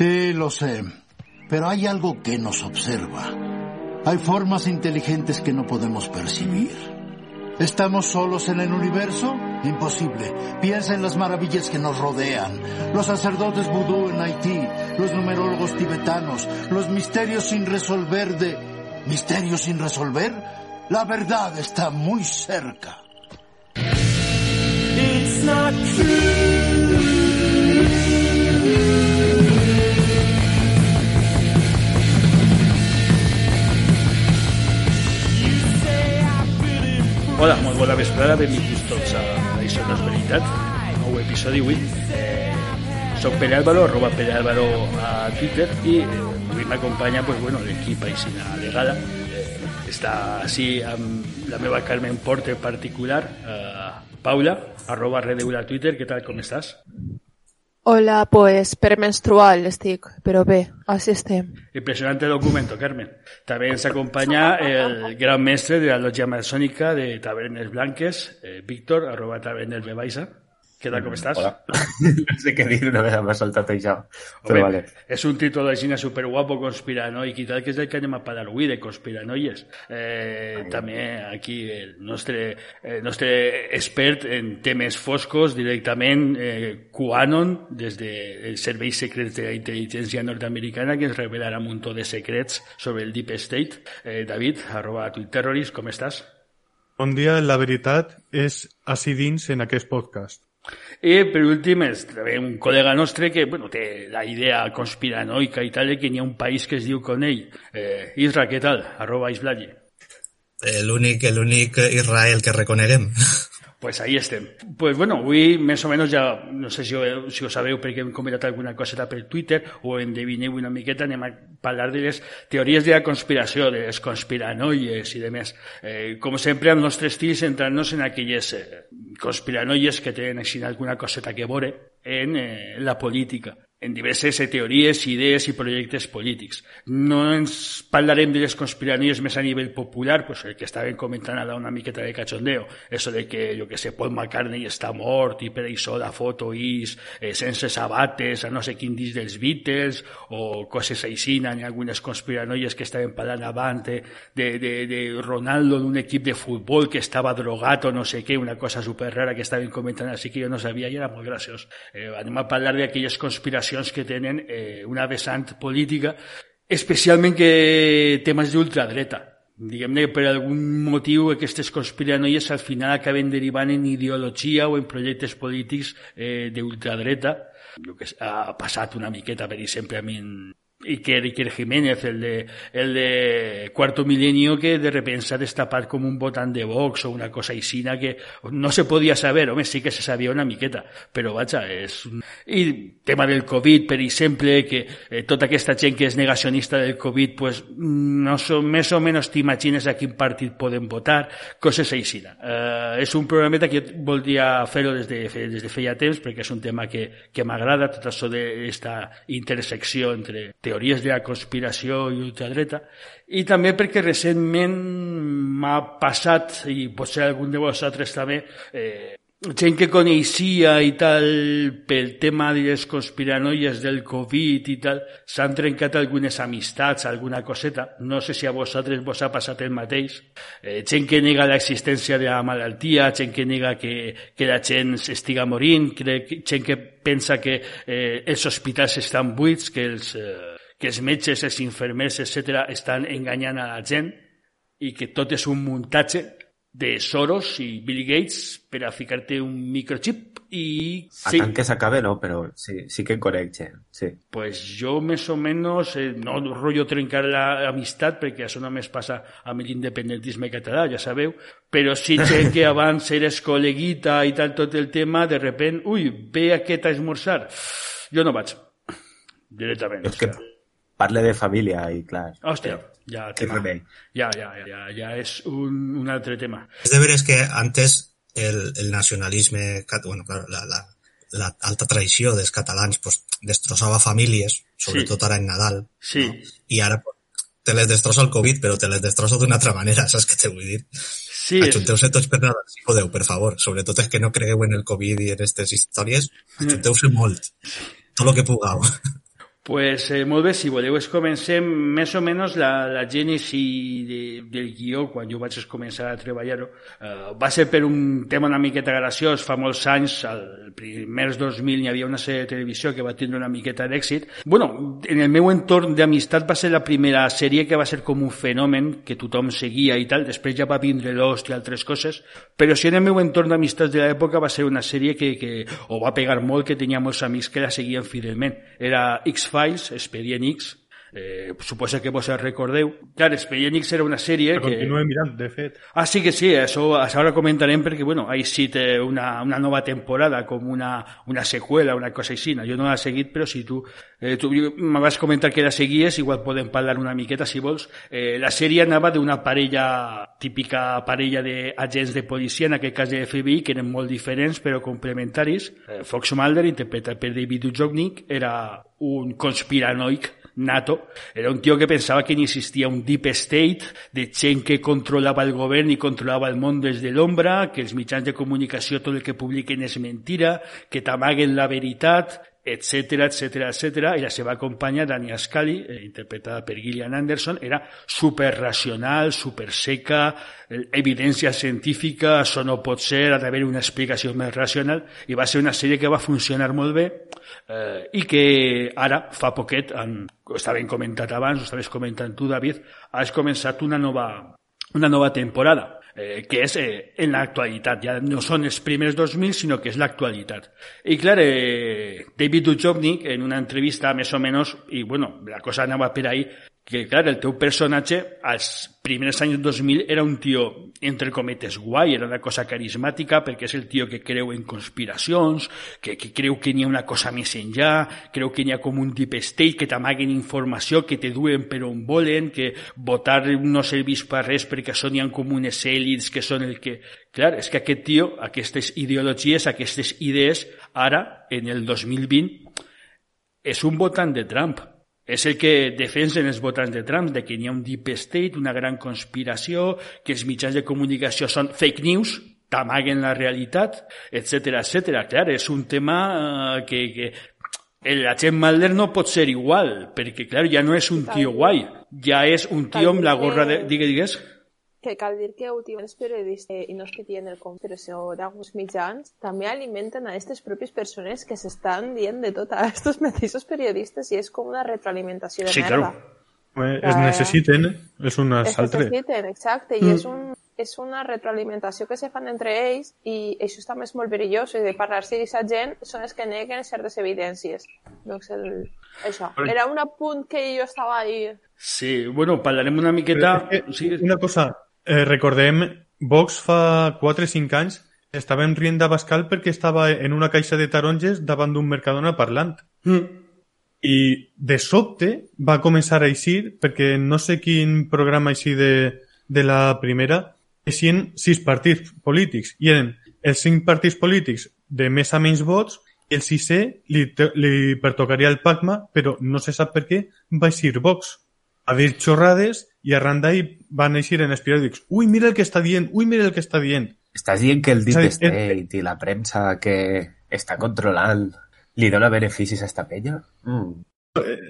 Sí, lo sé. Pero hay algo que nos observa. Hay formas inteligentes que no podemos percibir. ¿Estamos solos en el universo? Imposible. Piensa en las maravillas que nos rodean. Los sacerdotes vudú en Haití, los numerólogos tibetanos, los misterios sin resolver de... ¿Misterios sin resolver? La verdad está muy cerca. It's not Hola, molt bona vesprada, benvinguts tots a Això no és veritat, nou episodi avui. Eh, soc Pere Álvaro, arroba Pere Álvaro a Twitter i eh, avui m'acompanya pues, bueno, l'equip aixina legada. Eh, està així amb la meva Carmen Porte particular, eh, Paula, arroba Redeula Twitter, què tal, com estàs? Hola, pues premenstrual estic, però bé, així estem. Impressionante documento, Carmen. També ens acompanya el gran mestre de la lotja masònica de Tavernes Blanques, eh, Víctor, arroba Tavernes Bebaixa. Què tal, com estàs? Hola. no sé què dir una vegada m'ha saltat això. Però vale. És un títol de cine superguapo, conspiranoic i tal, que és el que anem a parlar avui, de conspiranoies. Eh, també aquí el nostre, el nostre expert en temes foscos, directament eh, QAnon, des dels serveis secrets de la intel·ligència nord-americana, que ens revelarà un munt de secrets sobre el Deep State. Eh, David, arroba Twitterrorist, com estàs? Bon dia, la veritat és així dins en aquest podcast. I per últim és també un col·lega nostre que bueno, té la idea conspiranoica i tal que hi ha un país que es diu Conell. Eh, Isra, què tal? Arroba Isbladji. L'únic l'únic Israel que reconeguem. Pues ahí estem. Pues bueno, avui més o menys ja, no sé si, ho, si ho sabeu perquè hem comentat alguna coseta per Twitter o endevineu una miqueta, anem a parlar de les teories de la conspiració, de les conspiranoies i demés. Eh, com sempre, el nostre estil centrant-nos en aquelles eh, conspiranoies que tenen així alguna coseta que veure en eh, la política en diverses teories, idees i projectes polítics. No ens parlarem de les conspiranoies més a nivell popular, pues el que estàvem comentant ara una miqueta de cachondeo, eso de que, jo que sé, Paul McCartney està mort i per això la foto és eh, sense sabates a no sé quin disc dels Beatles o coses així, en algunes conspiranoies que estàvem parlant abans de, de, de, de Ronaldo d'un equip de futbol que estava drogat o no sé què, una cosa super rara que estàvem comentant així que jo no sabia i era molt graciós. Eh, anem a parlar d'aquelles conspiracions que tenen eh, una vessant política, especialment que temes d'ultradreta. Diguem-ne per algun motiu aquestes conspiranoies al final acaben derivant en ideologia o en projectes polítics eh, d'ultradreta. El que ha passat una miqueta, per exemple, amb Iker, Iker Jiménez, el de, el de Cuarto Milenio, que de repente se ha destapado como un botán de Vox o una cosa isina que no se podía saber, hombre, sí que se sabía una miqueta, però vaja, és... Un... I tema del Covid, per exemple, que eh, tota aquesta gent que és negacionista del Covid, pues, no so, més o menys t'imagines a quin partit poden votar, coses aixina. Eh, és un programeta que jo voldria fer-ho des, de, des de feia temps, perquè és un tema que, que m'agrada, tot això d'esta intersecció entre teories de la conspiració i ultradreta, i també perquè recentment m'ha passat, i potser algun de vosaltres també, eh, gent que coneixia i tal pel tema de les conspiranoies del Covid i tal, s'han trencat algunes amistats, alguna coseta. No sé si a vosaltres vos ha passat el mateix. Eh, gent que nega l'existència de la malaltia, gent que nega que, que la gent estiga morint, gent que pensa que eh, els hospitals estan buits, que els, eh, que els metges, els infermers, etc estan enganyant a la gent i que tot és un muntatge de Soros i Bill Gates per a ficar-te un microchip i... Sí. A tant que s'acabe, no, però sí, sí que correcte, sí. Pues jo més o menys, eh, no rotllo trencar l'amistat, perquè això només passa amb l'independentisme català, ja sabeu, però sí que abans eres col·leguita i tal tot el tema, de repent, ui, ve aquest a esmorzar. Jo no vaig, directament. És que parle de família i clar... Hòstia, ja, tema. Ja, ja, ja, ja és un, un altre tema. És de veres que antes el, el nacionalisme, bueno, claro, la, la, la alta tradició dels catalans pues, destrossava famílies, sobretot sí. ara en Nadal, sí. no? i ara pues, te les destrossa el Covid, però te les destrossa d'una altra manera, saps què te vull dir? Sí. Ajunteu-se tots per Nadal, si podeu, per favor. Sobretot els que no cregueu en el Covid i en aquestes històries, ajunteu-se molt. Tot el que pugueu pues, eh, molt bé, si voleu, es comencem més o menys la, la gènesi de, del guió, quan jo vaig començar a treballar-ho. Uh, va ser per un tema una miqueta graciós, fa molts anys, al primers 2000 hi havia una sèrie de televisió que va tindre una miqueta d'èxit. bueno, en el meu entorn d'amistat va ser la primera sèrie que va ser com un fenomen que tothom seguia i tal, després ja va vindre Lost i altres coses, però sí en el meu entorn d'amistats de l'època va ser una sèrie que, que o va pegar molt, que tenia molts amics que la seguien fidelment. Era X-Files, Files, Xperia Nix, eh, suposa que vos el recordeu. Clar, Expedient X era una sèrie Que que... continue mirant, de fet. Ah, sí que sí, això, això ara comentarem perquè, bueno, ahí sí té una, una nova temporada, com una, una seqüela, una cosa així. Jo no l'he seguit, però si tu, eh, tu me vas comentar que la seguies, igual podem parlar una miqueta, si vols. Eh, la sèrie anava d'una parella, típica parella d'agents de policia, en aquest cas de FBI, que eren molt diferents, però complementaris. Eh, Fox Mulder, interpretat per David Duchovny, era un conspiranoic nato. Era un tío que pensaba que ni existía un deep state de gent que controlava el govern i controlava el món des de l'ombra, que els mitjans de comunicació tot el que publiquen és mentira, que t'amaguen la veritat, etc etc etc. I la seva companya, Dania Scully, eh, interpretada per Gillian Anderson, era super racional, super seca, eh, evidència científica, això no pot ser, ha d'haver una explicació més racional, i va ser una sèrie que va funcionar molt bé eh, i que ara, fa poquet, en, ho estaven comentat abans, ho estaves comentant tu, David, has començat una nova, una nova temporada eh, que és eh, en l'actualitat. Ja no són els primers 2000, sinó que és l'actualitat. I clar, eh, David Duchovny, en una entrevista més o menys, i bueno, la cosa anava per ahí, que clar, el teu personatge als primers anys 2000 era un tio, entre cometes, guai, era una cosa carismàtica perquè és el tio que creu en conspiracions, que, que creu que n'hi ha una cosa més enllà, creu que n'hi ha com un deep state, que t'amaguen informació, que te duen per on volen, que votar no serveix per res perquè això n'hi ha com unes èlits que són el que... Clar, és que aquest tio, aquestes ideologies, aquestes idees, ara, en el 2020, és un votant de Trump és el que defensen els votants de Trump, de que hi ha un deep state, una gran conspiració, que els mitjans de comunicació són fake news, t'amaguen la realitat, etc etc. Clar, és un tema eh, que, que el agent Mulder no pot ser igual, perquè, clar, ja no és un tio guai, ja és un tio amb la gorra de... Digue, digues? Que cal dir que últimament els periodistes, i no és que tenen el compte, però sinó d'alguns mitjans, també alimenten a aquestes pròpies persones que s'estan dient de tot a aquests mateixos periodistes i és com una retroalimentació de Sí, merda. claro. Eh, Es Eh, necessiten, és un Es assaltre. necessiten, exacte, i és, un, és una retroalimentació que se fan entre ells i això també és molt perillós, i de parlar-se d'aquesta gent són els que neguen certes evidències. Doncs el, això. Era un apunt que jo estava ahí. Sí, bueno, parlarem una miqueta... Eh, Sí, Una cosa, eh, recordem, Vox fa 4 o 5 anys estàvem rient d'Abascal perquè estava en una caixa de taronges davant d'un Mercadona parlant. Mm. I de sobte va començar a eixir, perquè no sé quin programa així de, de la primera, eixien sis partits polítics. I eren els cinc partits polítics de més a menys vots i el sisè li, li pertocaria el PACMA, però no se sap per què va eixir Vox a dir xorrades i arran d'ahí van eixir en els periòdics. Ui, mira el que està dient, ui, mira el que està dient. Estàs dient que el Deep eh, State i la premsa que està controlant li dona beneficis a esta penya? Mm.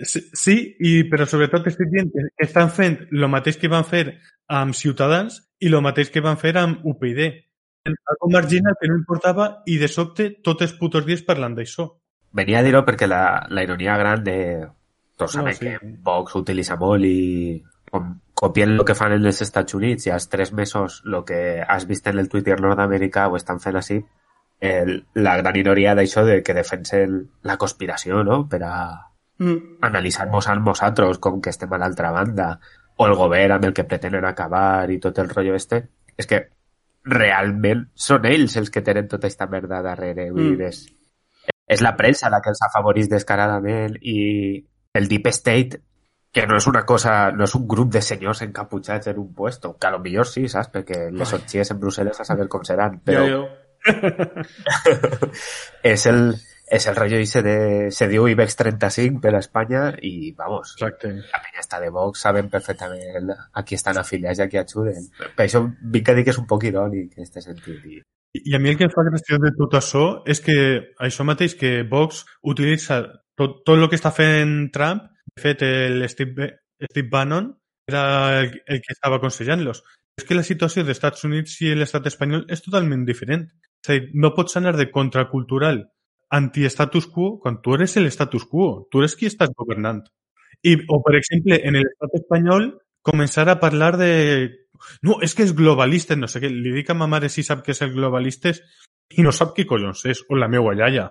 Sí, sí i, però sobretot estic dient que que estan fent el mateix que van fer amb Ciutadans i el mateix que van fer amb UPyD. Algo marginal que no importava i de sobte tots els putos dies parlant d'això. Venia a dir-ho perquè la, la ironia gran de... Tots No, sabem sí. que Vox utilitza molt i com copien el que fan en els Estats Units i als tres mesos el que has vist en el Twitter nord-americà ho estan fent així el, la gran ironia d'això de que defensen la conspiració, no?, per a Mm. analitzar-nos a nosaltres com que estem a l'altra banda o el govern amb el que pretenen acabar i tot el rotllo este, és que realment són ells els que tenen tota aquesta merda darrere. Mm. és, és la premsa la que els afavorís descaradament i el Deep State que no és una cosa, no és un grup de senyors encaputxats en un puesto, que a lo millor sí, saps? Perquè les orgies en Brussel·les a saber com seran, però Ja, jo. és el, és el rotllo ese de... Se diu IBEX 35 per a Espanya i, vamos, Exacte. la penya està de Vox saben perfectament a qui estan afiliats i a qui ajuden. Per això vinc a dir que és un poc irònic en aquest sentit. I, I a mi el que em fa gràcia de tot això és que això mateix que Vox utilitza tot, tot el que està fent Trump, de el Steve, Steve Bannon era el, el que estava aconsellant-los. És que la situació dels Estats Units i l'estat espanyol és totalment diferent. És a dir, no pots anar de contracultural anti-status quo quan tu eres el status quo. Tu eres qui estàs governant. I, o, per exemple, en l'estat espanyol, començar a parlar de... No, és que és globalista, no sé què. Li dic a ma si sap què és el globalista i no sap què collons és, o la meua iaia.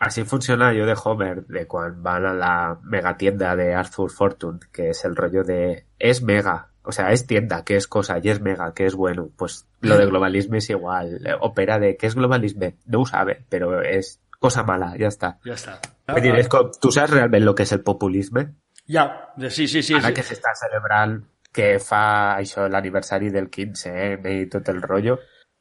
Así funciona yo de Homer, de cuando van a la megatienda de Arthur Fortune, que es el rollo de es mega, o sea, es tienda, que es cosa, y es mega, que es bueno. Pues lo de globalismo es igual. Opera de qué es globalismo, no lo sabe, pero es cosa mala, ya está. Ja està. Vull dir, és com, tu saps realment el que és el populisme? Ja, de- sí, sí, sí. Ara sí. que s'està celebrant que fa això l'aniversari del 15M i tot el rotllo,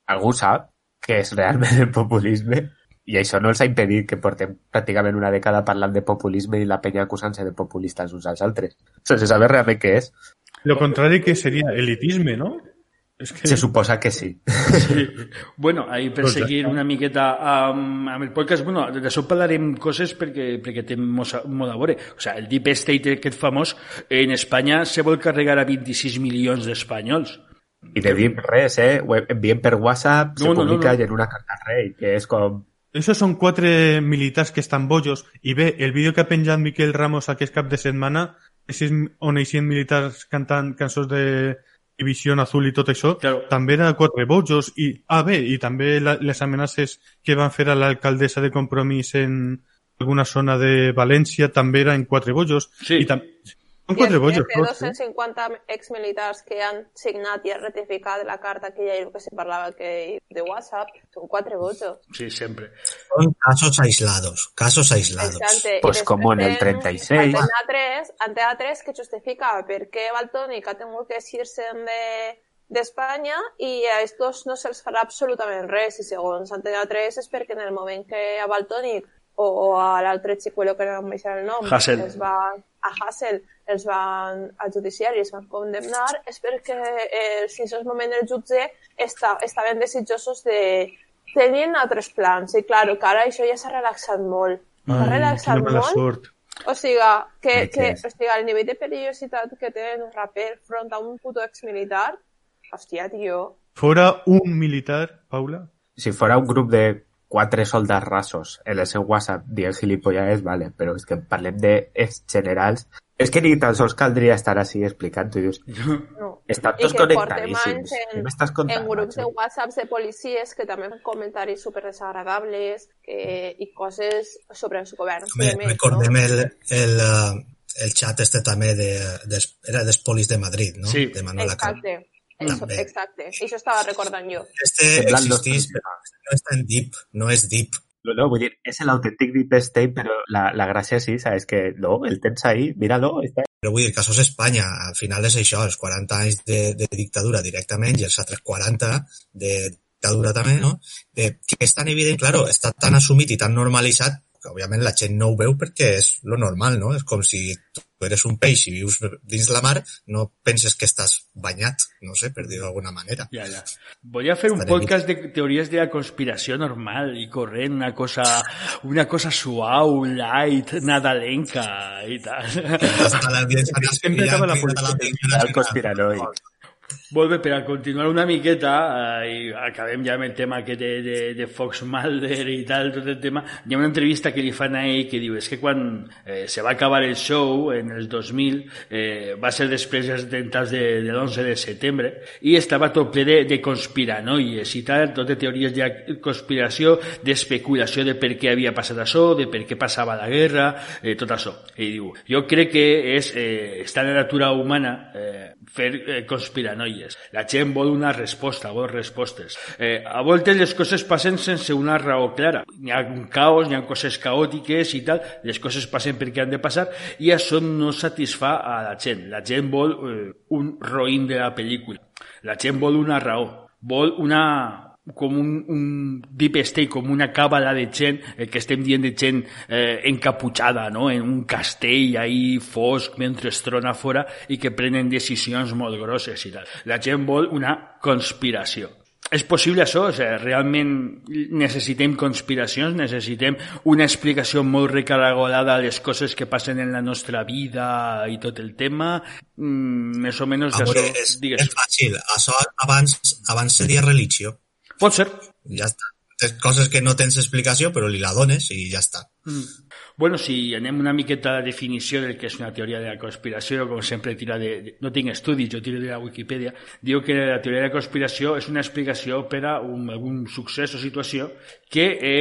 algú sap què és realment el populisme? I això no els ha impedit que portem pràcticament una dècada parlant de populisme i la penya acusant-se de populistes uns als altres. Sense saber realment què és. Lo contrari que seria elitisme, no? És que... Se suposa que sí. Sí. Bueno, ahí per seguir una miqueta amb, amb el podcast, bueno, d'això parlarem coses perquè, perquè té molt a, veure. O sea, el Deep State aquest famós, en Espanya se vol carregar a 26 milions d'espanyols. I de dir res, eh? Ho enviem per WhatsApp, No, se no, no, publica no. i en una carta al rei, que és com... Esos són quatre militars que estan bojos i bé, el vídeo que ha penjat Miquel Ramos aquest cap de setmana és on eixien militars cantant cançons de División Azul i tot això, Claro. també era quatre bojos i, ah bé, i també la, les amenaces que van fer a l'alcaldessa de Compromís en alguna zona de València també eren quatre bojos Sí. i tam... quatre que tots, eh? 250 exmilitars que han signat i han ratificat la carta aquella i el que se parlava que de WhatsApp són quatre bojos. Sí, sempre. Son casos aislados, casos aislados. Exacte. Pues como en el tenen 36. Antena 3, Antena 3 que justifica per què Baltònic ha tingut que eixir-se'n de d'Espanya i a estos no se'ls farà absolutament res i segons Antena 3 és perquè en el moment que a Baltònic o, o a l'altre xicuelo que no em deixa el nom Hassel. els van, a Hassel els van al judiciari i els van condemnar. És perquè eh, fins al moment el jutge està, estaven desitjosos de tenien altres plans i clar, que ara això ja s'ha relaxat molt. S'ha relaxat molt. sort. o sigui, que, Ai, que, o sigui, el nivell de perillositat que té un raper front a un puto exmilitar, hòstia, tio. Fora un militar, Paula, Si fuera un grup de quatre soldats rasos en el seu WhatsApp dient gilipollades, vale, però és que parlem de ex generals. És que ni tan sols caldria estar així explicant-ho. Dius, No. estan I tots connectadíssims. en, m'estàs contant? en grups de macho? whatsapps de policies que també comentaris super desagradables que, i coses sobre els governs. Me, més, recordem no? el, el, eh, el chat este també de, de, era dels polis de Madrid, no? Sí. De Manuel. Exacte. Eso, També. exacte. Això estava recordant jo. Este existís, però no està en deep, no és deep. No, no, vull dir, és l'autèntic Deep State, però la, la gràcia sí, saps? Que no, el tens ahí, míralo, està... Però vull dir, el cas és Espanya. Al final és això, els 40 anys de, de dictadura directament i els altres 40 de dictadura també, no? De, que és tan evident, claro, està tan assumit i tan normalitzat que òbviament la gent no ho veu perquè és lo normal, no? És com si tu eres un peix i vius dins la mar, no penses que estàs banyat, no sé, per dir-ho d'alguna manera. Ja, ja. Voy a hacer un podcast de teorías de la conspiración normal y correr una cosa, una cosa suave, light, nadalenca y tal. Hasta la la El conspiranoic. Molt bé, per a continuar una miqueta, eh, i acabem ja amb el tema que de, de, de Fox Mulder i tal, tot el tema, hi ha una entrevista que li fan a ell que diu, és que quan eh, se va acabar el show, en el 2000, eh, va ser després dels atemptats de, de l'11 de setembre, i estava tot ple de, de conspiranoies i tal, tot de teories de conspiració, d'especulació de per què havia passat això, de per què passava la guerra, eh, tot això. I diu, jo crec que és, eh, està en la natura humana eh, fer eh, conspiranoies. La gent vol una resposta, vol respostes. Eh, a voltes les coses passen sense una raó clara. Hi ha un caos, hi ha coses caòtiques i tal, les coses passen perquè han de passar i això no satisfà a la gent. La gent vol eh, un roïn de la pel·lícula. La gent vol una raó, vol una, com un, un deep state, com una càbala de gent, el que estem dient de gent eh, encaputxada, no? en un castell ahí fosc mentre es trona fora i que prenen decisions molt grosses i tal. La gent vol una conspiració. és possible això, o sigui, realment necessitem conspiracions, necessitem una explicació molt recaragolada a les coses que passen en la nostra vida i tot el tema, mm, més o menys Amor, d'això, és, digues. és fàcil. Això abans, abans seria religió. Pot ser. Ja està. És coses que no tens explicació, però li la dones i ja està. Mm. Bueno, si anem una miqueta a la definició del que és una teoria de la conspiració, com sempre tira de, de no tinc estudis, jo tiro de la Wikipedia, diu que la teoria de la conspiració és una explicació per a un, algun succés o situació que eh,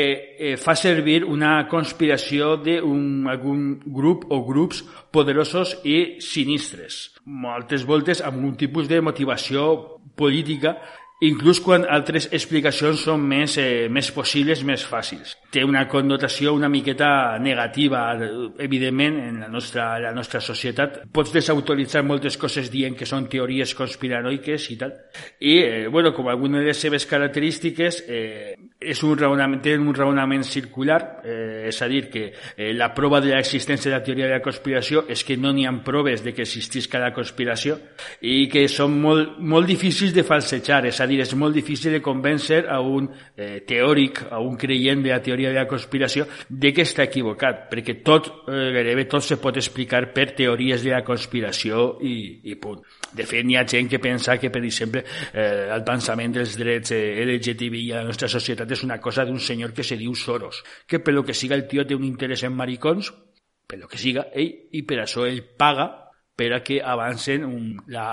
eh, fa servir una conspiració d'algun grup o grups poderosos i sinistres. Moltes voltes amb un tipus de motivació política inclús quan altres explicacions són més, eh, més possibles, més fàcils. Té una connotació una miqueta negativa, evidentment, en la nostra, la nostra societat. Pots desautoritzar moltes coses dient que són teories conspiranoiques i tal. I, eh, bueno, com alguna de les seves característiques, eh, és un raonament, té un raonament circular, eh, és a dir, que eh, la prova de l'existència de la teoria de la conspiració és que no n'hi ha proves de que existisca la conspiració i que són molt, molt difícils de falsejar, és a dir, és molt difícil de convèncer a un eh, teòric, a un creient de la teoria de la conspiració de que està equivocat, perquè tot, eh, gairebé tot se pot explicar per teories de la conspiració i, i punt. De fet, hi ha gent que pensa que, per exemple, eh, el pensament dels drets eh, LGTBI a la nostra societat és una cosa d'un senyor que se diu Soros, que per lo que siga el tio té un interès en maricons, per lo que siga, ell, i per això ell paga per a que avancen un, la,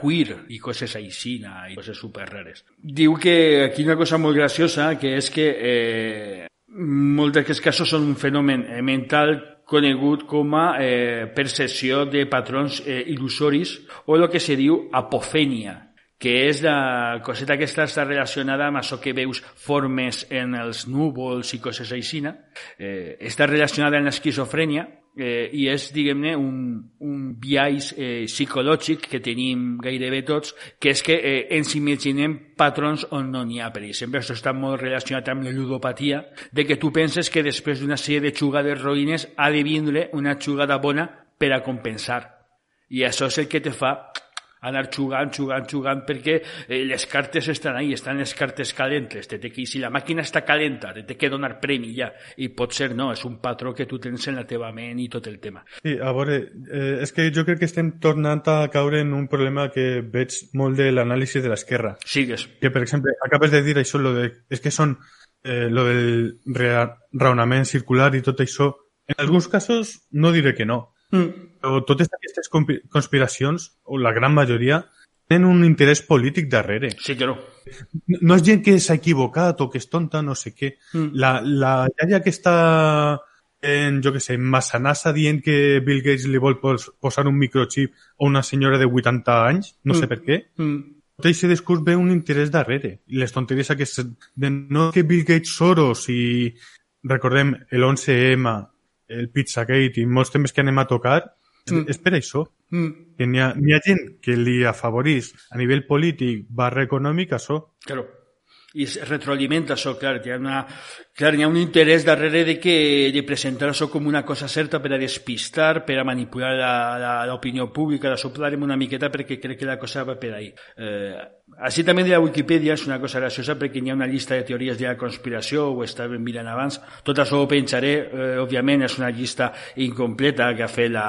queer i coses així, i coses super rares. Diu que aquí una cosa molt graciosa, que és que eh, molts d'aquests casos són un fenomen eh, mental conegut com a eh, percepció de patrons eh, il·lusoris o el que se diu apofènia, que és la coseta aquesta està relacionada amb això que veus formes en els núvols i coses així, eh, està relacionada amb l'esquizofrènia, eh, i és, diguem-ne, un, un biaix eh, psicològic que tenim gairebé tots, que és que eh, ens imaginem patrons on no n'hi ha. Per exemple, això està molt relacionat amb la ludopatia, de que tu penses que després d'una sèrie de jugades roïnes ha de vindre una jugada bona per a compensar. I això és el que te fa anar jugant, jugant, jugant, perquè eh, les cartes estan ahí, estan les cartes calentes. Te té que, si la màquina està calenta, te té que donar premi ja. I pot ser, no, és un patró que tu tens en la teva ment i tot el tema. Sí, a veure, eh, és que jo crec que estem tornant a caure en un problema que veig molt de l'anàlisi de l'esquerra. Sigues. Que, per exemple, acabes de dir això, lo de, és que són eh, lo del raonament circular i tot això. En alguns casos no diré que no, Mm. Però totes aquestes conspiracions, o la gran majoria, tenen un interès polític darrere. Sí que no. És gent que s'ha equivocat o que és tonta, no sé què. Mm. La, la iaia que està en, jo que sé, en Massanassa dient que Bill Gates li vol pos, posar un microchip a una senyora de 80 anys, no sé Mm. per què, Mm. tot aquest discurs ve un interès darrere. Les tonteries aquestes de no que Bill Gates Soros i recordem el 11M, el Pizzagate i molts temes que anem a tocar, Mm. és per això. Mm. Que n'hi ha, ha gent que li afavorís a nivell polític barra econòmic això. Claro. I es retroalimenta això, clar, hi ha, una, clar, hi ha un interès darrere de, que, de presentar això com una cosa certa per a despistar, per a manipular la- la- l'opinió pública, d'això parlarem una miqueta perquè crec que la cosa va per ahí. Eh, així també de la Wikipedia és una cosa graciosa perquè hi ha una llista de teories de la conspiració, ho estàvem mirant abans, tot això ho penjaré, eh, òbviament és una llista incompleta que ha fet la,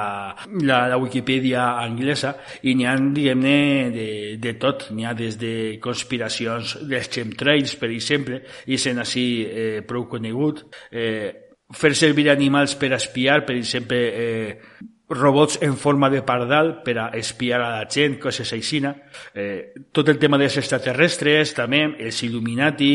la, la Wikipedia anglesa i n'hi ha, diguem-ne, de, de tot, n'hi ha des de conspiracions dels chemtrails, per exemple, i sent així eh, prou conegut, eh, fer servir animals per espiar, per exemple, eh, robots en forma de pardal per a espiar a la gent, coses així. Eh, tot el tema dels extraterrestres, també, els Illuminati,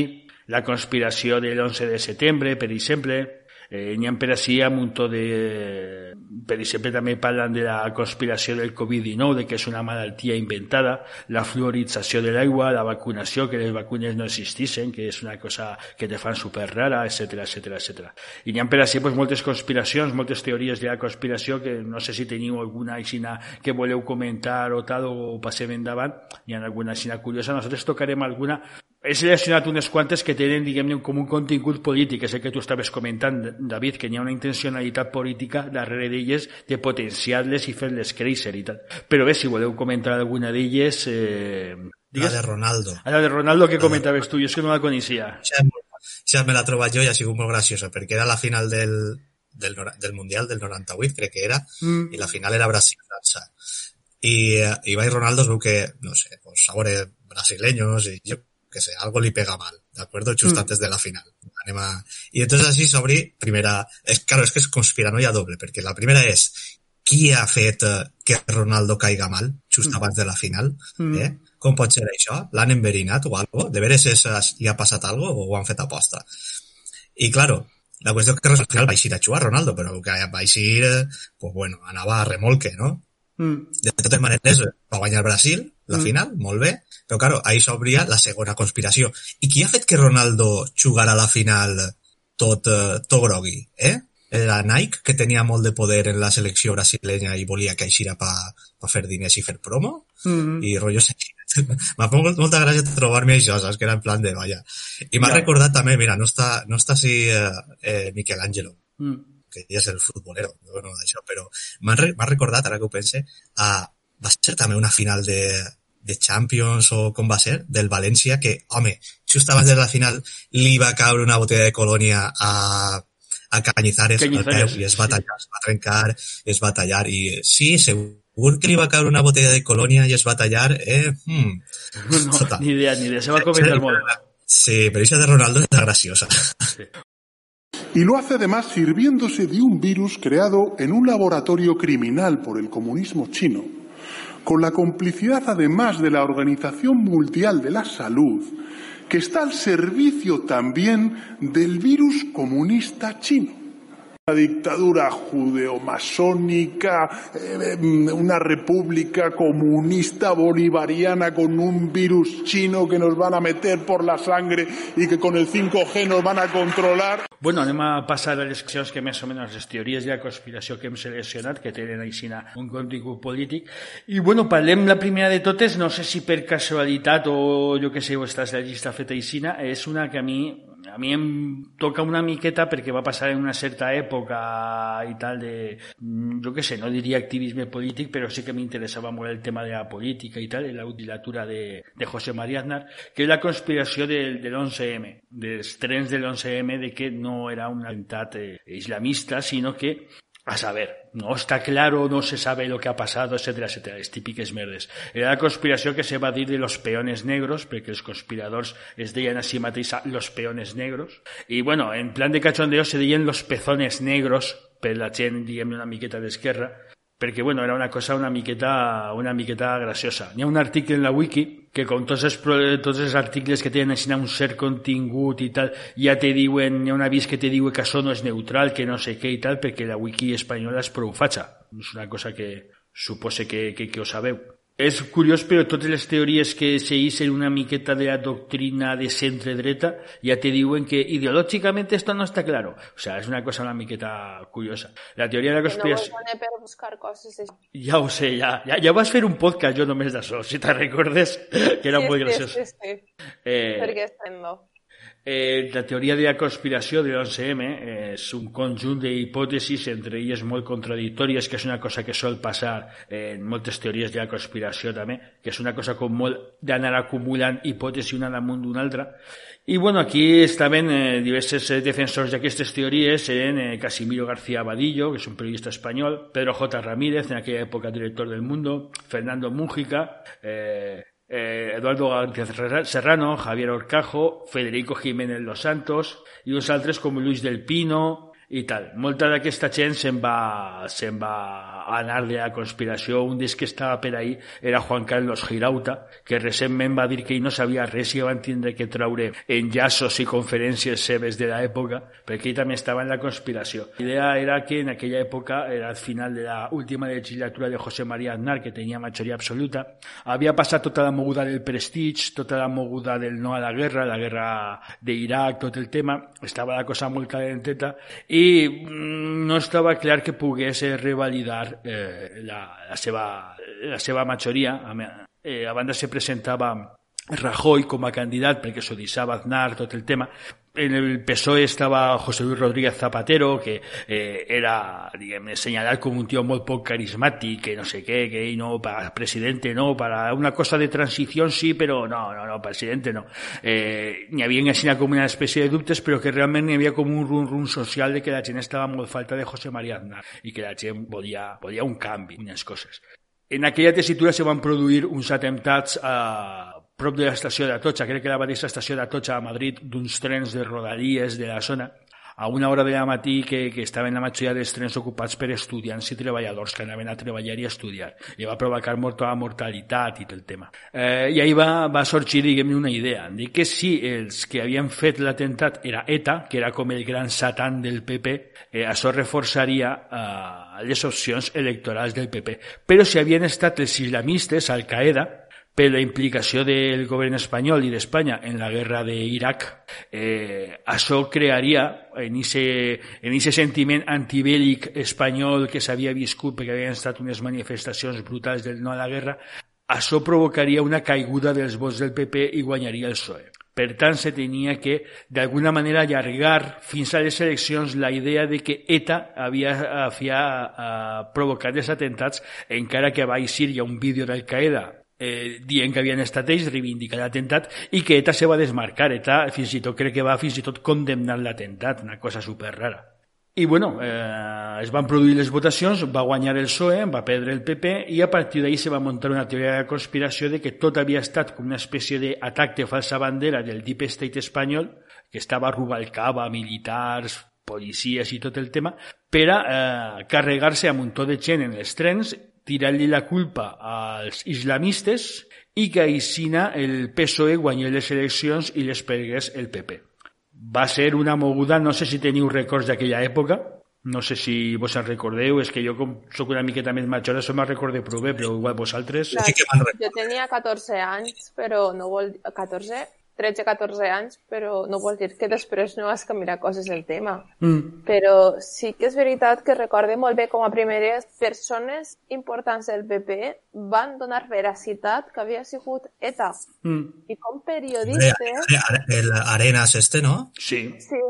la conspiració de l'11 de setembre, per exemple, eh, n'hi ha per així un muntó de... Per exemple, també parlen de la conspiració del Covid-19, de que és una malaltia inventada, la fluorització de l'aigua, la vacunació, que les vacunes no existissin, que és una cosa que te fan super rara, etc etc etc. I n'hi ha per així pues, moltes conspiracions, moltes teories de la conspiració, que no sé si teniu alguna aixina que voleu comentar o tal, o passem endavant, hi ha alguna aixina curiosa. Nosaltres tocarem alguna he seleccionat unes quantes que tenen, diguem-ne, com un contingut polític, és el que tu estaves comentant, David, que hi ha una intencionalitat política darrere d'elles de potenciar-les i fer-les créixer i tal. Però bé, si voleu comentar alguna d'elles, eh, La de Ronaldo. A la de Ronaldo que comentaves tu, jo és que no la coneixia. Ja me la trobat jo i ha sigut molt graciosa, perquè era la final del, del, del Mundial del 98, crec que era, mm. i la final era Brasil-França. I, i i Ronaldo es veu que, no sé, pues, sabores brasileños y yo que sé, algo li pega mal, ¿de acuerdo? Just mm. antes de la final. Anem a... I entonces així s'obri, primera... És, claro, és que és conspiranoia doble, perquè la primera és qui ha fet que Ronaldo caiga mal just mm. abans de la final, mm. eh? Com pot ser això? L'han enverinat o algo? De veres és, hi ha passat algo o ho han fet aposta? I, claro, la qüestió que al final va eixir a jugar Ronaldo, però que va eixir, eh, pues bueno, anava a remolque, no? Mm. De totes maneres, va guanyar Brasil, la mm. final, molt bé, però claro, ahí s'obria la segona conspiració. I qui ha fet que Ronaldo jugara a la final tot, uh, tot grogui, eh? Era Nike, que tenia molt de poder en la selecció brasilenya i volia que aixira pa, pa fer diners i fer promo, mm -hmm. i rotllo m'ha fet molta gràcia trobar-me això, saps? Que era en plan de, vaya. I m'ha ja. recordat també, mira, no està, no està així eh, eh, Miquel Àngelo, mm. Que ja és el futbolero, no, no d'això, però m'ha re, recordat, ara que ho pense, a, va ser també una final de, de Champions o com va ser, del València, que, home, just abans de la final li va caure una botella de colònia a, a Cañizares, Cañizares al peu i es va tallar, sí. es va trencar, es va tallar i sí, segur que li va caure una botella de colònia i es va tallar, eh? Hmm. No, ni idea, ni idea, se va comentar molt. Sí, pero esa de Ronaldo está graciosa. Sí. Y lo hace además sirviéndose de un virus creado en un laboratorio criminal por el comunismo chino, con la complicidad además de la Organización Mundial de la Salud, que está al servicio también del virus comunista chino. Una dictadura judeomasónica, eh, una república comunista bolivariana con un virus chino que nos van a meter por la sangre y que con el 5G nos van a controlar. Bueno, anem a passar a les seccions que més o menys les teories de la conspiració que hem seleccionat, que tenen així un contingut polític. I bueno, parlem la primera de totes, no sé si per casualitat o jo que sé, o estàs la llista feta aixina, és una que a mi a mi em toca una miqueta perquè va passar en una certa època i tal de, mm, jo què sé, no diria activisme polític, però sí que m'interessava molt el tema de la política i tal, de la utilatura de, de José María Aznar, que és la conspiració del, de l'11M, dels trens de l'11M, de que no era un atemptat eh, islamista, sinó que a saber, no está claro, no se sabe lo que ha pasado, etcétera, etcétera, les típiques merdes. Era la conspiració que se va dir de los peones negros, perquè els conspiradors es deien a si mateix los peones negros, i bueno, en plan de cachondeo se deien los pezones negros, per la gent, diguem una miqueta d'esquerra, perquè bueno, era una cosa una miqueta, una miqueta graciosa. Hi ha un article en la wiki que com tots els, tots els articles que tenen així un cert contingut i tal, ja te diuen, hi ha un avís que te diu que això no és neutral, que no sé què i tal, perquè la wiki espanyola és prou fatxa. És una cosa que supose que, que, que ho sabeu. És curiós, però totes les teories que segueixen una miqueta de la doctrina de centre-dreta ja te diuen que ideològicament esto no està claro. O sea, és una cosa una miqueta curiosa. La teoria de la conspiració... No per buscar coses de... Ja ho sé, ja, ja, ja vas fer un podcast jo només d'això, si te'n recordes, que era sí, molt graciós. Sí, sí, sí. Eh... Perquè estem no. Eh, la teoria de la conspiració de l'11M és un conjunt d'hipòtesis, entre elles molt contradictòries, que és una cosa que sol passar en moltes teories de la conspiració també, que és una cosa com molt d'anar acumulant hipòtesis una damunt d'una altra. I bueno, aquí estaven eh, diversos defensors d'aquestes teories, eren eh, Casimiro García Abadillo, que és un periodista espanyol, Pedro J. Ramírez, en aquella època director del Mundo, Fernando Mújica, eh, eh, Eduardo García Serrano, Javier Orcajo, Federico Jiménez Los Santos i uns altres com Luis del Pino, i tal. Molta d'aquesta gent se'n va anar de la conspiració. Un dels que estava per ahí era Juan Carlos Girauta, que recentment va dir que ell no sabia res i van tindre que traure enllaços i conferències seves de l'època, perquè ell també estava en la conspiració. La idea era que en aquella època, era al final de la última legislatura de José María Aznar, que tenia majoria absoluta, havia passat tota la moguda del prestige, tota la moguda del no a la guerra, la guerra d'Iraq, tot el tema, estava la cosa molt calenteta, i Mm, no estava clar que pogués revalidar eh, la, la, seva, la seva majoria. Eh, a banda se presentava Rajoy com a candidat perquè s'ho deixava Aznar tot el tema en el PSOE estaba José Luis Rodríguez Zapatero, que eh, era, digamos, señalar como un tío muy poco carismático, no sé qué, que no, para presidente no, para una cosa de transición sí, pero no, no, no, presidente no. Eh, ni había así como una especie de dubtes, pero que realmente había como un run run social de que la gente estaba muy falta de José María Aznar y que la gente podía, podía un cambio, unas cosas. En aquella tesitura se van produir uns atemptats a prop de l'estació d'Atocha, crec que la mateixa estació d'Atocha a Madrid, d'uns trens de rodalies de la zona, a una hora de la matí que, que estaven la majoria dels trens ocupats per estudiants i treballadors que anaven a treballar i a estudiar. I va provocar molta mortalitat i tot el tema. Eh, I ahí va, va sorgir, diguem una idea, de que si els que havien fet l'atemptat era ETA, que era com el gran satan del PP, eh, això reforçaria eh, les opcions electorals del PP. Però si havien estat els islamistes, Al-Qaeda, per la implicació del govern espanyol i d'Espanya en la guerra d'Iraq, eh, això crearia en ese, en ese sentiment antibèl·lic espanyol que s'havia viscut perquè havien estat unes manifestacions brutals del no a la guerra, això provocaria una caiguda dels vots del PP i guanyaria el PSOE. Per tant, se tenia que, d'alguna manera, allargar fins a les eleccions la idea de que ETA havia, havia uh, provocat els atentats, encara que va eixir hi ha un vídeo d'Al-Qaeda eh, dient que havien estat ells, reivindicar l'atemptat, i que ETA se va desmarcar. ETA fins i tot crec que va fins i tot condemnar l'atemptat, una cosa super rara. I bueno, eh, es van produir les votacions, va guanyar el PSOE, va perdre el PP i a partir d'ahir se va muntar una teoria de conspiració de que tot havia estat com una espècie d'atac de falsa bandera del Deep State espanyol, que estava a Rubalcaba, militars, policies i tot el tema, per a eh, carregar-se a un muntó de gent en els trens tirar-li la culpa als islamistes i que aixina el PSOE guanyés les eleccions i les pergués el PP. Va ser una moguda, no sé si teniu records d'aquella època, no sé si vos en recordeu, és que jo com sóc una miqueta més major, això me'n recorde prou bé, però igual vosaltres... Clar, jo tenia 14 anys, però no vol... 14? 13-14 anys, però no vol dir que després no has canviat coses del tema. Mm. Però sí que és veritat que recorde molt bé com a primeres persones importants del PP van donar veracitat que havia sigut ETA. Mm. I com periodistes... El Arenas este, ¿no? Sí. Sí,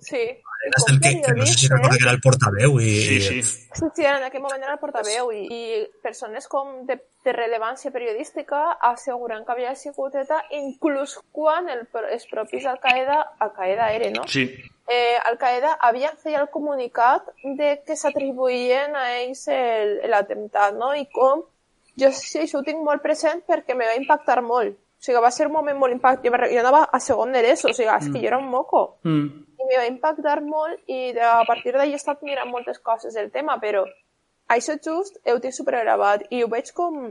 sí. Arenas el que, que no sé si recorda que era el portaveu i... Sí, sí. Sí, sí, en aquell moment era el portaveu i, i persones com de, de rellevància periodística asseguren que havia sigut ETA inclús quan el, els propis Al-Qaeda, Al-Qaeda era, no? Sí. Eh, Al-Qaeda havia fet el comunicat de que s'atribuïen a ells l'atemptat, no? I com jo sí, això ho tinc molt present perquè me va impactar molt. O sigui, va ser un moment molt impactant. Jo, jo anava a segon d'ESO, o sigui, és que jo era un moco. Mm. I me va impactar molt i a partir d'ahir he estat mirant moltes coses del tema, però això just ho tinc supergravat i ho veig com,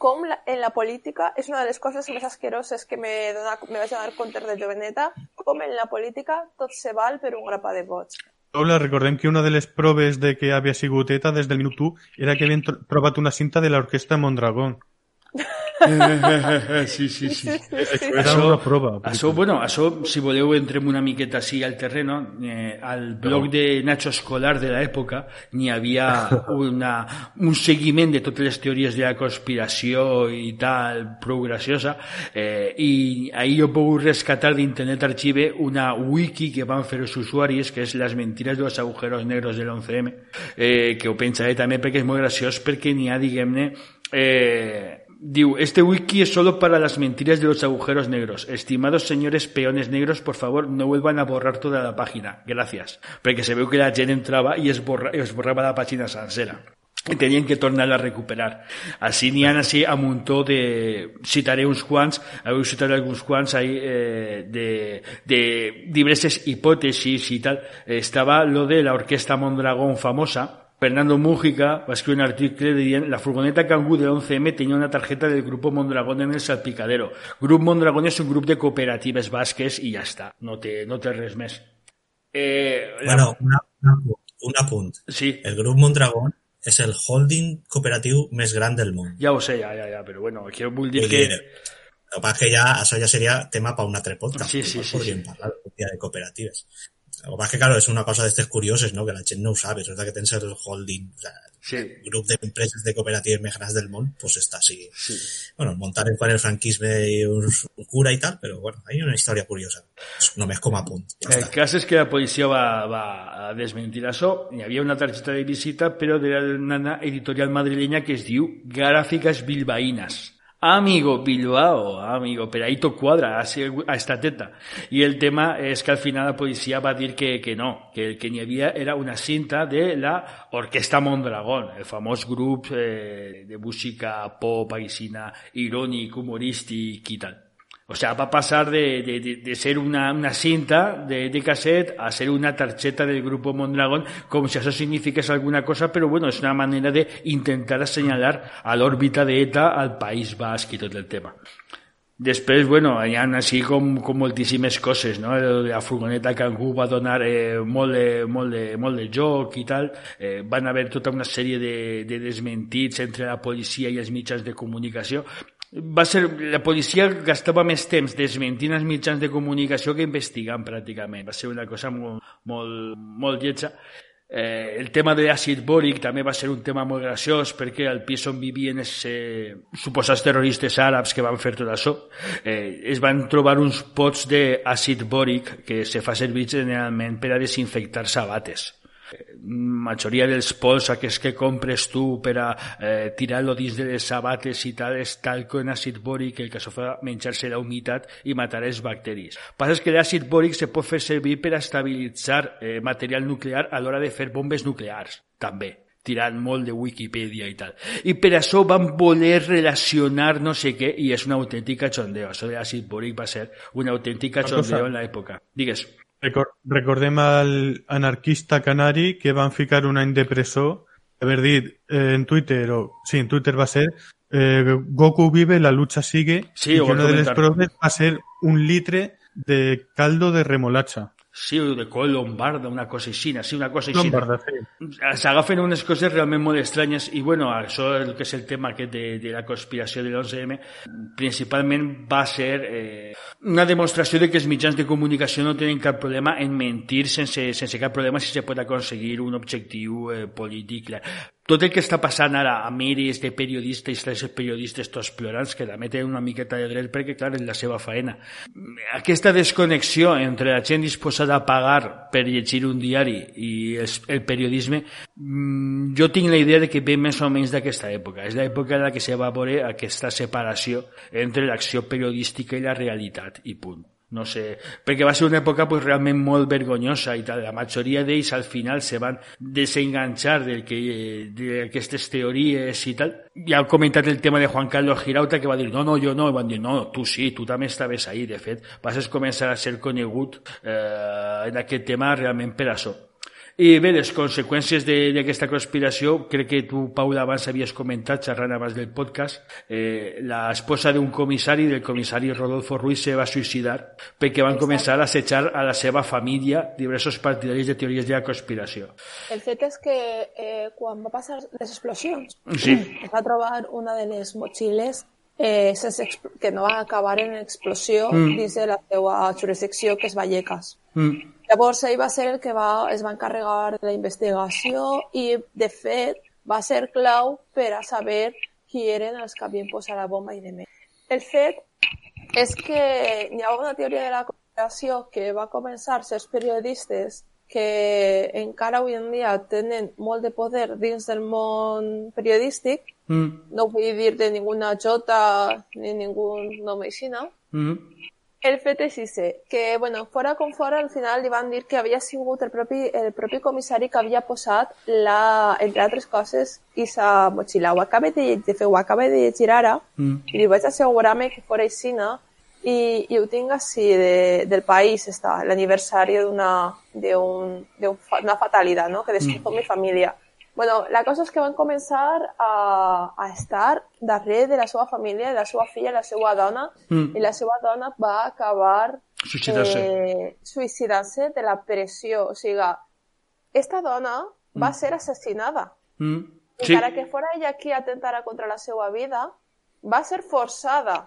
com la, en la política és una de les coses més asqueroses que me, dona, me vaig donar compte de joveneta, com en la política tot se val per un grapa de vots. Paula, recordem que una de les proves de que havia sigut ETA des del minut 1 era que havien trobat una cinta de l'orquestra Mondragón. Sí, sí, sí. Era una prova. Això, bueno, això, si voleu, entrem una miqueta així al terreno. Eh, al blog de Nacho Escolar de l'època n'hi havia una, un seguiment de totes les teories de la conspiració i tal, prou graciosa, eh, i ahir jo pogut rescatar d'internet arxive una wiki que van fer els usuaris, que és les mentires de los agujeros negros del 11M, eh, que ho pensaré també perquè és molt graciós, perquè n'hi ha, diguem-ne, eh, Diu, este wiki es solo para las mentiras de los agujeros negros. Estimados señores peones negros, por favor, no vuelvan a borrar toda la página. Gracias. Porque se ve que la gente entraba y es, borra, es borraba la página sencera. i tenien que tornar-la a recuperar. Així n'hi ha així de... Citaré uns quants, heu citat alguns quants ahí, eh, de, de diverses hipòtesis i tal. Estava lo de la orquesta Mondragón famosa, Fernando Mújica escribir un artículo de la furgoneta Kangoo de 11M tenía una tarjeta del Grupo Mondragón en el salpicadero. Grupo Mondragón es un grupo de cooperativas vasques y ya está. No te, no te res més. Eh, bueno, una, una, un apunt. Sí. El Grup Mondragón és el holding cooperatiu més gran del món. Ja ho sé, ja, ja, ja, però bueno, quiero dir que... El que passa que ja, això ja seria tema per un altre podcast. Sí, sí, sí, podríem sí. de cooperatives. Lo que pasa es que, claro, es una cosa de estos curiosos, ¿no? Que la gente no sabe. Es verdad que tens el holding, o sea, Sí. el grup d'empreses de cooperatives més grans del món, pues està així. Sí. Bueno, muntaren quan el franquisme i us cura i tal, però bueno, hay una història curiosa. Només com a punt. Ja El cas és que la policia va, va desmentir això. Hi havia una targeta de visita, però de una editorial madrileña que es diu Gráficas Bilbaínas. Amigo Bilbao, amigo, pero ahí to cuadra a esta teta. Y el tema es que al final la policía va a decir que, que no, que el que ni había era una cinta de la Orquesta Mondragón, el famoso grupo eh, de música pop, paisina, irónico, humorístico y tal. O sea, va a pasar de, de- de- ser una, una cinta de, de cassette a ser una tarjeta del grupo Mondragón, como si eso significase alguna cosa, pero bueno, es una manera de intentar señalar a la órbita de ETA al País Basque y todo el tema. Després, bueno, hi ha així com, com moltíssimes no? La furgoneta que algú va donar eh, molt, de, molt, de, molt tal. Eh, van haver tota una sèrie de, de desmentits entre la policia i els mitjans de comunicació. Va ser, la policia gastava més temps desmentint els mitjans de comunicació que investigant pràcticament. Va ser una cosa molt, molt, molt lletja. Eh, el tema de l'àcid bòric també va ser un tema molt graciós perquè al pis on vivien els eh, suposats terroristes àrabs que van fer tot això eh, es van trobar uns pots d'àcid bòric que se fa servir generalment per a desinfectar sabates majoria dels pols aquests que compres tu per a eh, tirar-lo dins de les sabates i tal és talco en àcid bòric el que això fa menjar-se la humitat i matar els bacteris. Passa és que l'àcid bòric se pot fer servir per a estabilitzar eh, material nuclear a l'hora de fer bombes nuclears, també tirant molt de Wikipedia i tal. I per això van voler relacionar no sé què, i és una autèntica xondeo. Això de l'àcid bòric va ser una autèntica xondeo en l'època. Digues. Recor recordem al anarquista canari que van ficar un any de presó haver dit eh, en Twitter, o sí, en Twitter va ser eh, Goku vive, la lucha sigue, Sí, ho que una de comentar. proves va ser un litre de caldo de remolacha. Sí, o de col lombarda, una cosa així, sí, una cosa així. Lombarda, sí. s'agafen unes coses realment molt estranyes i bueno, això el que és el tema aquest de, de la conspiració de l'11M principalment va ser eh, una demostració de que els mitjans de comunicació no tenen cap problema en mentir sense, sense cap problema si se pot aconseguir un objectiu eh, polític clar. Tot el que està passant ara a miris de periodistes els periodistes tots plorants que també tenen una miqueta de dret perquè clar és la seva faena aquesta desconnexió entre la gent disposada a pagar per llegir un diari i el, el periodisme mm, jo tinc la idea de que ve més o menys d'aquesta època. És l'època en la que se va veure aquesta separació entre l'acció periodística i la realitat i punt no sé, perquè va ser una època pues, realment molt vergonyosa i tal. La majoria d'ells al final se van desenganxar del que, d'aquestes teories i tal. Ja heu comentat el tema de Juan Carlos Girauta que va dir no, no, jo no, i van dir no, tu sí, tu també estaves ahí, de fet, vas començar a ser conegut eh, en aquest tema realment per això. I bé, les conseqüències de- d'aquesta conspiració, crec que tu, Paula, abans havies comentat, xerrant abans del podcast, eh, l'esposa d'un comissari, del comissari Rodolfo Ruiz, se va suïcidar perquè van començar a assetjar a la seva família diversos partidaris de teories de la conspiració. El fet és que eh, quan va passar les explosions Sí. es va trobar una de les motxilles eh, sense que no va acabar en explosió Mm. dins de la seva jurisdicció, que és Vallecas. Mm. Llavors ell va ser el que va, es va encarregar de la investigació i, de fet, va ser clau per a saber qui eren els que havien posat la bomba i de més. El fet és que hi ha una teoria de la conspiració que va començar certs periodistes que encara avui en dia tenen molt de poder dins del món periodístic, Mm. no vull dir de ninguna jota ni ningú nom així, no? Mm. El fet és ese, que, bueno, fora com fora, al final li van dir que havia sigut el propi, el propi comissari que havia posat, la, entre altres coses, aquesta motxilla. Ho acaba de, de fer, ho acaba de llegir ara, Mm. i li vaig assegurar-me que fora així, no? I, i ho tinc així, de, del país, està, l'aniversari d'una una fatalitat, no?, que descompon mi família. Bueno, la cosa és que van començar a, a estar darrere de la seva família, de la seva filla, la seva dona, Mm. i la seva dona va acabar Suïcidar-se. eh, suïcidant-se de la pressió. O sigui, esta dona va ser assassinada. Mm. Sí. Encara que fora ella qui atentara contra la seva vida, va ser forçada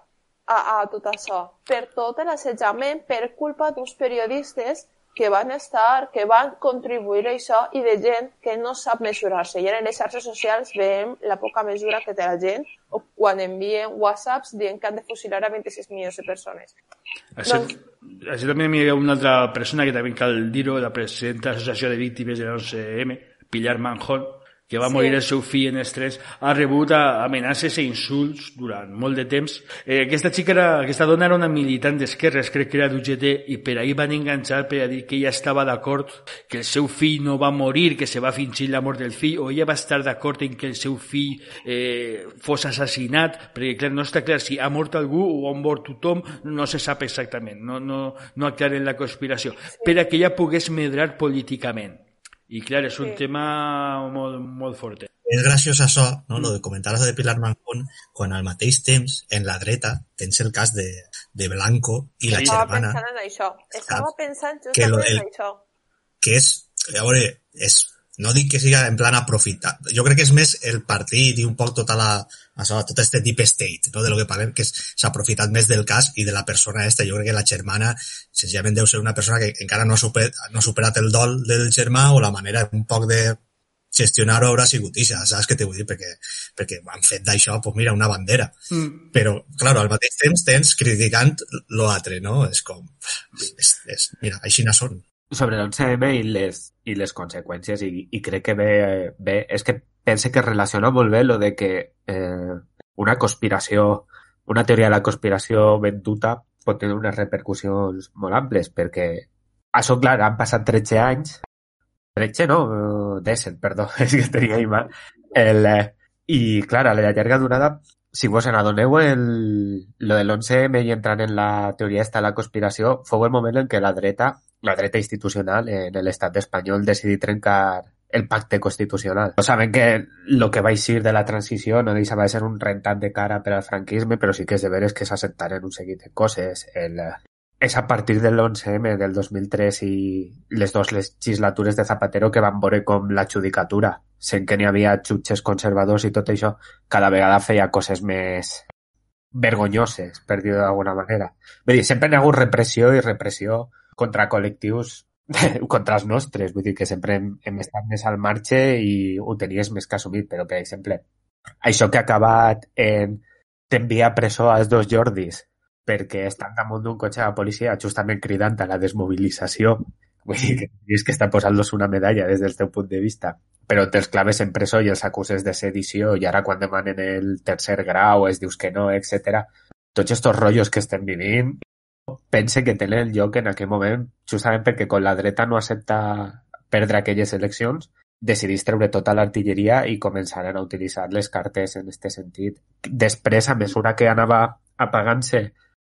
a, a tot això per tot l'assetjament per culpa d'uns periodistes que van estar, que van contribuir a això i de gent que no sap mesurar-se. I en les xarxes socials veiem la poca mesura que té la gent o quan envien whatsapps dient que han de fusilar a 26 milions de persones. Això, doncs... això també hi ha una altra persona que també cal dir-ho, la presidenta de l'Associació de Víctimes de l'11M, Pilar Manjón, que va sí. morir el seu fill en estrès, ha rebut amenaces i insults durant molt de temps. Eh, aquesta xica era, aquesta dona era una militant d'esquerres, crec que era d'UGT, i per ahir van enganxar per a dir que ella estava d'acord que el seu fill no va morir, que se va fingir la mort del fill, o ella va estar d'acord en que el seu fill eh, fos assassinat, perquè clar, no està clar si ha mort algú o ha mort tothom, no se sap exactament, no, no, no aclaren la conspiració, sí. per a que ella pogués medrar políticament. I clar, és un sí. tema molt, molt fort. És graciós això, no? lo de comentar de Pilar Mancón, quan al mateix temps, en la dreta, tens el cas de, de Blanco i sí. la germana. Estava pensant en això. Estava pensant justament que lo, el, en això. Que és, a veure, és no dic que siga en plan aprofitar. Jo crec que és més el partit i un poc tota la, això, tot este deep state, no? de lo que parlem, que s'ha aprofitat més del cas i de la persona esta. Jo crec que la germana senzillament deu ser una persona que encara no ha superat, no ha superat el dol del germà o la manera un poc de gestionar-ho haurà sigut ixa, saps què t'he vull dir? Perquè, perquè han fet d'això, pues mira, una bandera. Mm. Però, clar, al mateix temps tens criticant l'altre, no? És com... És, és, mira, així no són sobre l'11M i les, i les conseqüències i, i crec que bé, bé és que pense que relaciona molt bé lo de que eh, una conspiració, una teoria de la conspiració ben duta pot tenir unes repercussions molt amples perquè això, clar, han passat 13 anys 13 no, 17, perdó, és que tenia mal el, eh, i clar, a la llarga durada si vos en adoneu el, lo de l'11M i entrant en la teoria esta de la conspiració fou el moment en què la dreta la dreta institucional en l'estat espanyol decidí trencar el pacte constitucional. No saben que lo que va a ir de la transició no deixava de ser un rentat de cara per al franquisme, però sí que és de veres que s'assentaren un seguit de coses. El, és a partir del 11M del 2003 i les dues legislatures de Zapatero que van veure com la judicatura, sent que n'hi havia jutges conservadors i tot això, cada vegada feia coses més vergonyoses, per dir-ho d'alguna manera. Vull dir, sempre n'hi ha hagut repressió i repressió contra col·lectius contra els nostres, vull dir que sempre hem, hem estat més al marge i ho tenies més que assumit, però per exemple, això que ha acabat en t'enviar presó als dos Jordis perquè estan damunt d'un cotxe de policia justament cridant a la desmobilització. Vull dir que tens que estar posant-los una medalla des del teu punt de vista. Però te'ls claves en presó i els acuses de sedició i ara quan demanen el tercer grau es dius que no, etc. Tots aquests rotllos que estem vivint pense que tenen lloc en aquell moment justament perquè quan la dreta no accepta perdre aquelles eleccions decidís treure tota l'artilleria i començaren a utilitzar les cartes en aquest sentit. Després, a mesura que anava apagant-se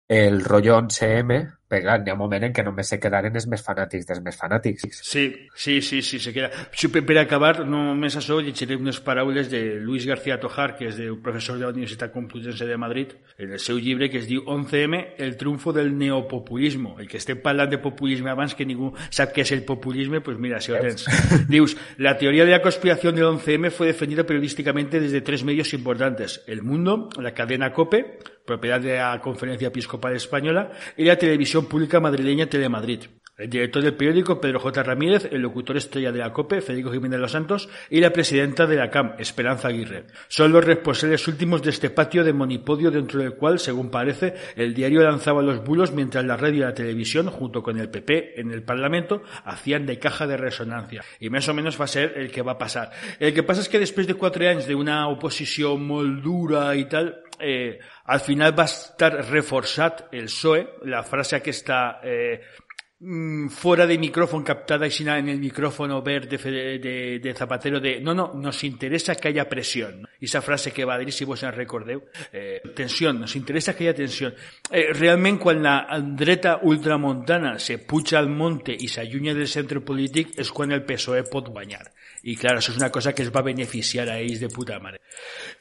el rotllo 11M, perquè clar, hi ha un moment en què només se quedaren els més fanàtics dels més fanàtics. Sí, sí, sí, sí se queda. Per, per acabar, només això, llegiré unes paraules de Luis García Tojar, que és el professor de la Universitat Complutense de Madrid, en el seu llibre que es diu 11M, el triunfo del neopopulismo. El que estem parlant de populisme abans que ningú sap què és el populisme, pues mira, si ho tens. Dius, la teoría de la conspiración del 11M fue defendida periodísticamente desde tres medios importantes. El Mundo, la cadena COPE, propiedad de la Conferencia Episcopal Española, y la televisión pública madrileña Telemadrid. El director del periódico, Pedro J. Ramírez, el locutor estrella de la COPE, Federico Jiménez Los Santos, y la presidenta de la CAM, Esperanza Aguirre. Son los responsables últimos de este patio de monipodio dentro del cual, según parece, el diario lanzaba los bulos mientras la radio y la televisión, junto con el PP en el Parlamento, hacían de caja de resonancia. Y más o menos va a ser el que va a pasar. El que pasa es que después de cuatro años de una oposición moldura y tal, eh, al final va estar reforçat el PSOE, la frase aquesta eh, mm, fora de micrófono captada y sin en el micrófono ver de, de, Zapatero de no, no, nos interesa que haya presión. Y esa frase que va a dir, si vos en recordeu, eh, tensión, nos interesa que haya tensión. Eh, realment, quan la dreta ultramontana se puja al monte i s'allunya del centre polític és quan el PSOE pot guanyar. I, clar, això és una cosa que es va beneficiar a ells de puta mare.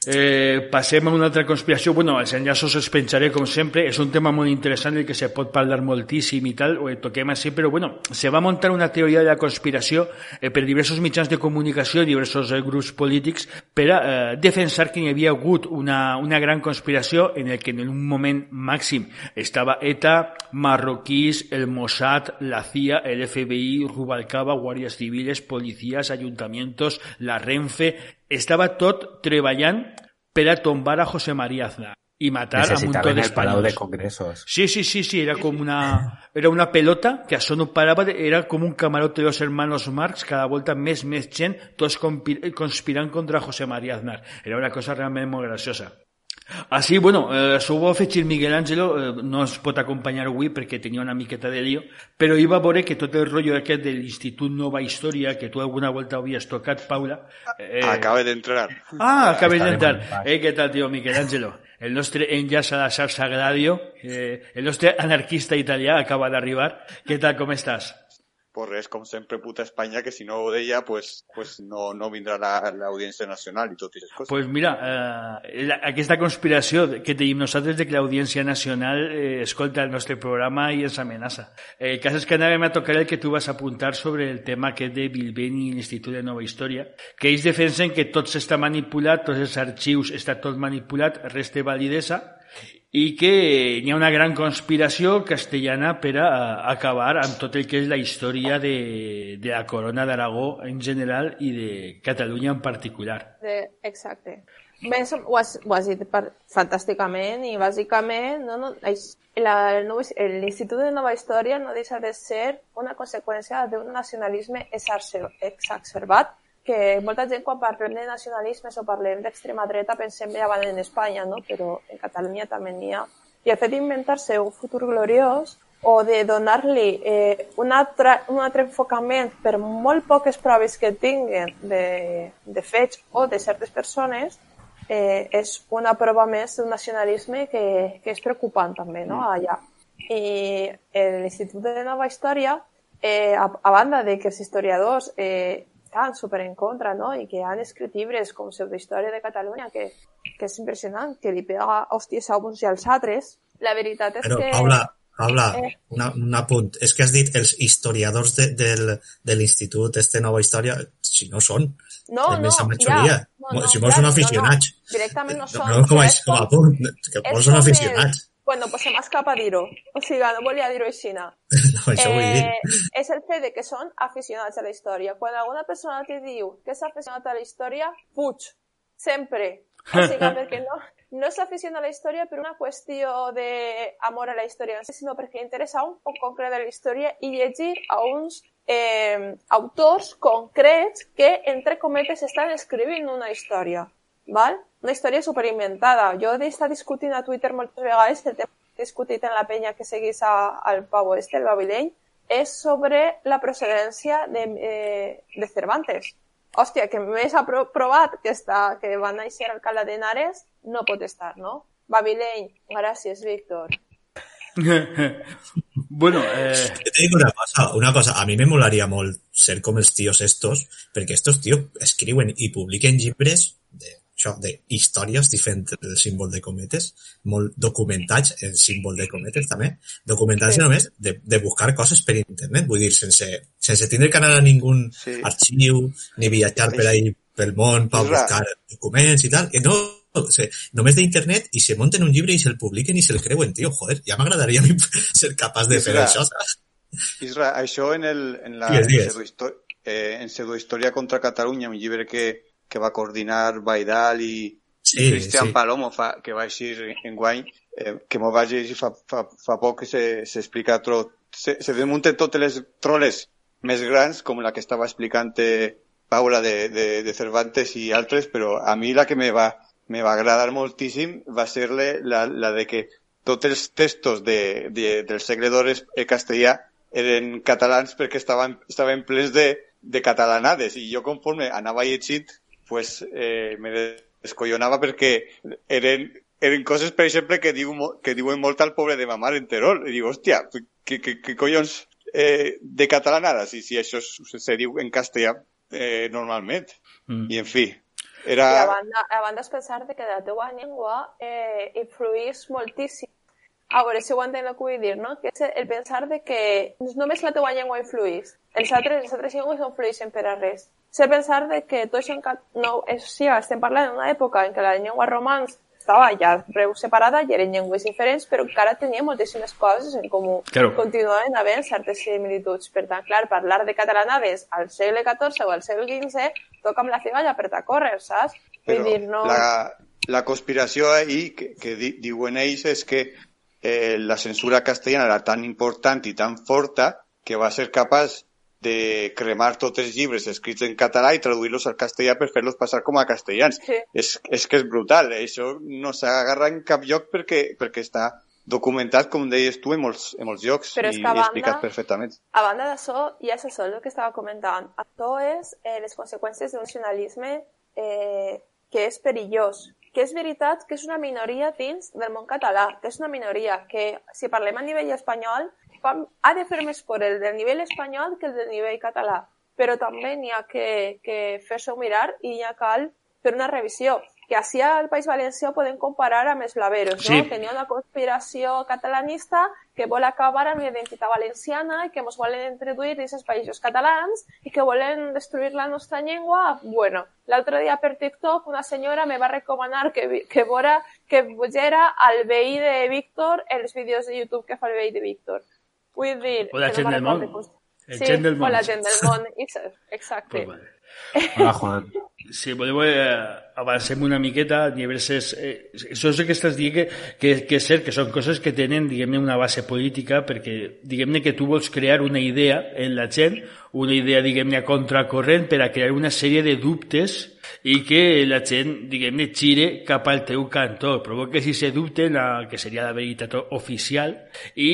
Eh, passem a una altra conspiració. Bueno, els enllaços els penjaré, com sempre. És un tema molt interessant el que se pot parlar moltíssim i tal, ho toquem així, però, bueno, se va muntar una teoria de la conspiració eh, per diversos mitjans de comunicació, diversos eh, grups polítics, per a eh, defensar que hi havia una, una gran conspiració en el que en un moment màxim estava ETA, marroquís, el Mossad, la CIA, el FBI, Rubalcaba, guàrdies civiles, policies, ayuntamientos, la Renfe... Estava tot treballant per a tombar a José María Aznar i matar a un d'espanyols. de congressos. Sí, sí, sí, sí, era com una, era una pelota que això no parava, de, era com un camarote de los hermanos Marx, cada volta més, més gent, tots conspirant contra José María Aznar. Era una cosa realment molt graciosa. Així, bueno, eh, s'ho va afegir Miguel Ángelo, eh, no es pot acompanyar avui perquè tenia una miqueta de lío, però hi va veure que tot el rotllo aquest de l'Institut Nova Història, que tu alguna volta havies tocat, Paula... Eh... Acaba d'entrar. Ah, acabes d'entrar. Eh, què tal, tio Miguel Ángelo? El nostre enllaç a la xarxa Gladio, eh, el nostre anarquista italià acaba d'arribar. Què tal, com estàs? Pues res, com sempre, puta Espanya, que si no ho deia, pues, pues no, no vindrà l'Audiència la, Nacional i tot aquestes coses. Pues mira, eh, la, aquesta conspiració que tenim nosaltres de que l'Audiència Nacional eh, escolta el nostre programa i ens amenaça. Eh, el cas és que anàvem a tocar el que tu vas apuntar sobre el tema aquest de Bilbeni i l'Institut de Nova Història, que ells defensen que tot s'està manipulat, tots els arxius està tot manipulat, res té validesa, i que hi ha una gran conspiració castellana per a acabar amb tot el que és la història de, de la corona d'Aragó en general i de Catalunya en particular. Exacte. Més, ho, has, ho has dit per, fantàsticament i bàsicament no, no, l'Institut de Nova Història no deixa de ser una conseqüència d'un nacionalisme exacerbat que molta gent quan parlem de nacionalismes o parlem d'extrema dreta pensem van en Espanya, no? però en Catalunya també n'hi ha. I el fet d'inventar-se un futur gloriós o de donar-li eh, un, altre, un altre enfocament per molt poques proves que tinguen de, de fets o de certes persones eh, és una prova més d'un nacionalisme que, que és preocupant també no? Mm. allà. I l'Institut de Nova Història, eh, a, a banda de que els historiadors eh, estan super en contra, no? I que han escrit llibres com Pseudohistòria de Catalunya, que, que és impressionant, que li pega hòsties a uns i als altres. La veritat és Però, que... Paula, Paula, eh. una, un apunt. És que has dit els historiadors de, del, de l'Institut este Nova Història, si no són, no, no, majoria. Ja, no, no, si vols són aficionats. No, no. Directament no són. No, no com, a, com a punt, que vols són aficionats. Bueno, pues se m'escapa dir-ho. O sigui, no volia dir-ho així. No, això eh, vull dir. És el fet de que són aficionats a la història. Quan alguna persona te diu que és aficionat a la història, fuig. Sempre. O sigui, perquè no, no s'aficiona a la història per una qüestió d'amor a la història, sinó perquè interessa un poc concret de la història i llegir a uns eh, autors concrets que, entre cometes, estan escrivint una història. Val? Una història superinventada. Jo he estat discutint a Twitter moltes vegades el tema que he discutit en la penya que seguís a, al Pau Este, el Babileny, és sobre la procedència de, eh, de Cervantes. Hòstia, que més ha provat que, està, que va néixer alcalde d'Henares, no pot estar, no? Babileny, gràcies, Víctor. bueno, eh... Te digo una cosa, una cosa, a mí me molaría molt ser com els tios estos, perquè estos tios escriuen i publiquen llibres de això, de històries diferents del símbol de cometes, molt documentats el símbol de cometes també, documentats sí. només de, de buscar coses per internet, vull dir, sense, sense tindre que anar a ningú sí. arxiu, ni viatjar per ahí pel món per buscar documents i tal, que no, o sigui, només d'internet i se munten un llibre i se'l publiquen i se'l creuen, tio, joder, ja m'agradaria ser capaç de Isra, fer això, saps? Isra, això en, el, en la digues, digues. Eh, en pseudohistòria contra Catalunya, un llibre que, que va coordinar Baidal i, sí, Cristian sí. Palomo, fa, que va així en guany, eh, que m'ho vaig llegir fa, fa, fa poc que s'explica se, tot, se, se desmunten totes les troles més grans, com la que estava explicant eh, Paula de, de, de Cervantes i altres, però a mi la que me va, me va agradar moltíssim va ser la, la de que tots els textos de, de, del segle d'Or castellà eren catalans perquè estaven, estaven plens de, de catalanades i jo conforme anava llegint pues, eh, me descollonava perquè eren, eren coses, per exemple, que, diu, que diuen molt al pobre de ma mare en Terol. I dic, hòstia, què, què, què collons eh, de catalanada, si, si això se, se diu en castellà, eh, normalment. Mm. I, en fi, era... I a banda, a banda és pensar que la teva llengua eh, influís moltíssim a veure si ho entenc el que vull dir, no? Que és el pensar de que només la teva llengua influís, els altres, les altres llengües no influeixen per a res. És el pensar de que tot això no, és, sí, estem parlant d'una època en què la llengua romans estava ja preu separada i eren llengües diferents, però encara tenia moltíssimes coses en comú. Claro. Continuaven havent certes similituds. Per tant, clar, parlar de catalanades al segle XIV o al segle XV toca amb la cigalla per a córrer, saps? Vull dir, no... La, la conspiració ahí que, que diuen ells és que eh, la censura castellana era tan important i tan forta que va ser capaç de cremar tots els llibres escrits en català i traduir-los al castellà per fer-los passar com a castellans. Sí. És, és que és brutal, això no s'agarra en cap lloc perquè, perquè està documentat, com deies tu, en molts, en molts llocs Però i, és que a i banda, explicat perfectament. A banda d'això, i és això el que estava comentant, això és eh, les conseqüències d'un nacionalisme eh, que és perillós, que és veritat que és una minoria dins del món català, que és una minoria que, si parlem a nivell espanyol, ha de fer més por el del nivell espanyol que el del nivell català, però també n'hi ha que, que fer-se mirar i ja cal fer una revisió que així al País Valencià podem comparar amb els blaveros, sí. no? Tenia una conspiració catalanista que vol acabar amb la identitat valenciana i que ens volen introduir dins els països catalans i que volen destruir la nostra llengua. Bueno, l'altre dia per TikTok una senyora me va recomanar que, que vora que vegera al veí de Víctor els vídeos de YouTube que fa el veí de Víctor. Vull dir... O la que gent no del món. El Sí, gent del o món. la gent del món, exacte. Pues vale. Hola, Juan. Si voleu, eh, avancem una miqueta, diverses... Eh, això és el que estàs dient, que, que, que és cert que són coses que tenen, diguem-ne, una base política, perquè, diguem-ne, que tu vols crear una idea en la gent, una idea, diguem-ne, a contracorrent per a crear una sèrie de dubtes i que la gent, diguem-ne, gire cap al teu cantó, provoques ese dubte, la, que seria la veritat oficial, i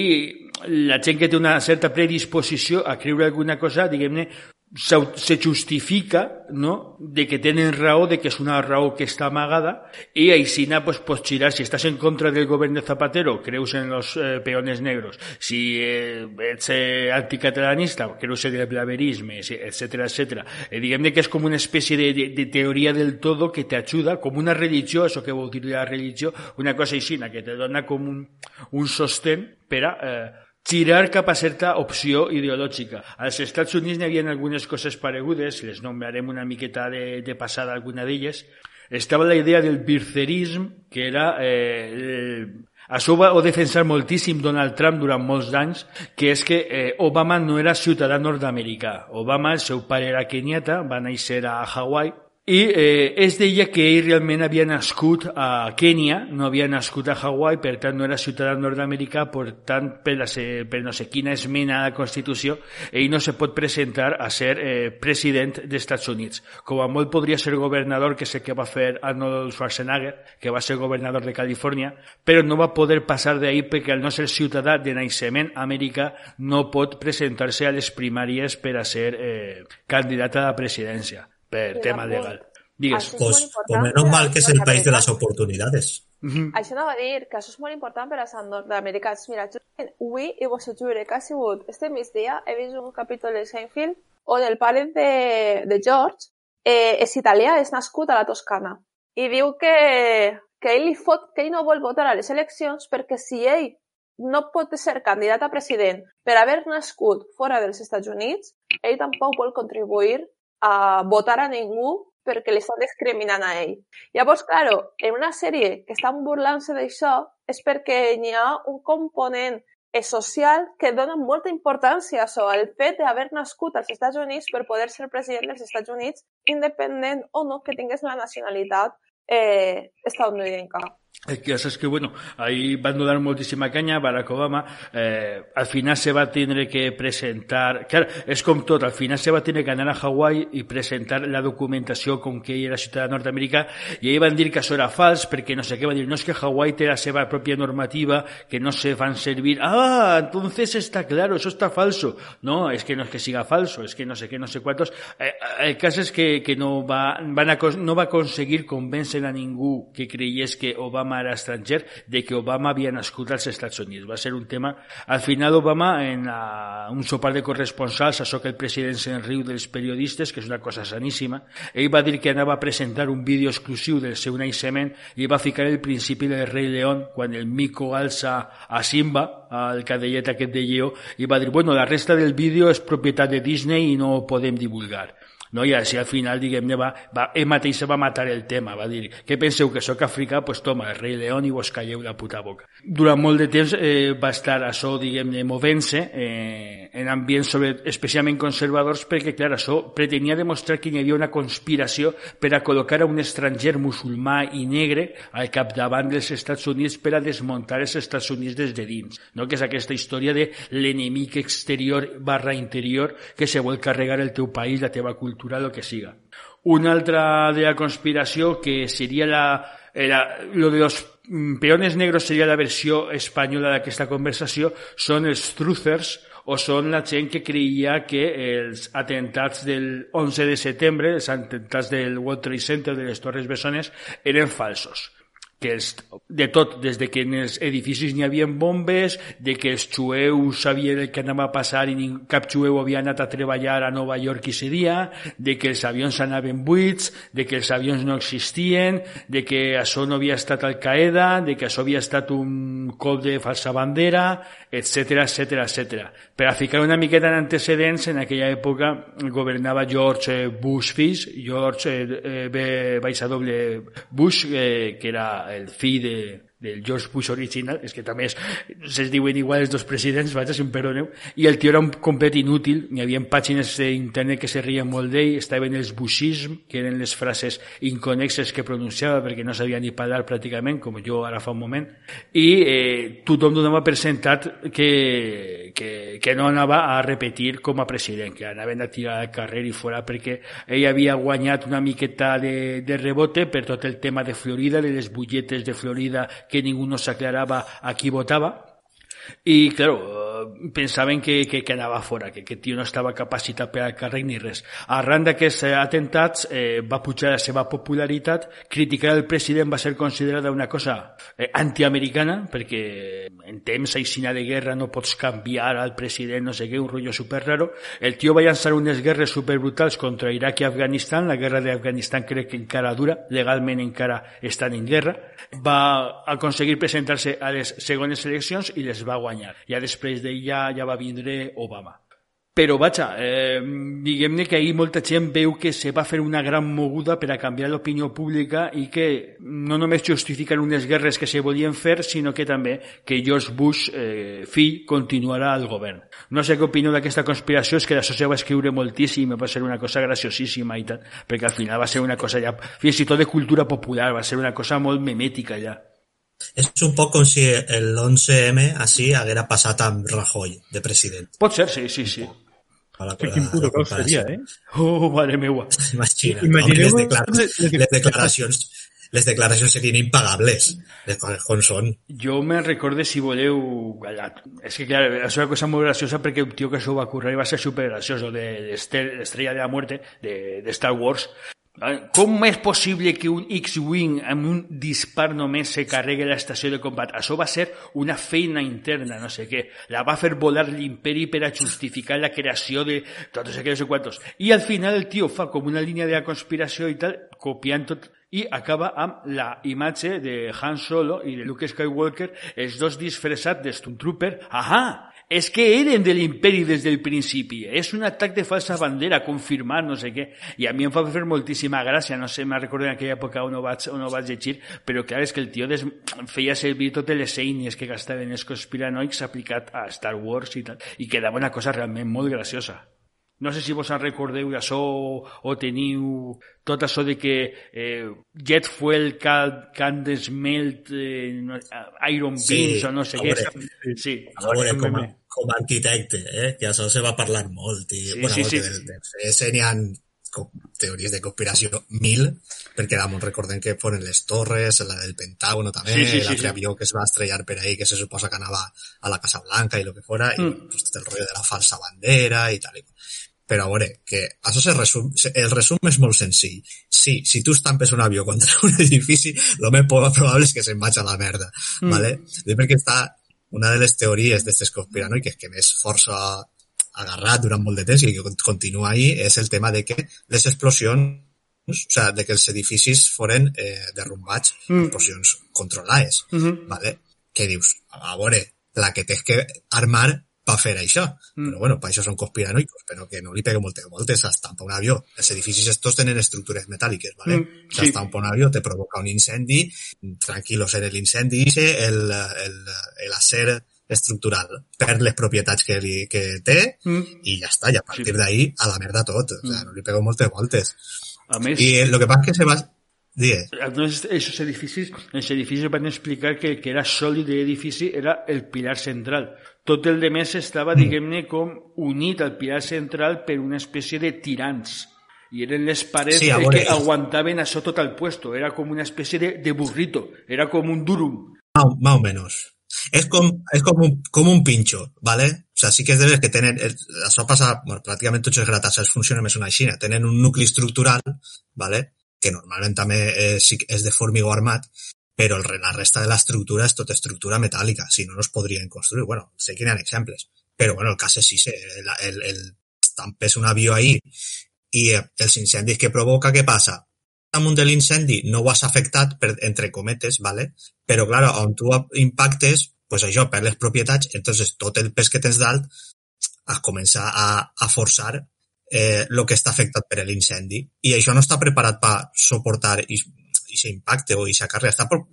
la gent que té una certa predisposició a creure alguna cosa, diguem-ne, se justifica no? de que tenen raó, de que és una raó que està amagada i aixina pues, pots girar, si estàs en contra del govern de Zapatero, creus en los eh, peones negros, si eh, ets eh, anticatalanista, creus en el blaverisme, etc etc. Eh, que és com una espècie de, de, de teoria del todo que t'ajuda, com una religió, això que vol dir la religió, una cosa aixina, que te dona com un, un sostén per a eh, girar cap a certa opció ideològica. Als Estats Units n'hi havia algunes coses paregudes, les nombrarem una miqueta de, de passada alguna d'elles. Estava la idea del bircerisme, que era... Eh, el, això va ho defensar moltíssim Donald Trump durant molts anys, que és que eh, Obama no era ciutadà nord-americà. Obama, el seu pare era keniata, va néixer a Hawaii, i eh, es deia que ell realment havia nascut a Kènia, no havia nascut a Hawaii, per tant no era ciutadà nord-americà, per tant per, la, per no sé quina esmena a la Constitució, ell no se pot presentar a ser eh, president dels Estats Units. Com a molt podria ser governador, que sé que va fer Arnold Schwarzenegger, que va ser governador de Califòrnia, però no va poder passar d'ahir perquè al no ser ciutadà de naixement americà no pot presentar-se a les primàries per a ser eh, candidat a la presidència per Sí, tema legal. Digues. És Pues, pues menos mal que es el país de las nord-americans. oportunidades. Això anava a dir que això és molt important per als nord-americans. Mira, justament avui, i vos ho jure, que ha sigut este migdia, he vist un capítol de Seinfeld on el pare de, de George eh, és italià, és nascut a la Toscana. I diu que, que, ell li fot, que ell no vol votar a les eleccions perquè si ell no pot ser candidat a president per haver nascut fora dels Estats Units, ell tampoc vol contribuir a votar a ningú perquè li estan discriminant a ell. Llavors, claro, en una sèrie que estan burlant-se d'això és perquè hi ha un component social que dona molta importància a això, el fet d'haver nascut als Estats Units per poder ser president dels Estats Units, independent o no que tingués la nacionalitat eh, estadounidenca. El pasa es que, bueno, ahí van a dar muchísima caña, Barack Obama, eh, al final se va a tener que presentar, claro, es com tot, al final se va a tener que anar a Hawaii i presentar la documentació com que era ciutadà nord-americà, i ahir van dir que això era fals, perquè no sé què, van dir, no és que Hawaii té la seva normativa, que no se van servir, ah, entonces está claro, eso está falso. No, es que no es que siga falso, es que no sé qué, no sé cuántos. Eh, el cas és que, que no, va, van a, no va aconseguir convèncer a ningú que creiés que Obama Obama era estranger, de que Obama havia nascut als Estats Units. Va ser un tema... Al final Obama, en la, un sopar de corresponsals, això que el president se'n riu dels periodistes, que és una cosa saníssima, ell va dir que anava a presentar un vídeo exclusiu del seu naixement i va ficar el principi del rei León quan el mico alça a Simba, al cadellet aquest de lleó, i va dir, bueno, la resta del vídeo és propietat de Disney i no ho podem divulgar. No? I així al final, diguem-ne, va, va, ell mateix va matar el tema, va dir, què penseu, que sóc africà? Pues toma, el rei León i vos calleu la puta boca. Durant molt de temps eh, va estar això, diguem-ne, movent-se eh, en ambients sobre, especialment conservadors perquè, clar, això pretenia demostrar que hi havia una conspiració per a col·locar a un estranger musulmà i negre al capdavant dels Estats Units per a desmuntar els Estats Units des de dins, no? que és aquesta història de l'enemic exterior barra interior que se vol carregar el teu país, la teva cultura cultural, que siga. Una altra de la conspiració que seria la, la, lo de los mm, peones negros seria la versió espanyola d'aquesta conversació, són els truthers, o són la gent que creia que els atentats del 11 de setembre, els atentats del World Trade Center de les Torres Bessones, eren falsos que els, de tot, des de que en els edificis n'hi havia bombes, de que els jueus sabien el que anava a passar i cap jueu havia anat a treballar a Nova York i dia, de que els avions anaven buits, de que els avions no existien, de que això no havia estat Al-Qaeda, de que això havia estat un cop de falsa bandera, etc etc etc. Per a ficar una miqueta en antecedents, en aquella època governava George Bush fills, George eh, B. W. Bush, eh, que era el fill de, del George Bush original, és que també es, es diuen igual els dos presidents, vaja, si em perdoneu, i el tio era un complet inútil, hi havia pàgines d'internet que se rien molt d'ell, estaven els bushism, que eren les frases inconexes que pronunciava perquè no sabia ni parlar pràcticament, com jo ara fa un moment, i eh, tothom donava per sentat que, que, que no anava a repetir com a president, que anaven a tirar al carrer i fora perquè ell havia guanyat una miqueta de, de rebote per tot el tema de Florida, de les butlletes de Florida que ningú no s'aclarava a qui votava i, claro, pensaven que, que, que anava fora, que aquest tio no estava capacitat per al càrrec ni res. Arran d'aquests atentats eh, va pujar la seva popularitat, criticar el president va ser considerada una cosa eh, antiamericana, perquè en temps aixina de guerra no pots canviar al president, no sé què, un rotllo super raro. El tio va llançar unes guerres super brutals contra Iraq i Afganistan, la guerra d'Afganistan crec que encara dura, legalment encara estan en guerra. Va aconseguir presentar-se a les segones eleccions i les va guanyar. Ja després d'ella ja va vindre Obama. Però, vaja, eh, diguem-ne que ahir molta gent veu que se va fer una gran moguda per a canviar l'opinió pública i que no només justifiquen unes guerres que se volien fer, sinó que també que George Bush, eh, fill, continuarà al govern. No sé què opino d'aquesta conspiració, és que d'això se va escriure moltíssim, va ser una cosa graciosíssima i tal, perquè al final va ser una cosa ja, fins i tot de cultura popular, va ser una cosa molt memètica ja. És un poc com si el 11M així haguera passat amb Rajoy de president. Pot ser, sí, sí, sí. La, que quin puto cos seria, eh? Oh, mare meua. Imagina, Imagineu les, declar les declaracions les declaracions serien impagables de com són. Jo me recorde, si voleu, és que clar, és una cosa molt graciosa perquè un tio que això va currar i va ser super graciós, de l'Estrella de la Muerte, de, de Star Wars, com és possible que un X-Wing amb un dispar només se carregui l'estació de combat? Això va ser una feina interna, no sé què. La va fer volar l'imperi per a justificar la creació de tots aquells quantos. I al final el tio fa com una línia de la conspiració i tal, copiant tot, i acaba la imatge de Han Solo i de Luke Skywalker, els dos disfressats de Stormtrooper. Ahà! És que eren de l'imperi des del principi. És un atac de falsa bandera, confirmat, no sé què. I a mi em fa fer moltíssima gràcia, no sé, me'n recordo en aquella època on ho vaig, on ho vaig llegir, però clar, és que el tio des... feia servir totes les eines que gastaven els conspiranoics aplicat a Star Wars i tal, i quedava una cosa realment molt graciosa. No sé si vos recordeu d'això o teniu tot això de que eh, jet fuel can, can desmelt eh, iron sí, beams o no sé veure, què. Sí, a veure, com, a, com a arquitecte, eh, que això se va parlar molt. I, sí, bueno, sí, sí. De, de, de n'hi ha teories de conspiració mil, perquè damunt recordem que foren les torres, la del Pentágono també, sí, sí, sí, l'altre sí. avió que es va estrellar per ahí, que se suposa que anava a la Casa Blanca i lo que fora, mm. i pues, el rotllo de la falsa bandera i tal. I però a veure, que això se resum, el resum és molt senzill. Sí, si tu estampes un avió contra un edifici, el més probable és que se'n vagi a la merda, mm. ¿vale? Perquè està una de les teories d'aquestes conspiranoiques que més força agarrat durant molt de temps i que continua ahí és el tema de que les explosions o sea, de que els edificis foren eh, derrumbats, mm. explosions controlades, mm -hmm. ¿vale? Què dius? A veure, la que tens que armar per fer això. Mm. Però bueno, per això són conspiranoicos, però que no li pegue moltes voltes a estampar un avió. Els edificis estos tenen estructures metàl·liques, ¿vale? Mm, sí. S'estampa un avió, te provoca un incendi, tranquilos en l'incendi, el, el, el acer estructural perd les propietats que, li, que té mm. i ja està, i a partir sí. d'ahí a la merda tot, o sea, mm. no li pego moltes voltes. A més... I el que passa que se va... Digues. Algunos esos edificis, els edificis van explicar que el que era sòlid de l'edifici era el pilar central. Tot el de més estava, mm. diguem-ne, com unit al pilar central per una espècie de tirants. I eren les parets sí, que aguantaven això tot el puesto. Era com una espècie de, de burrito. Era com un durum. Más, más o menos. És com, és com, un, com un pinxo, ¿vale? O sea, sí que és de que tenen... Això passa... Bueno, pràcticament tots els gratasses funcionen més o una Xina. Tenen un nucli estructural, ¿vale? Que normalment també és, és de formigó armat, però la resta de l'estructura és tota estructura metàl·lica, si no, no es podrien construir. Bueno, sé que hi ha exemples, però bueno, el cas és sí, el, el, el estampes un avió ahí i els incendis que provoca, què passa? Damunt de l'incendi no ho has afectat, per, entre cometes, ¿vale? però clar, on tu impactes, pues això, per les propietats, entonces tot el pes que tens dalt es comença a, a forçar eh, que està afectat per l'incendi. I això no està preparat per suportar aquest impacte o aquesta càrrega. Està por...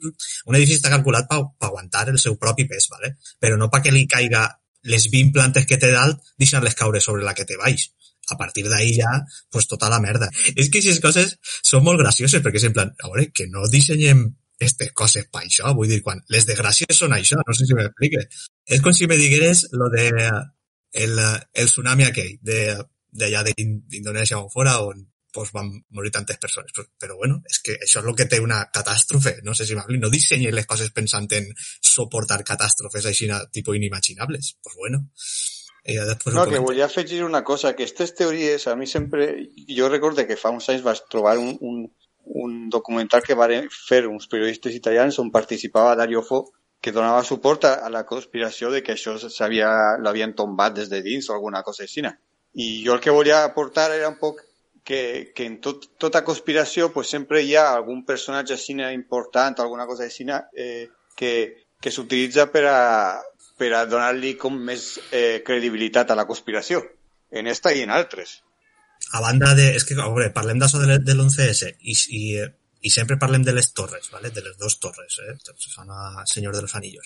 Un edifici està calculat per, per aguantar el seu propi pes, ¿vale? però no perquè li caiga les 20 plantes que té dalt, deixar-les caure sobre la que té baix. A partir d'ahí ja, pues tota la merda. És que aquestes coses són molt gracioses, perquè és en plan, a veure, que no dissenyem aquestes coses per això, vull dir, quan les desgràcies són això, no sé si m'explique. És com si me digueres lo de el, el tsunami aquell, de d'allà d'Indonèsia o fora, on pues, van morir tantes persones. Però, però bueno, és que això és el que té una catàstrofe. No sé si m'explico. No dissenyes les coses pensant en suportar catàstrofes així, tipus inimaginables. Pues bueno. I després no, que volia afegir una cosa, que aquestes teories a mi sempre... Jo recordo que fa uns anys vaig trobar un, un, un documental que van fer uns periodistes italians on participava Dario Fo, que donava suport a, a la conspiració de que això l'havien tombat des de dins o alguna cosa així. I jo el que volia aportar era un poc que, que en tot, tota conspiració pues, sempre hi ha algun personatge així important, alguna cosa així, eh, que, que s'utilitza per a, per a donar-li com més eh, credibilitat a la conspiració, en esta i en altres a banda de... És que, veure, parlem d'això de, de l'11S i, i, i sempre parlem de les torres, ¿vale? de les dues torres, eh? Sona Senyor de los Anillos.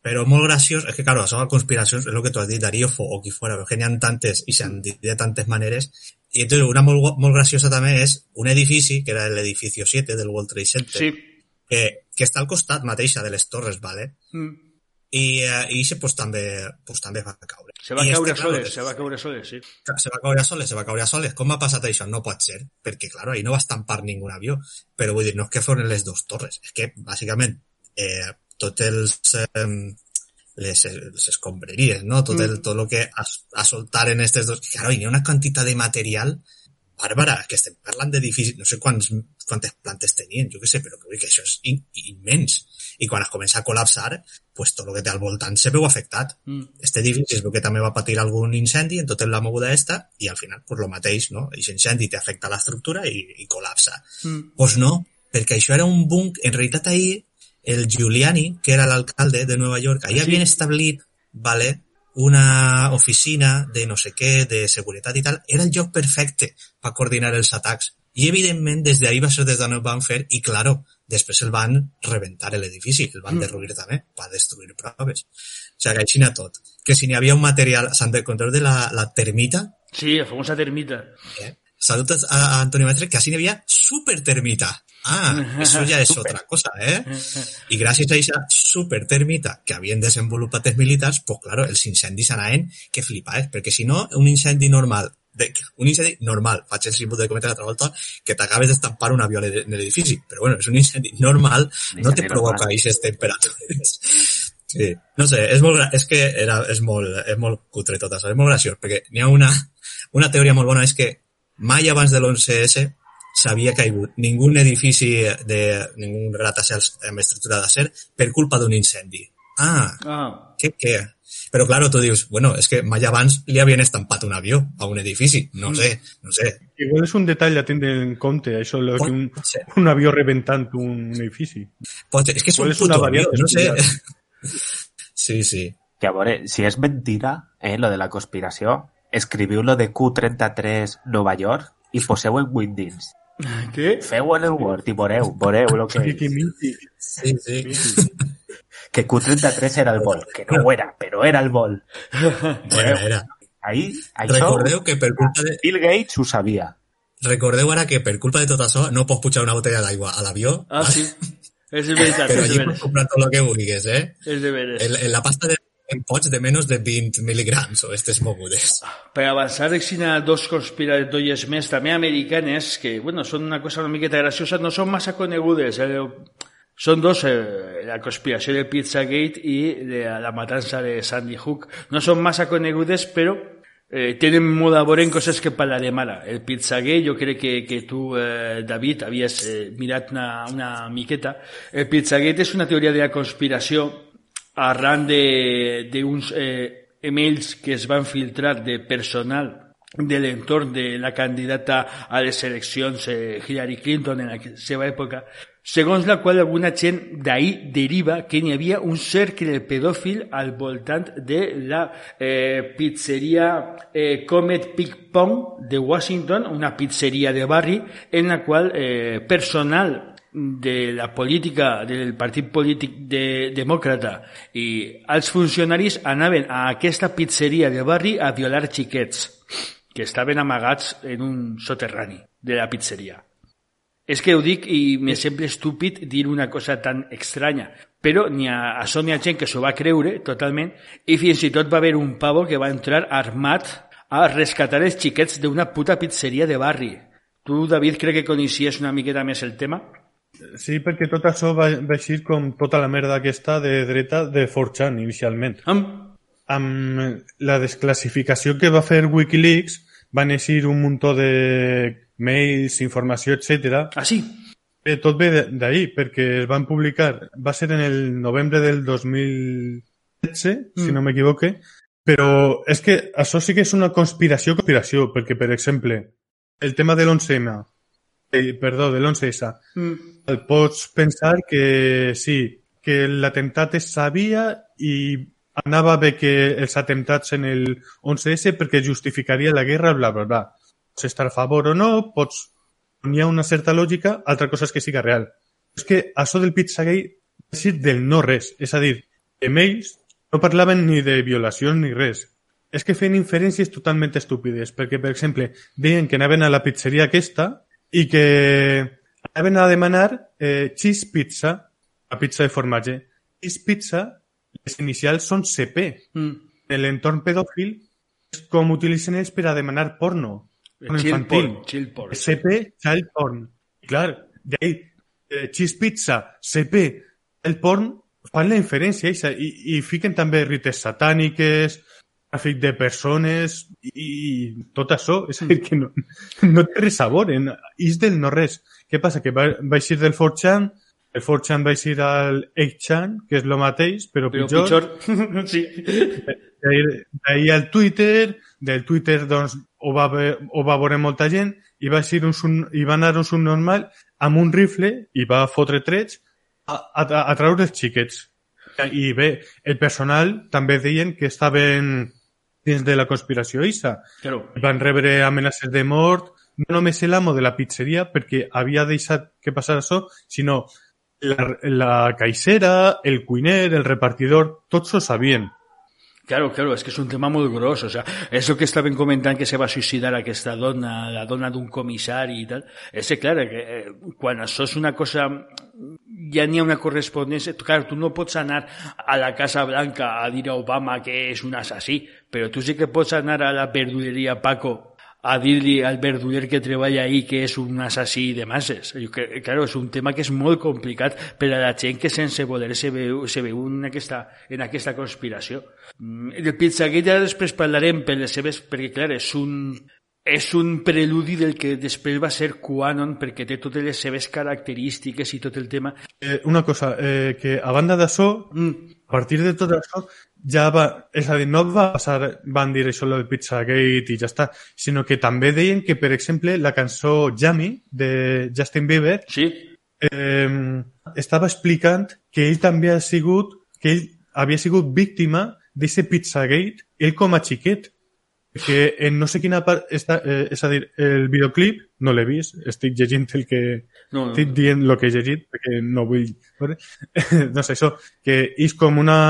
Però molt graciós, és que, claro, això de conspiracions és el que tu has dit, Darío o qui fora, que n'hi ha tantes i s'han dit de tantes maneres. I entonces una molt, molt graciosa també és un edifici, que era l'edifici 7 del World Trade Center, sí. que, que està al costat mateixa de les torres, ¿vale? Mm i, eh, i pues, també, pues, també va caure. Se va I caure este, soles, se va caure soles, sí. Se va caure soles, se va caure soles. Com ha passat això? No pot ser, perquè, claro, ahí no va estampar ningú avió. Però vull dir, no és que foren les dues torres, és que, bàsicament, eh, tots els... Eh, les, les escombreries, no? Tot, el, mm. tot el que a, soltar en aquestes dos... Claro, hi ha una quantitat de material bàrbara, que estem parlant d'edificis, no sé quants, quantes plantes tenien, jo què sé, però que, que això és in, immens i quan es comença a col·lapsar, pues tot el que té al voltant se veu afectat. Mm. Este edifici es veu que també va patir algun incendi en tota la moguda esta i al final, pues lo mateix, no? Aquest incendi t'afecta l'estructura i, i col·lapsa. Mm. Pues no, perquè això era un bunk, en realitat ahir el Giuliani, que era l'alcalde de Nova York, ahir sí. havien establit, vale, una oficina de no sé què, de seguretat i tal, era el lloc perfecte per coordinar els atacs. I, evidentment, des d'ahir va ser des d'on el van fer i, claro, després el van rebentar l'edifici, el van mm. derruir també, per destruir proves. O sigui, que així tot. Que si n'hi havia un material, s'han de control de la, la termita. Sí, la famosa termita. Eh? Salut a, Antonio Mestre, que així n'hi havia supertermita. Ah, eso ja és otra cosa, eh? I gràcies a aquesta supertermita que havien desenvolupat els militars, pues claro, els incendis anaven que flipaves, perquè si no, un incendi normal de, un incendi normal, faig el símbol de cometre l'altra volta, que t'acabes d'estampar un avió en l'edifici, però bueno, és un incendi normal, no te provoca aquestes temperatures. Sí, no sé, és, molt, és que era, és, molt, és molt cutre tot això, és molt graciós, perquè n'hi ha una, una teoria molt bona, és que mai abans de l'11S s'havia caigut ningú edifici de ningú gratacels amb estructura d'acer per culpa d'un incendi. Ah, ah. què, què? Però, claro, tu dius, bueno, és que mai abans li havien estampat un avió a un edifici. No sé, no sé. Igual és un detall a tindre en compte, això, lo que un, un avió rebentant un edifici. Pot ser, és que és un puto avió, no sé. Sí, sí. Que a veure, si és mentira, eh, lo de la conspiració, escriviu lo de Q33 Nova York i poseu en Windins. Què? Feu en el Word i veureu, veureu lo que és. Sí, sí. Que Q33 era el vol, que no era, però era el vol. Era, era. Ahí, això, Recordeu que per culpa de... Bill Gates ho sabia. Recordeu ara que per culpa de tot això no pots pujar una botella d'aigua a l'avió. Ah, sí. És veritat, Però allí de pots comprar tot el que vulguis, eh? És de veres. En, en la pasta de en pots de menys de 20 mil·ligrams o estes mogudes. Per avançar, Xina, dos conspiratòries més, també americanes, que, bueno, són una cosa una miqueta graciosa, no són massa conegudes. Eh? Són dos, eh, la conspiració del Pizzagate i de la matança de Sandy Hook. No són massa conegudes, però eh, tenen molt a veure en coses que parlarem ara. El Pizzagate, jo crec que, que tu, eh, David, havies eh, mirat una, una miqueta. El Pizzagate és una teoria de la conspiració arran d'uns eh, emails que es van filtrar de personal de l'entorn de la candidata a les eleccions eh, Hillary Clinton en la seva època, segons la qual alguna gent d'ahir deriva que n'hi havia un cercle pedòfil al voltant de la eh, pizzeria eh, Comet Pig Pong de Washington, una pizzeria de barri en la qual eh, personal de la política del partit polític de, demòcrata i els funcionaris anaven a aquesta pizzeria de barri a violar xiquets que estaven amagats en un soterrani de la pizzeria. És que ho dic i me sembla estúpid dir una cosa tan estranya, però n'hi ha, a això n'hi ha gent que s'ho va creure totalment i fins i tot va haver un pavo que va entrar armat a rescatar els xiquets d'una puta pizzeria de barri. Tu, David, crec que coneixies una miqueta més el tema? Sí, perquè tot això va, va així com tota la merda aquesta de dreta de 4chan inicialment. Amb... Amb la desclassificació que va fer Wikileaks van eixir un muntó de mails, informació, etc. Ah, sí? Eh, tot ve d'ahir, perquè es van publicar, va ser en el novembre del 2016, mm. si no m'equivoque, però és que això sí que és una conspiració, conspiració, perquè, per exemple, el tema de l'11M, eh, perdó, de l'11S, mm pots pensar que sí, que l'atemptat es sabia i anava bé que els atemptats en el 11S perquè justificaria la guerra, bla, bla, bla. Pots estar a favor o no, pots... Hi ha una certa lògica, altra cosa és que siga real. És que això del Pizzagate dir del no res, és a dir, emails no parlaven ni de violació ni res. És que feien inferències totalment estúpides, perquè, per exemple, deien que anaven a la pizzeria aquesta i que anaven a demanar eh, cheese pizza, la pizza de formatge. Cheese pizza, les inicials són CP. Mm. En l'entorn pedòfil és com utilitzen ells per a demanar porno. porno chill infantil. Porn, chill porn. CP, child porn. I clar, d'ahí, eh, cheese pizza, CP, el porn, fan la inferència i, i fiquen també rites satàniques, tràfic de persones i, tot això. És a dir, que no, no té res a veure, és del no res. Què passa? Que va, va eixir del 4chan, el 4chan va eixir al 8chan, que és el mateix, però, però pitjor. pitjor. sí. D'ahir al Twitter, del Twitter doncs, ho, va, ho va veure molta gent i va, eixir un, i va anar un subnormal amb un rifle i va fotre trets a, a, a treure els xiquets. I bé, el personal també deien que estaven dins de la conspiració ISA. Claro. Van rebre amenaces de mort, no només l'amo de la pizzeria perquè havia deixat que passara això, sinó la, la caixera, el cuiner, el repartidor, tots ho sabien. Claro, claro, és que és un tema molt gros, o sea, el que estaven comentant que se va suïcidar aquesta dona, la dona d'un comissari i tal. És que, clar, que, eh, quan això és una cosa ja n'hi ha una correspondència. Clar, tu no pots anar a la Casa Blanca a dir a Obama que és un assassí, però tu sí que pots anar a la verduleria Paco a dir-li al verduler que treballa ahí que és un assassí de masses. Que, claro, és un tema que és molt complicat per a la gent que sense voler se veu, se veu en, aquesta, en aquesta conspiració. Mm, del Pizzagate ja després parlarem per les seves, perquè clar, és un, és un preludi del que després va ser QAnon perquè té totes les seves característiques i tot el tema. Eh, una cosa, eh, que a banda d'això, mm. a partir de tot això, ja va, és a dir, no va passar, van dir això del Pizzagate i ja està, sinó que també deien que, per exemple, la cançó Jamie de Justin Bieber sí. eh, estava explicant que ell també ha sigut, que ell havia sigut víctima d'aquest Pizzagate, ell com a xiquet, que en no sé quina part està, eh, és a dir, el videoclip no l'he vist, estic llegint el que no, no. estic dient el que he llegit perquè no vull no sé, això, que és com una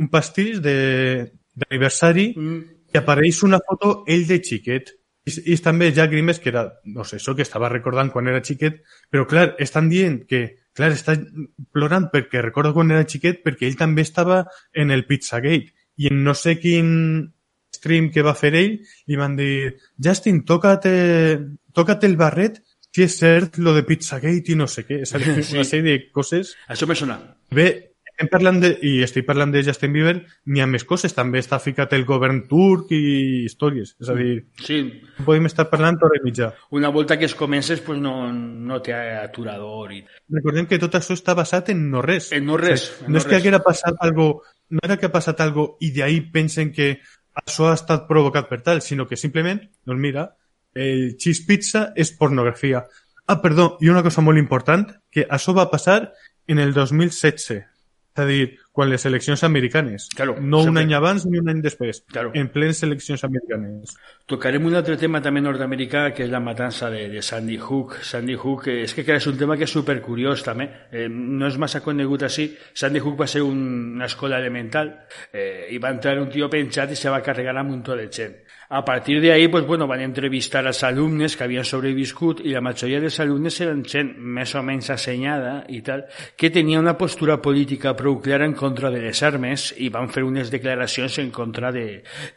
un pastís d'aniversari mm. i apareix una foto ell de xiquet. I, i també Jack Grimes, que era, no sé, això que estava recordant quan era xiquet, però clar, estan dient que, clar, està plorant perquè recorda quan era xiquet perquè ell també estava en el Pizzagate i en no sé quin stream que va fer ell li van dir Justin, toca't, toca't el barret si és cert lo de Pizzagate i no sé què. És a dir, una sèrie de coses... Això me sona. Bé, estem parlant de, i estic parlant de Justin Bieber, n'hi ha més coses. També està ficat el govern turc i històries. És a dir, sí. podem estar parlant hora i mitja. Una volta que es comences, pues no, no té aturador. I... Recordem que tot això està basat en no res. En no res. O sigui, no no és res. que haguera passat algo, no era que ha passat algo i d'ahí pensen que això ha estat provocat per tal, sinó que simplement, doncs mira, el cheese pizza és pornografia. Ah, perdó, i una cosa molt important, que això va passar en el 2016. És a dir, quan les eleccions americanes. Claro, no sempre. un any abans ni un any després. Claro. En plenes eleccions americanes. Tocarem un altre tema també nord-americà, que és la matança de, de Sandy Hook. Sandy Hook, eh, és que és un tema que és supercuriós també. Eh, no és massa conegut així. Sandy Hook va ser un, una escola elemental eh, i va entrar un tio penjat i se va carregar amb un munt de gent. A partir de ahí, pues bueno, van entrevistar als alumnes que havien sobreviscut i la majoria dels alumnes eren gent més o menys assenyada i tal, que tenia una postura política prou clara en contra de les armes i van fer unes declaracions en contra de,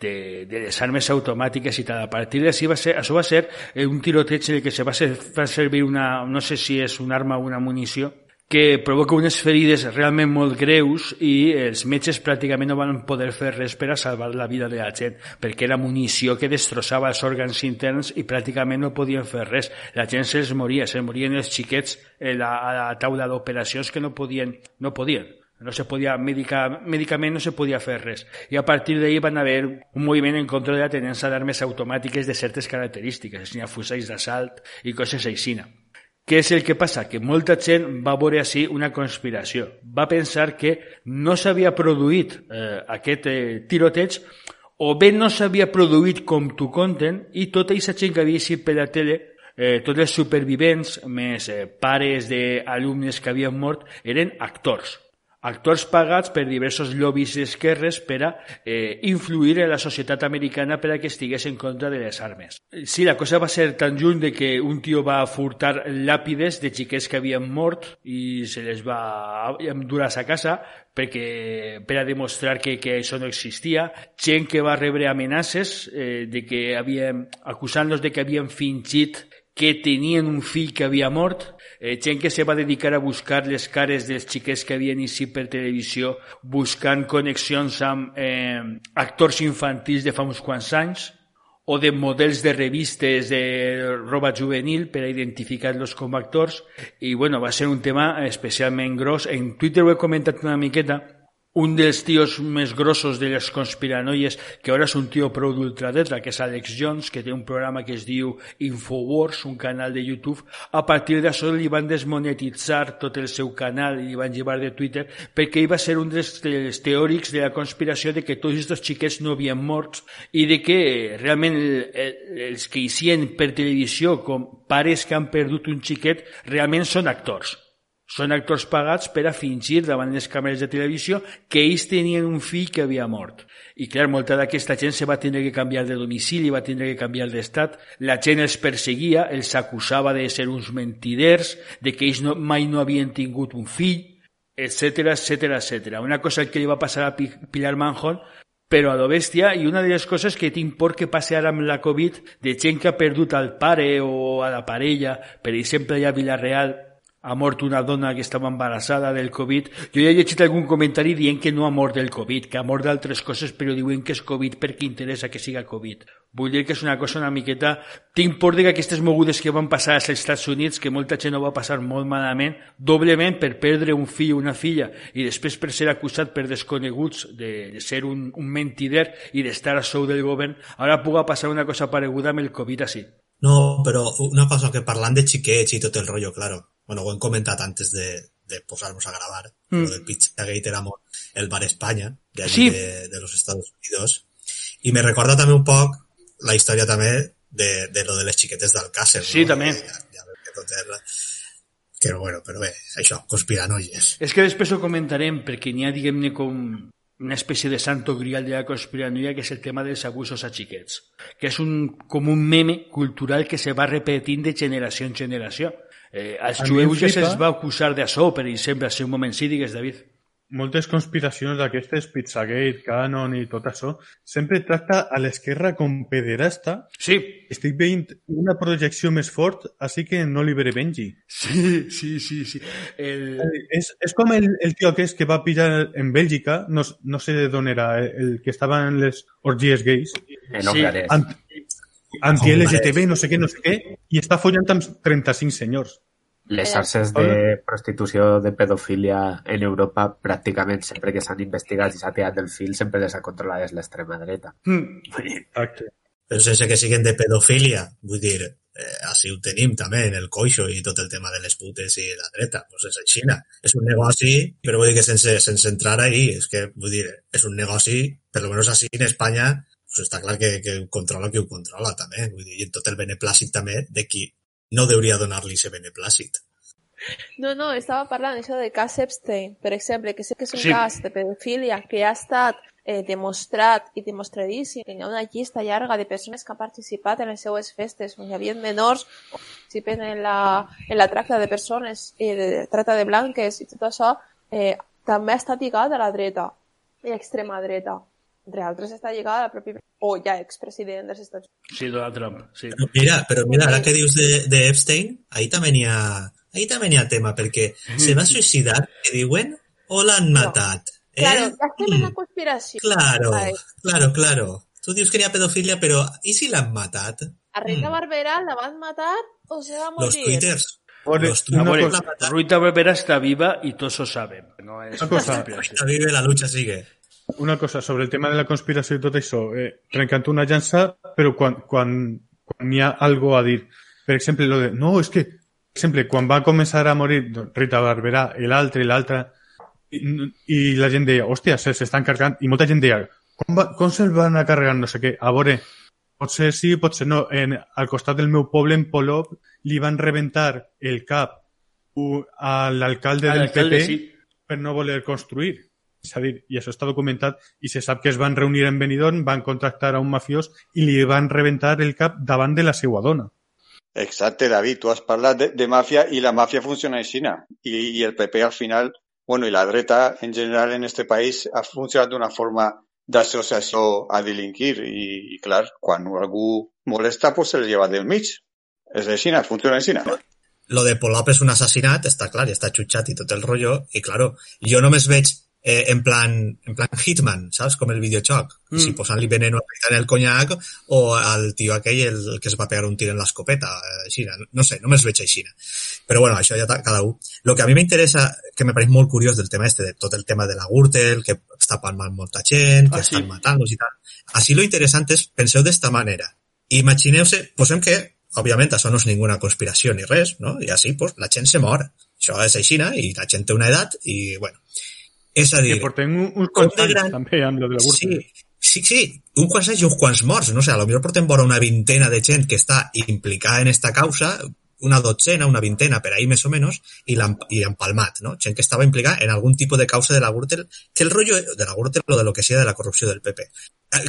de, de les armes automàtiques i tal. A partir d'ací va ser, això va ser un tiroteig en el que se va, ser, va servir una, no sé si és una arma o una munició, que provoca unes ferides realment molt greus i els metges pràcticament no van poder fer res per a salvar la vida de la gent perquè era munició que destrossava els òrgans interns i pràcticament no podien fer res. La gent se'ls moria, se'ls morien els xiquets a la, a la taula d'operacions que no podien, no podien. No se podia, medica, medicament no se podia fer res. I a partir d'ahir van haver un moviment en contra de la tenença d'armes automàtiques de certes característiques, ha fusells d'assalt i coses aixina. Què és el que passa? Que molta gent va veure així una conspiració. Va pensar que no s'havia produït eh, aquest eh, tiroteig o bé no s'havia produït com tu conten i tota aquesta gent que havia vist per la tele eh, tots els supervivents, més eh, pares d'alumnes que havien mort, eren actors actors pagats per diversos lobbies d'esquerres per a eh, influir en la societat americana per a que estigués en contra de les armes. Sí, la cosa va ser tan lluny de que un tio va furtar làpides de xiquets que havien mort i se les va endur a sa casa perquè, per a demostrar que, que això no existia, gent que va rebre amenaces eh, de que havien, acusant-los de que havien fingit que tenien un fill que havia mort, eh, gent que se va dedicar a buscar les cares dels xiquets que havien eixit per televisió buscant connexions amb eh, actors infantils de fa uns quants anys, o de models de revistes de roba juvenil per a identificar-los com a actors. I bueno, va ser un tema especialment gros. En Twitter ho he comentat una miqueta un dels tios més grossos de les conspiranoies, que ara és un tio prou d'ultradreta, que és Alex Jones, que té un programa que es diu Infowars, un canal de YouTube. A partir d'això li van desmonetitzar tot el seu canal i li van llevar de Twitter perquè ell va ser un dels, dels teòrics de la conspiració de que tots aquests xiquets no havien morts i de que realment els que hicien per televisió com pares que han perdut un xiquet realment són actors són actors pagats per a fingir davant les càmeres de televisió que ells tenien un fill que havia mort. I clar, molta d'aquesta gent se va tindre que canviar de domicili, va tindre que canviar d'estat, la gent els perseguia, els acusava de ser uns mentiders, de que ells no, mai no havien tingut un fill, etc etc etc. Una cosa que li va passar a Pilar Manjón però a lo bèstia, i una de les coses que tinc por que passe ara amb la Covid, de gent que ha perdut al pare o a la parella, per exemple, allà a Villarreal, ha mort una dona que estava embarassada del Covid. Jo ja he llegit algun comentari dient que no ha mort del Covid, que ha mort d'altres coses, però diuen que és Covid perquè interessa que siga Covid. Vull dir que és una cosa una miqueta... Tinc por que aquestes mogudes que van passar als Estats Units, que molta gent ho va passar molt malament, doblement per perdre un fill o una filla i després per ser acusat per desconeguts de, ser un, un mentider i d'estar a sou del govern, ara puga passar una cosa pareguda amb el Covid així. No, però una cosa que parlant de xiquets i tot el rollo, claro, bueno, ho hem comentat antes de, de posar-nos a grabar, mm. lo del Pizzagate era el Bar España, de sí. de, de los Estados Unidos, i me recorda també un poc la història també de, de lo de les xiquetes d'Alcácer. Sí, no? també. Ja, ja que, tot és, que bueno, però bé, això, conspiranoies. És que després ho comentarem, perquè n'hi ha, diguem-ne, com una espècie de santo grial de la conspiranoia que és el tema dels abusos a xiquets, que és un, com un meme cultural que se va repetint de generació en generació. Eh, als jueus ja se'ls va acusar d'això, per exemple, al seu moment sí, digues, David. Moltes conspiracions d'aquestes, Pizzagate, Canon i tot això, sempre tracta a l'esquerra com pederasta. Sí. Estic veient una projecció més fort, així que no li veré Benji. Sí, sí, sí. sí. El... És, és com el, el tio aquest que va pillar en Bèlgica, no, no sé d'on era, el que estava en les orgies gais. En sí. Anti-LGTB, no sé què, no sé què, i està follant amb 35 senyors. Les xarxes de prostitució, de pedofilia en Europa, pràcticament sempre que s'han investigat i s'ha tirat del fil, sempre les ha controlat l'extrema dreta. Mm. Però sense que siguin de pedofilia, vull dir, eh, així ho tenim també en el coixo i tot el tema de les putes i la dreta, pues és Xina. És un negoci, però vull dir que sense, sense entrar ahí, és que, vull dir, és un negoci, per lo menos així en Espanya, pues està clar que, que ho controla qui ho controla també, vull dir, i tot el beneplàcit també de qui no deuria donar-li aquest beneplàcit. No, no, estava parlant això de cas Epstein, per exemple, que sé que és un sí. cas de pedofilia que ha estat eh, demostrat i demostradíssim, que hi ha una llista llarga de persones que han participat en les seues festes on hi havia menors que participen en la, en la tracta de persones i eh, de tracta de blanques i tot això, eh, també ha estat lligat a la dreta i a extrema dreta entre altres està lligada a la pròpia o ja expresident dels Estats Units. Sí, Donald Trump, sí. Però mira, però mira, ara que dius de, de Epstein, ahí també n'hi ha, ahí també n'hi ha tema, perquè se va suïcidar, que diuen, o l'han matat. No. Eh? Claro, ja estem en la mm. conspiració. Claro, claro, claro. Tu dius que n'hi ha pedofilia, però i si l'han matat? A Rita mm. Barberà la van matar o se va morir? Los twitters. Los twitters. Rita Barberà està viva i tots ho sabem. No és una cosa. Está vive, la lucha sigue. Una cosa sobre el tema de la conspiració i tot això. Eh, trencant una llança, però quan, quan, quan hi ha algo a dir. Per exemple, lo de, no, és que, per exemple, quan va començar a morir Rita Barberà, l'altre l'altre, i, i la gent deia, hòstia, se'ls estan carregant, i molta gent deia, com, va, com van a carregar, no sé què, a veure, potser sí, potser no. En, al costat del meu poble, en Polop, li van rebentar el cap a l'alcalde del PP sí. per no voler construir. És a dir, i això està documentat i se sap que es van reunir en Benidorm, van contractar a un mafiós i li van rebentar el cap davant de la seva dona. Exacte, David, tu has parlat de, de màfia i la màfia funciona en Xina i, i el PP al final, bueno, i la dreta en general en este país ha funcionat d'una forma d'associació a delinquir i, i clar, quan algú molesta pues se el lleva del mig. És de Xina, funciona en Xina. Lo de Polop és un assassinat, està clar, i està xutxat i tot el rollo, i claro, jo només veig eh, en plan en plan Hitman, saps? Com el videojoc. Mm. Si posant-li veneno en el conyac o al tio aquell el, el que es va pegar un tir en l'escopeta, eh, així, no sé, només veig així. Però bueno, això ja cada un. Lo que a mi m'interessa, que me pareix molt curiós del tema este, de tot el tema de la Gürtel, que està palmant molta gent, que ah, estan sí. matant-los i tal. Així lo interessant és, penseu d'esta manera. Imagineu-se, posem que, òbviament, això no és ninguna conspiració ni res, no? I així, pues, la gent se mor. Això és així, i la gent té una edat i, bueno, és a dir... Que portem uns quants anys gran... també amb lo de la bursa. Sí, sí, sí, un quants anys i uns quants morts. No sé, a lo millor portem vora una vintena de gent que està implicada en esta causa, una dotzena, una vintena, per ahí més o menys, i, i empalmat, no? Gent que estava implicada en algun tipus de causa de la Gürtel, que el rollo de la Gürtel o de lo que sea de la corrupció del PP.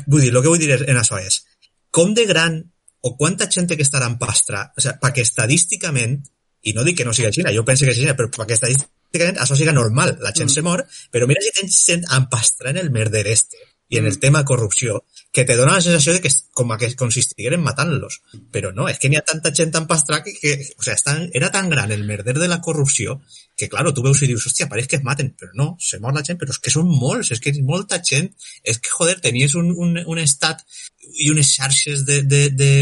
Vull dir, el que vull dir en això és, com de gran o quanta gent que estarà en pastra, o sigui, perquè estadísticament, i no dic que no sigui Xina, jo penso que és Xina, però perquè estadísticament això siga normal, la gent mm. se mor, però mira si tens gent empastra en el merder este, i en el mm. tema corrupció, que te dona la sensació de que com que consistigueren matant-los. Però no, és que n'hi ha tanta gent tan pastra que, que o sea, tan, era tan gran el merder de la corrupció que, claro, tu veus i dius, hòstia, pareix que es maten, però no, se mor la gent, però és que són molts, és que és molta gent, és que, joder, tenies un, un, un estat i unes xarxes de, de, de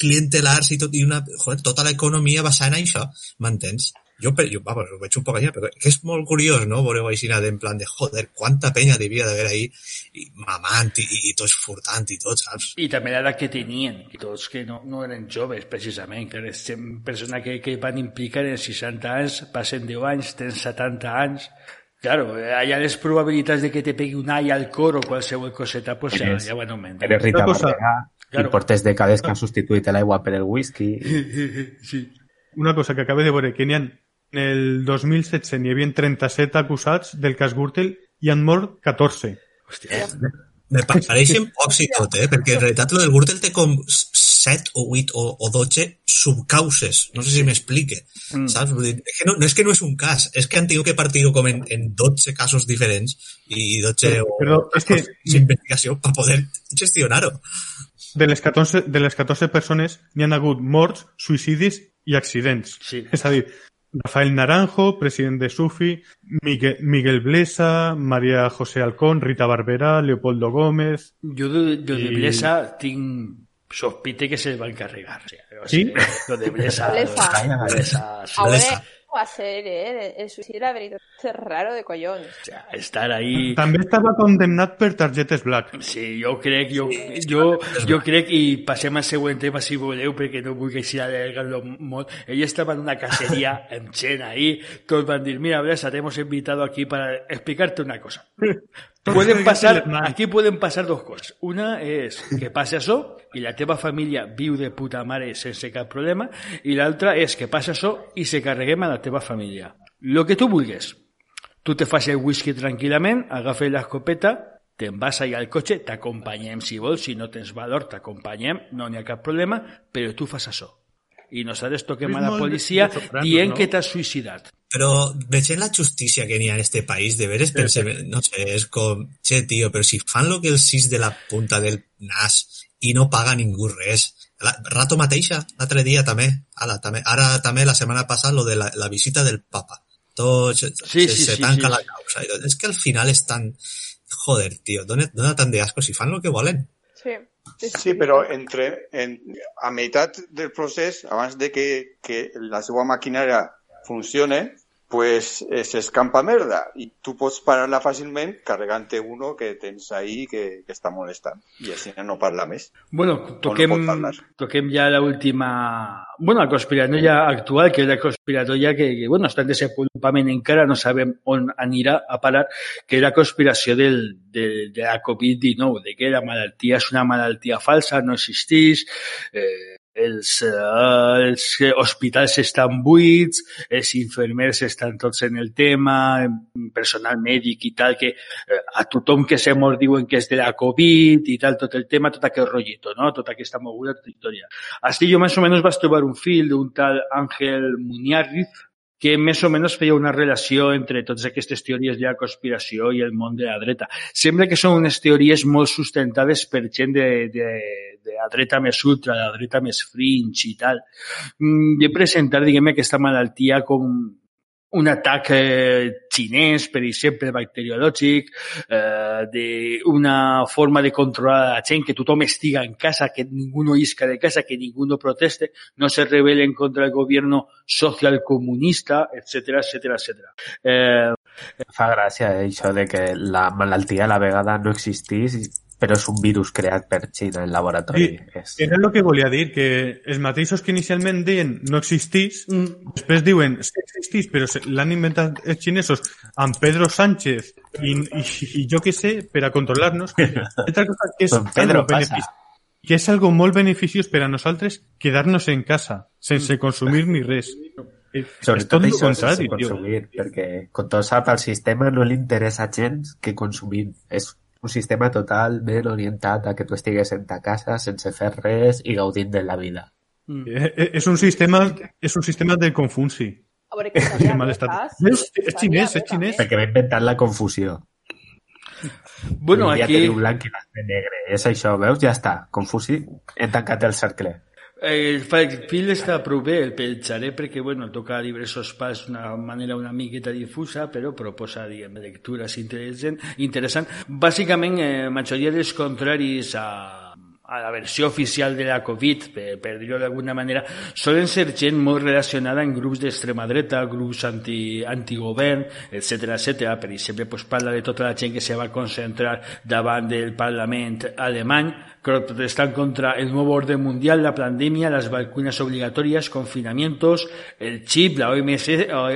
clientelars i tot, i una, joder, tota l'economia basada en això, m'entens? Jo, jo vamos, ho veig un poc allà, però que és molt curiós, no?, veureu així en plan de, joder, quanta penya devia d'haver ahí i mamant i, i, tots furtant i tot, saps? I també l'edat que tenien, i tots que no, no eren joves, precisament, que les persones que, que van implicar en 60 anys, passen 10 anys, tenen 70 anys, Claro, allà les probabilitats de que te pegui un all al cor o qualsevol coseta, pues eres, ja, ja van augmentant. Eres Rita Barberà, claro. i portes dècades que han substituït l'aigua per el whisky. sí. Una cosa que acaba de veure, que n'hi ha el 2016 n'hi havia 37 acusats del cas Gürtel i han mort 14. Hòstia. Me pareixen pocs i tot, eh? Perquè en realitat lo del Gürtel té com 7 o 8 o, o 12 subcauses. No sé si m'explique. Mm. Saps? Vull dir, és que no, no és que no és un cas, és que han tingut que partir-ho com en, en 12 casos diferents i 12 però, o, però és que... investigació per poder gestionar-ho. De les 14, de les 14 persones n'hi han hagut morts, suïcidis i accidents. Sí. És a dir, Rafael Naranjo, president de Sufi, Miguel, Miguel Blesa, María José Alcón, Rita Barberá, Leopoldo Gómez... Jo de, de, de Blesa tinc sospite que se va encarregar. O sigui, sí? Lo de Blesa... Blesa. Blesa. Blesa. Blesa a hacer, ¿eh? El suïcidi, la veritat, és raro de collons. O sea, estar ahí... També estava condemnat per targetes black. Sí, jo crec, jo, sí, jo, jo crec, i passem al següent tema, si voleu, perquè no vull que sigui allargar-lo molt. Ell estava en una caceria en gent ahí, tots van dir, mira, Blesa, te hemos invitado aquí para explicarte una cosa. Pueden pasar, aquí pueden pasar dos cosas. Una és que passe això i la teva família viu de puta mare sense cap problema i l'altra és que passa això i se carreguem a la teva família. Lo que tu vulguis. Tu te fas el whisky tranquil·lament, agafes l'escopeta, te'n vas allà al cotxe, t'acompanyem si vols, si no tens valor t'acompanyem, no n'hi ha cap problema, però tu fas això. I nosaltres toquem a la policia dient no? que t'has suïcidat. Però veient la justícia que n'hi ha en este país, de veres pensem, no sé, és com, che, tio, però si fan lo que el sis de la punta del nas i no paga ningú res, la, rato mateixa, l'altre dia també, ara, també, ara també la setmana passada lo de la, la visita del papa. Tot sí, se, sí, se tanca sí, sí. la causa. I tot. És que al final és tan... Joder, tio, dona, dona tant de asco si fan lo que volen. Sí. Sí, però entre, en, a meitat del procés, abans de que, que la seva maquinària funcione, pues eh, s'escampa merda. I tu pots parar-la fàcilment carregant-te uno que tens ahí que, que està molestant. I així no parla més. Bueno, toquem, no toquem ja l'última... Bueno, la conspiratòria actual, que és la conspiratòria que, que bueno, està en desenvolupament encara, no sabem on anirà a parar, que és la conspiració del, de, de la Covid-19, de que la malaltia és una malaltia falsa, no existeix, eh, els, eh, els hospitals estan buits, els infermers estan tots en el tema, personal mèdic i tal, que eh, a tothom que se mor diuen que és de la Covid i tal, tot el tema, tot aquest rotllito, no? tota aquesta moguda, tota història. Així jo més o menys vaig trobar un fil d'un tal Àngel Muñarriz, que més o menys feia una relació entre totes aquestes teories de la conspiració i el món de la dreta. Sembla que són unes teories molt sustentades per gent de, de, de la dreta més ultra, de la dreta més fringe i tal. Mm, I presentar, diguem aquesta malaltia com un atac eh, xinès, per exemple, bacteriològic, eh, d'una forma de controlar la gent, que tothom estiga en casa, que ningú no isca de casa, que ningú no proteste, no se rebelen contra el govern social comunista, etc etc etc. Eh, Fa gràcia eh, això de que la malaltia a la vegada no existís però és un virus creat per Xina en laboratori. Sí, és... era el que volia dir, que els mateixos que inicialment deien no existís, mm. després diuen sí existís, però l'han inventat els xinesos amb Pedro Sánchez i, i, i jo què sé, per a controlar-nos. Altra cosa que és, Pedro passa. que és algo molt beneficiós per a nosaltres quedar-nos en casa, sense consumir ni res. Sobretot això sense consumir, perquè com tot sap, al sistema no li interessa gens que consumim. És un sistema totalment orientat a que tu estigues en ta casa sense fer res i gaudint de la vida. Mm. Eh, eh, és un sistema és un sistema de Confuci. A veure, que és, és xinès, és xinès. Perquè va inventar la confusió. Bueno, un dia aquí... teniu blanc i l'altre negre. És això, veus? Ja està. Confusi. Hem tancat el cercle. Eh, el fil està prou bé, el penjaré perquè bueno, toca diversos pas d'una manera una miqueta difusa, però proposa diguem, lectures intel·ligent, interessant. Bàsicament, eh, majoria dels contraris a, a la versió oficial de la Covid, per, per dir-ho d'alguna manera, solen ser gent molt relacionada en grups d'extrema dreta, grups anti, antigovern, etc etc. Per exemple, pues, parla de tota la gent que se va concentrar davant del Parlament alemany, protestan contra el nuevo orden mundial, la pandemia, las vacunas obligatorias, confinamientos, el chip, la OMS,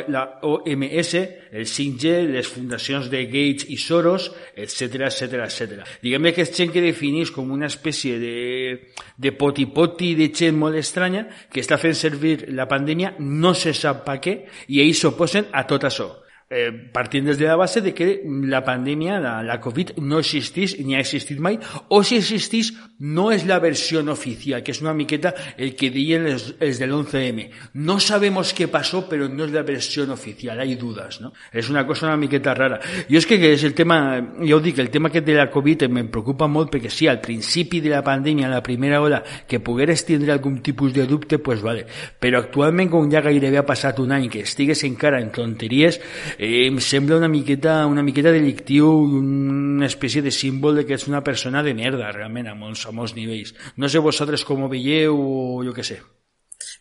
la OMS el 5G, les fundacions de Gates i Soros, etc etc etc. Diguem que és que definís com una espècie de, de poti-poti de gent molt estranya que està fent servir la pandèmia, no se sap per què, i ells s'oposen a tot això. Eh, partint des de la base de que la pandèmia, la, Covid, no existís ni ha existit mai, o si existís no és la versió oficial, que és una miqueta el que diuen els, els de l'11M. No sabemos què passó, però no és la versió oficial, hay dudas, no? És una cosa una miqueta rara. Jo és que, que és el tema, ja ho dic, el tema que de la Covid em preocupa molt perquè sí, al principi de la pandèmia, a la primera hora, que pogueres tindre algun tipus de dubte, pues vale. Però actualment, com ja gairebé ha passat un any que estigues encara en tonteries, eh, em sembla una miqueta, una miqueta delictiu una espècie de símbol de que ets una persona de merda, realment, a molts, a molts nivells. No sé vosaltres com ho veieu o jo què sé.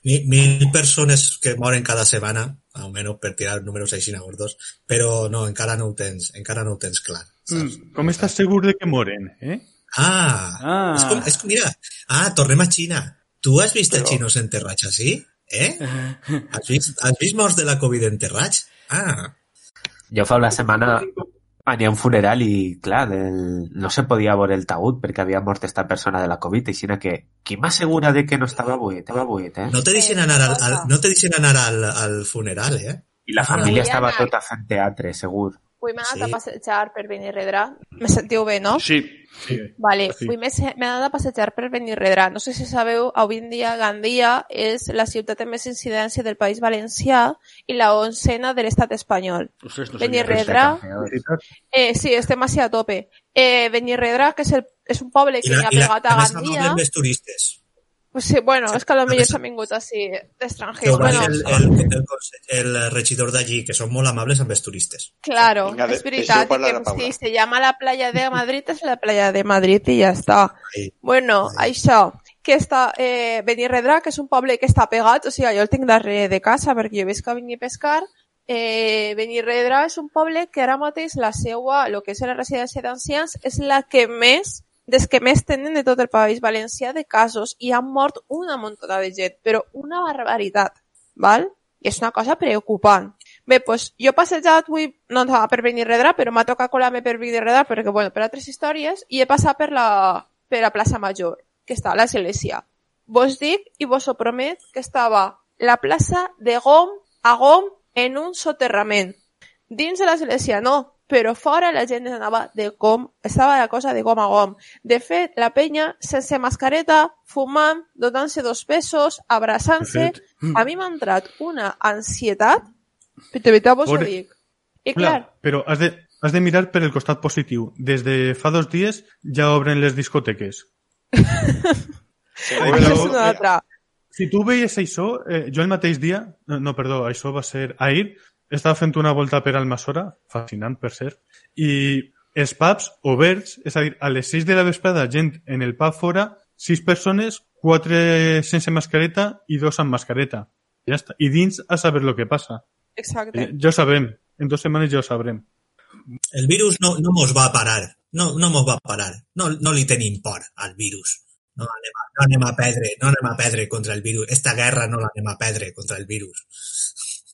Mil, mil persones que moren cada setmana, almenys per tirar números així gordos, però no, encara no ho tens, encara no ho tens clar. Saps? Mm, com estàs segur de que moren, eh? Ah, ah. És, com, és com, mira, ah, tornem a Xina. Tu has vist però... els xinos enterrats així? Eh? Has vist, has vist morts de la Covid enterrats? Ah, jo fa una setmana anava a un funeral i, clar, del... no se podia veure el taüt perquè havia mort esta persona de la Covid, així que qui m'assegura de que no estava buit, estava buit, eh? No te deixen anar al, al, no te deixen anar al, al funeral, eh? I la família estava tota fent teatre, segur. Avui m'he anat sí. a passejar per Benirredrà. Me sentiu bé, no? Sí. sí. Vale, sí. avui m'he anat a passejar per Benirredrà. No sé si sabeu, avui en dia Gandia és la ciutat amb més incidència del País Valencià i la oncena de l'estat espanyol. Ostres, no Benirredrà... Eh, sí, estem així a tope. Eh, Benirredrà, que és, el, és un poble que ha pegat a Gandia... I la, més turistes. Pues sí, bueno, és que potser s'han vingut així d'estrangers. Bueno, el, el, el, el regidor d'allí, que són molt amables amb els turistes. Claro, Venga, és veritat, que si se llama la playa de Madrid és la playa de Madrid i ja està. Ahí, bueno, ahí. això, que està eh, Benirredrà, que és un poble que està pegat, o sigui, jo el tinc darrere de casa perquè jo veig que vinc a pescar, eh, Benirredrà és un poble que ara mateix la seua, el que és la residència d'ancians, és la que més des que més tenen de tot el País Valencià de casos i han mort una muntona de gent, però una barbaritat, val? I és una cosa preocupant. Bé, doncs jo passejat avui, no estava per venir redrà, però m'ha tocat colar-me per venir redrà perquè, bueno, per altres històries, i he passat per la, per la plaça Major, que està a l'església. Vos dic i vos ho promet que estava la plaça de Gom a Gom en un soterrament. Dins de l'església no, però fora la gent anava de com, estava la cosa de gom a gom. De fet, la penya, sense mascareta, fumant, donant-se dos pesos, abraçant-se, a mi m'ha entrat una ansietat, de veritat vos ho dic. I clar, clar, però has de, has de mirar per el costat positiu. Des de fa dos dies ja obren les discoteques. sí, això és una altra. Si tu veies això, eh, jo el mateix dia, no, no, perdó, això va ser ahir, estava fent una volta per Almassora, fascinant per cert, i els pubs oberts, és a dir, a les 6 de la vesprada, gent en el pub fora, 6 persones, 4 sense mascareta i 2 amb mascareta. Ja està. I dins a saber lo que passa. Exacte. Eh, ja ho sabem. En dues setmanes ja ho sabrem. El virus no, no mos va a parar. No, no mos va a parar. No, no li tenim por al virus. No anem, a, no anem a perdre, no anem a perdre contra el virus. Esta guerra no l'anem a perdre contra el virus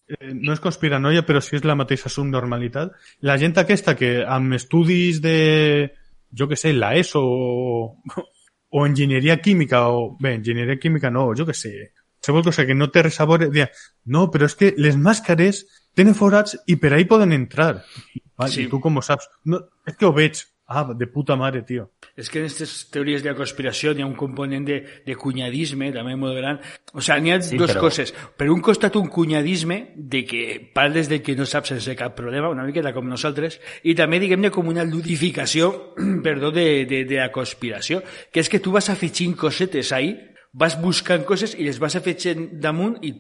eh, no és conspiranoia, però sí és la mateixa subnormalitat. La gent aquesta que amb estudis de, jo que sé, la ESO o, o enginyeria química, o bé, enginyeria química no, jo que sé, qualsevol cosa que no té res a veure, dia, no, però és que les màscares tenen forats i per ahí poden entrar. Val? Sí. I tu com ho saps? No, és que ho veig. Ah, de puta madre, tío. Es que en estas teorías de la conspiración hay un componente de, cuñadisme también muy grande. O sea, ni dos cosas. Pero un costat un cuñadisme de que parles de que no saps sense cap problema, una miqueta com nosaltres, i també, diguem-ne, com una ludificació, perdó, de, de, de la conspiració, que és que tu vas afegint cosetes ahí, vas buscant coses i les vas afegint damunt i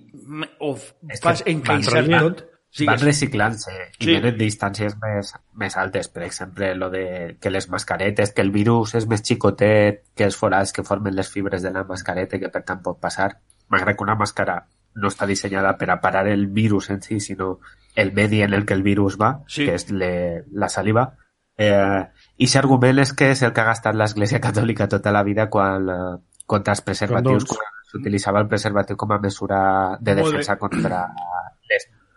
o vas encaixar tot. Sí, van reciclant-se sí. i venen distàncies més, més altes. Per exemple, lo de que les mascaretes, que el virus és més xicotet que els forats que formen les fibres de la mascareta que per tant pot passar. Malgrat que una màscara no està dissenyada per a parar el virus en si, sinó el medi en el que el virus va, sí. que és le, la saliva. Eh, I argument és que és el que ha gastat l'Església Catòlica tota la vida quan, eh, contra els preservatius, quan s'utilitzava el preservatiu com a mesura de defensa contra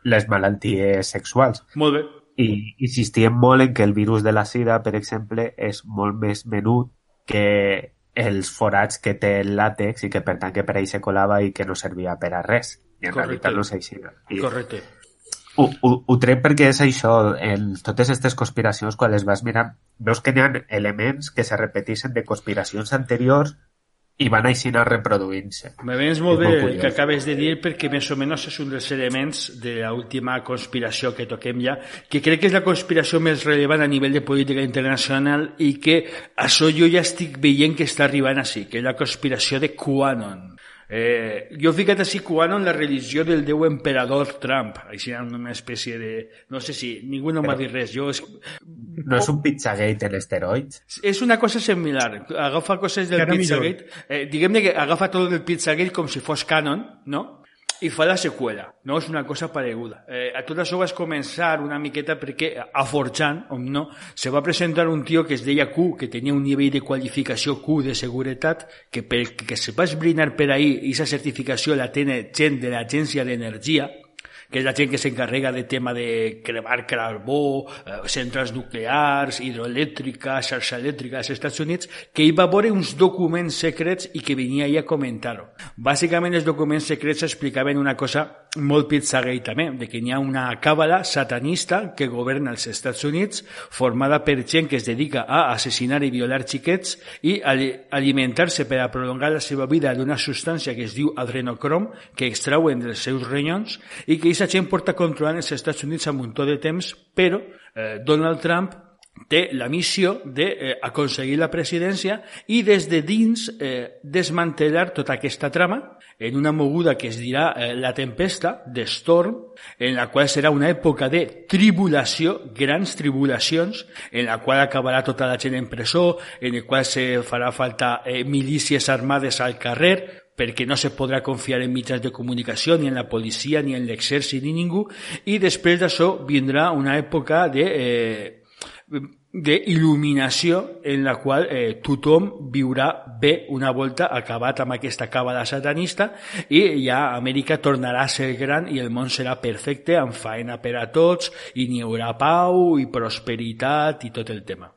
les malalties sexuals. Molt bé. I insistíem molt en que el virus de la sida, per exemple, és molt més menut que els forats que té el làtex i que per tant que per ahir se colava i que no servia per a res. I en Correcte. realitat no és així. I Correcte. Ho, ho, ho trec perquè és això, en totes aquestes conspiracions, quan les vas mirar, veus que n'hi ha elements que se repeteixen de conspiracions anteriors i van així anar reproduint-se. Me vens molt bé el que acabes de dir perquè més o menys és un dels elements de l'última conspiració que toquem ja, que crec que és la conspiració més rellevant a nivell de política internacional i que això jo ja estic veient que està arribant així, que és la conspiració de QAnon. Eh, jo he ficat així QAnon la religió del déu emperador Trump, així una espècie de... No sé si ningú no m'ha dit res. Jo és... No és un Pizzagate en esteroids? És una cosa similar. Agafa coses del Pizzagate. Eh, Diguem-ne que agafa tot el Pizzagate com si fos canon, no? I fa la seqüela, no? És una cosa pareguda. Eh, a tot això vas començar una miqueta perquè a Forjan, on no, se va presentar un tio que es deia Q, que tenia un nivell de qualificació Q de seguretat, que per que se va esbrinar per ahir, i aquesta certificació la té gent de l'Agència d'Energia, que és la gent que s'encarrega de tema de cremar carbó, eh, centrals nuclears, hidroelèctrica, xarxa elèctrica als Estats Units, que hi va veure uns documents secrets i que venia ahir a comentar-ho. Bàsicament els documents secrets explicaven una cosa molt pizzagate també, de que hi ha una càbala satanista que governa els Estats Units formada per gent que es dedica a assassinar i violar xiquets i alimentar-se per a prolongar la seva vida d'una substància que es diu adrenocrom que extrauen dels seus renyons i que aquesta gent porta controlant els Estats Units un muntó de temps, però eh, Donald Trump té la missió d'aconseguir eh, la presidència i des de dins eh, desmantellar tota aquesta trama en una moguda que es dirà eh, la tempesta, de Storm, en la qual serà una època de tribulació, grans tribulacions, en la qual acabarà tota la gent en presó, en la qual se farà falta eh, milícies armades al carrer, perquè no se podrà confiar en mitjans de comunicació, ni en la policia, ni en l'exèrcit, ni ningú, i després d'això vindrà una època de... Eh, d'il·luminació en la qual eh, tothom viurà bé una volta acabat amb aquesta càbala satanista i ja Amèrica tornarà a ser gran i el món serà perfecte, amb faena per a tots i n'hi haurà pau i prosperitat i tot el tema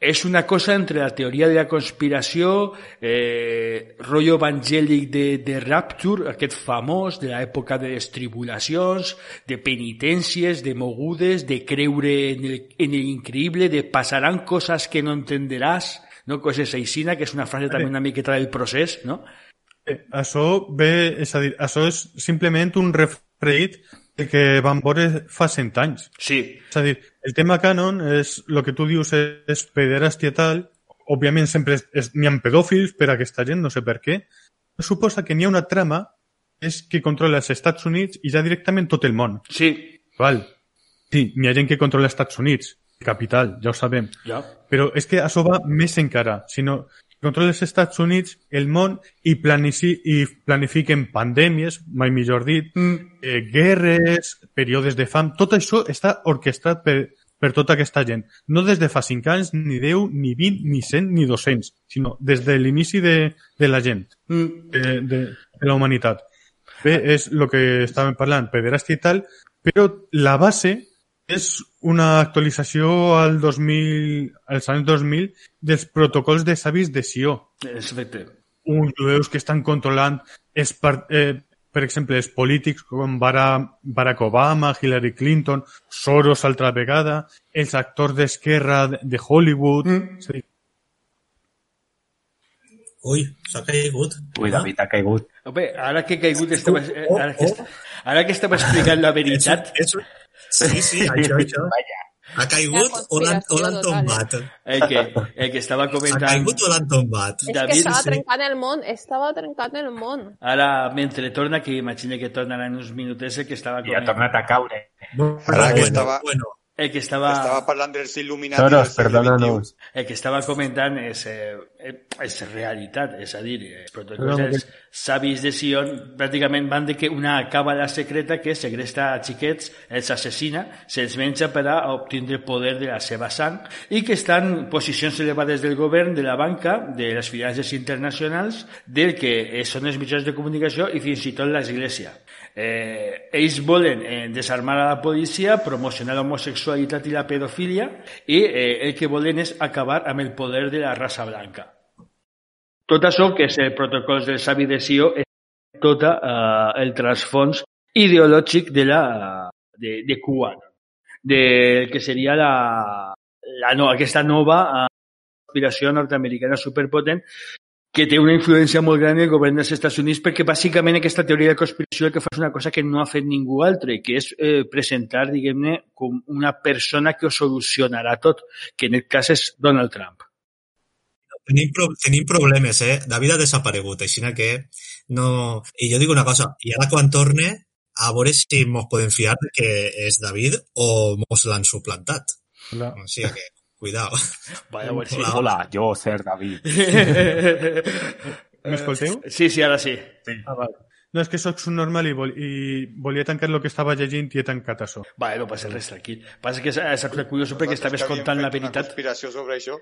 és una cosa entre la teoria de la conspiració, eh, rotllo evangèlic de, de Rapture, aquest famós de l'època de les tribulacions, de penitències, de mogudes, de creure en el, en el increïble, de passaran coses que no entenderàs, no? coses aixina, que és una frase també una miqueta del procés, no? Eh, això ve, és a dir, això és simplement un refreit que van veure fa cent anys. Sí. És a dir, el tema canon és, el que tu dius és pederàstia tal, òbviament sempre n'hi ha pedòfils per a aquesta gent, no sé per què, suposa que n'hi ha una trama és que controla els Estats Units i ja directament tot el món. Sí. Val. Sí, n'hi ha gent que controla els Estats Units, capital, ja ho sabem. Ja. Però és que això va més encara, sinó controla els Estats Units, el món, i, planici, i planifiquen pandèmies, mai millor dit, mm. eh, guerres, períodes de fam, tot això està orquestrat per, per tota aquesta gent. No des de fa 5 anys, ni 10, ni 20, ni 100, ni 200, sinó des de l'inici de, de la gent, mm. de, de, de la humanitat. Bé, és el que estàvem parlant, pederàstia i tal, però la base és una actualització al 2000, als anys 2000 dels protocols de savis de Sió. Exacte. Uns jueus que estan controlant es, eh, per exemple, els polítics com Barack Obama, Hillary Clinton, Soros altra vegada, els actors d'esquerra de Hollywood... Mm. Ui, s'ha caigut. Ui, David ha caigut. Home, ara que he caigut estava, oh, ara, que, ara que estava explicant la veritat... És, és, sí, sí, això, això. Vaya. Ha caigut o l'han tombat? El que, el que estava comentant... Ha caigut o l'han tombat? És David, que estava sí. trencant el món, estava trencant el món. Ara, mentre torna, que imagina que tornarà en uns minuts, que estava comentant... I ha tornat a caure. Ara que estava... Bueno, el que estava... Estava parlant dels il·luminats. Toros, perdona-nos. El que estava comentant és, eh, és realitat, és a dir, els protocols dels savis de Sion pràcticament van de que una càbala secreta que segresta a xiquets, els assassina, se'ls menja per a obtindre poder de la seva sang i que estan posicions elevades del govern, de la banca, de les finances internacionals, del que són els mitjans de comunicació i fins i tot l'Església. Eh, ells volen eh, desarmar a la policia, promocionar l'homosexualitat i la pedofilia i eh, el que volen és acabar amb el poder de la raça blanca. Tot això, que és el protocol del savi de Sió, és tot eh, el transfons ideològic de, la, de, de Cuba, de que seria la, la no, aquesta nova eh, aspiració nord-americana superpotent que té una influència molt gran en el govern dels Estats Units perquè bàsicament aquesta teoria de conspiració el que fa és una cosa que no ha fet ningú altre, que és eh, presentar, diguem-ne, com una persona que ho solucionarà tot, que en aquest cas és Donald Trump. Tenim, pro tenim problemes, eh? David ha desaparegut, així que no... I jo dic una cosa, i ara quan torne, a veure si mos podem fiar que és David o mos l'han suplantat. No. O sigui que Cuidado. Vaya, bueno, sí. Hola, yo ser David. M'escolteu? Sí, sí, ara sí. sí. Ah, vale. No, és que sóc un normal i, vol, i volia tancar el que estava llegint i he tancat això. Va, no passa res, tranquil. Passa que és, és curiós perquè estaves contant la veritat. Una conspiració sobre això.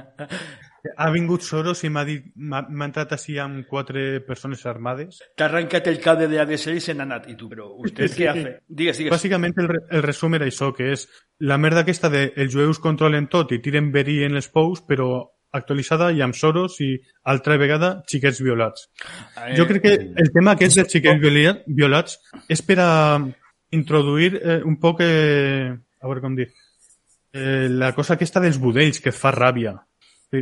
ha vingut Soros i m'ha dit m'ha entrat així amb quatre persones armades. T'ha arrencat el cable de ADSL i se n'ha anat. I tu, però, ¿usted què ha fet? Digues, digues. Bàsicament el, el resum era això, que és la merda aquesta de els jueus controlen tot i tiren verí en les pous, però actualitzada i amb Soros i altra vegada xiquets violats. Eh, jo crec que el tema aquest dels xiquets violats és per a introduir eh, un poc, eh, a veure com dir, eh, la cosa aquesta dels budells que fa ràbia,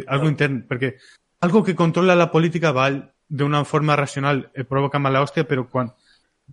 algo intern, perquè algo que controla la política val d'una forma racional eh, provoca mala hòstia, però quan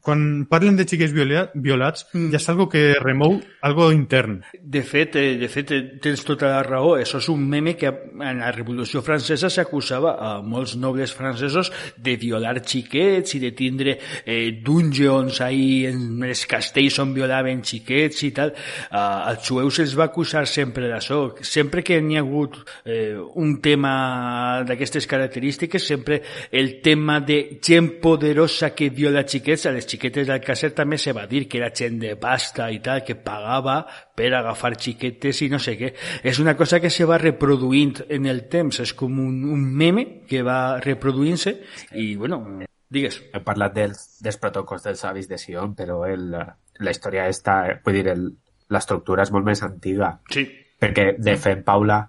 quan parlen de xiquets violats, mm. ja és algo que remou algo intern. De fet, eh, de fet, eh, tens tota la raó. Això és un meme que en la Revolució Francesa s'acusava a molts nobles francesos de violar xiquets i de tindre eh, dungeons ahí en els castells on violaven xiquets i tal. Uh, als jueus se'ls va acusar sempre d'això. Sempre que n'hi ha hagut eh, un tema d'aquestes característiques, sempre el tema de gent poderosa que viola xiquets, a les xiquetes d'Alcácer també se va dir que era gent de pasta i tal, que pagava per agafar xiquetes i no sé què. És una cosa que se va reproduint en el temps, és com un, un meme que va reproduint-se i, bueno, digues. He parlat dels, dels protocols dels avis de Sion, però el, la història està, vull dir, l'estructura és molt més antiga. Sí. Perquè, de fet, Paula,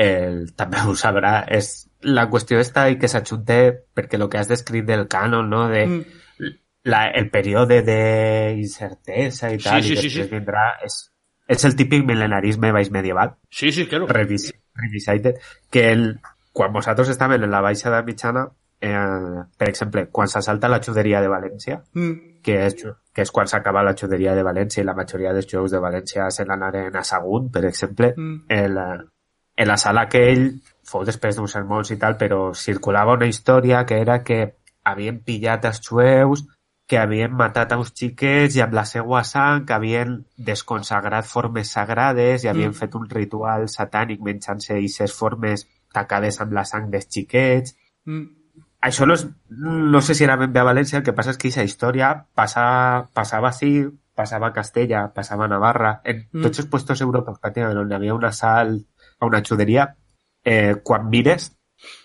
el, també ho sabrà, és la qüestió està i que s'ajunte perquè el que has descrit del cànon, no? de mm la, el període d'incertesa i tal, sí, després sí, sí. vindrà... És, és el típic mil·lenarisme baix medieval. Sí, sí, claro. Revis, revisited, que el, quan vosaltres estaven en la baixa de mitjana, eh, per exemple, quan s'assalta la xuderia de València, mm. que, és, que és quan s'acaba la xuderia de València i la majoria dels jueus de València se n'anaren a Sagunt, per exemple, mm. el, en la sala que ell fou després d'uns sermons i tal, però circulava una història que era que havien pillat els jueus que havien matat a uns xiquets i amb la seva sang que havien desconsagrat formes sagrades i havien mm. fet un ritual satànic menjant-se aquestes formes tacades amb la sang dels xiquets. Mm. Això no, és, no sé si era ben bé a València, el que passa és que aquesta història passa, passava així, passava a Castella, passava a Navarra, en mm. tots els puestos europeus pràcticament on hi havia un assalt a una xuderia, eh, quan mires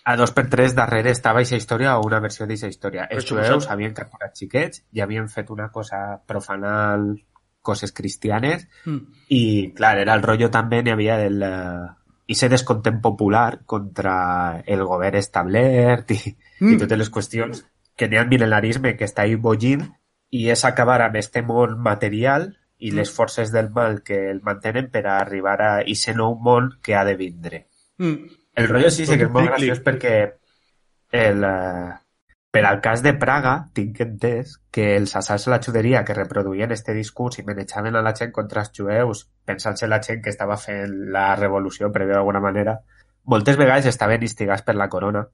a dos per tres darrere estava aquesta història o una versió d'aquesta història. Els jueus havien capturat xiquets i havien fet una cosa profanal coses cristianes mm. i, clar, era el rotllo també n'hi havia del... Uh, i ser descontent popular contra el govern establert i, mm. i totes les qüestions que n'hi ha el mil·lenarisme que està bollint i és acabar amb este món material i mm. les forces del mal que el mantenen per a arribar a aquest nou món que ha de vindre. Mm. El rotllo sí, sí que és molt graciós perquè el, uh, per al cas de Praga, tinc entès que els assalts a la juderia que reproduïen este discurs i manejaven a la gent contra els jueus, pensant-se la gent que estava fent la revolució, per d'alguna manera, moltes vegades estaven instigats per la corona,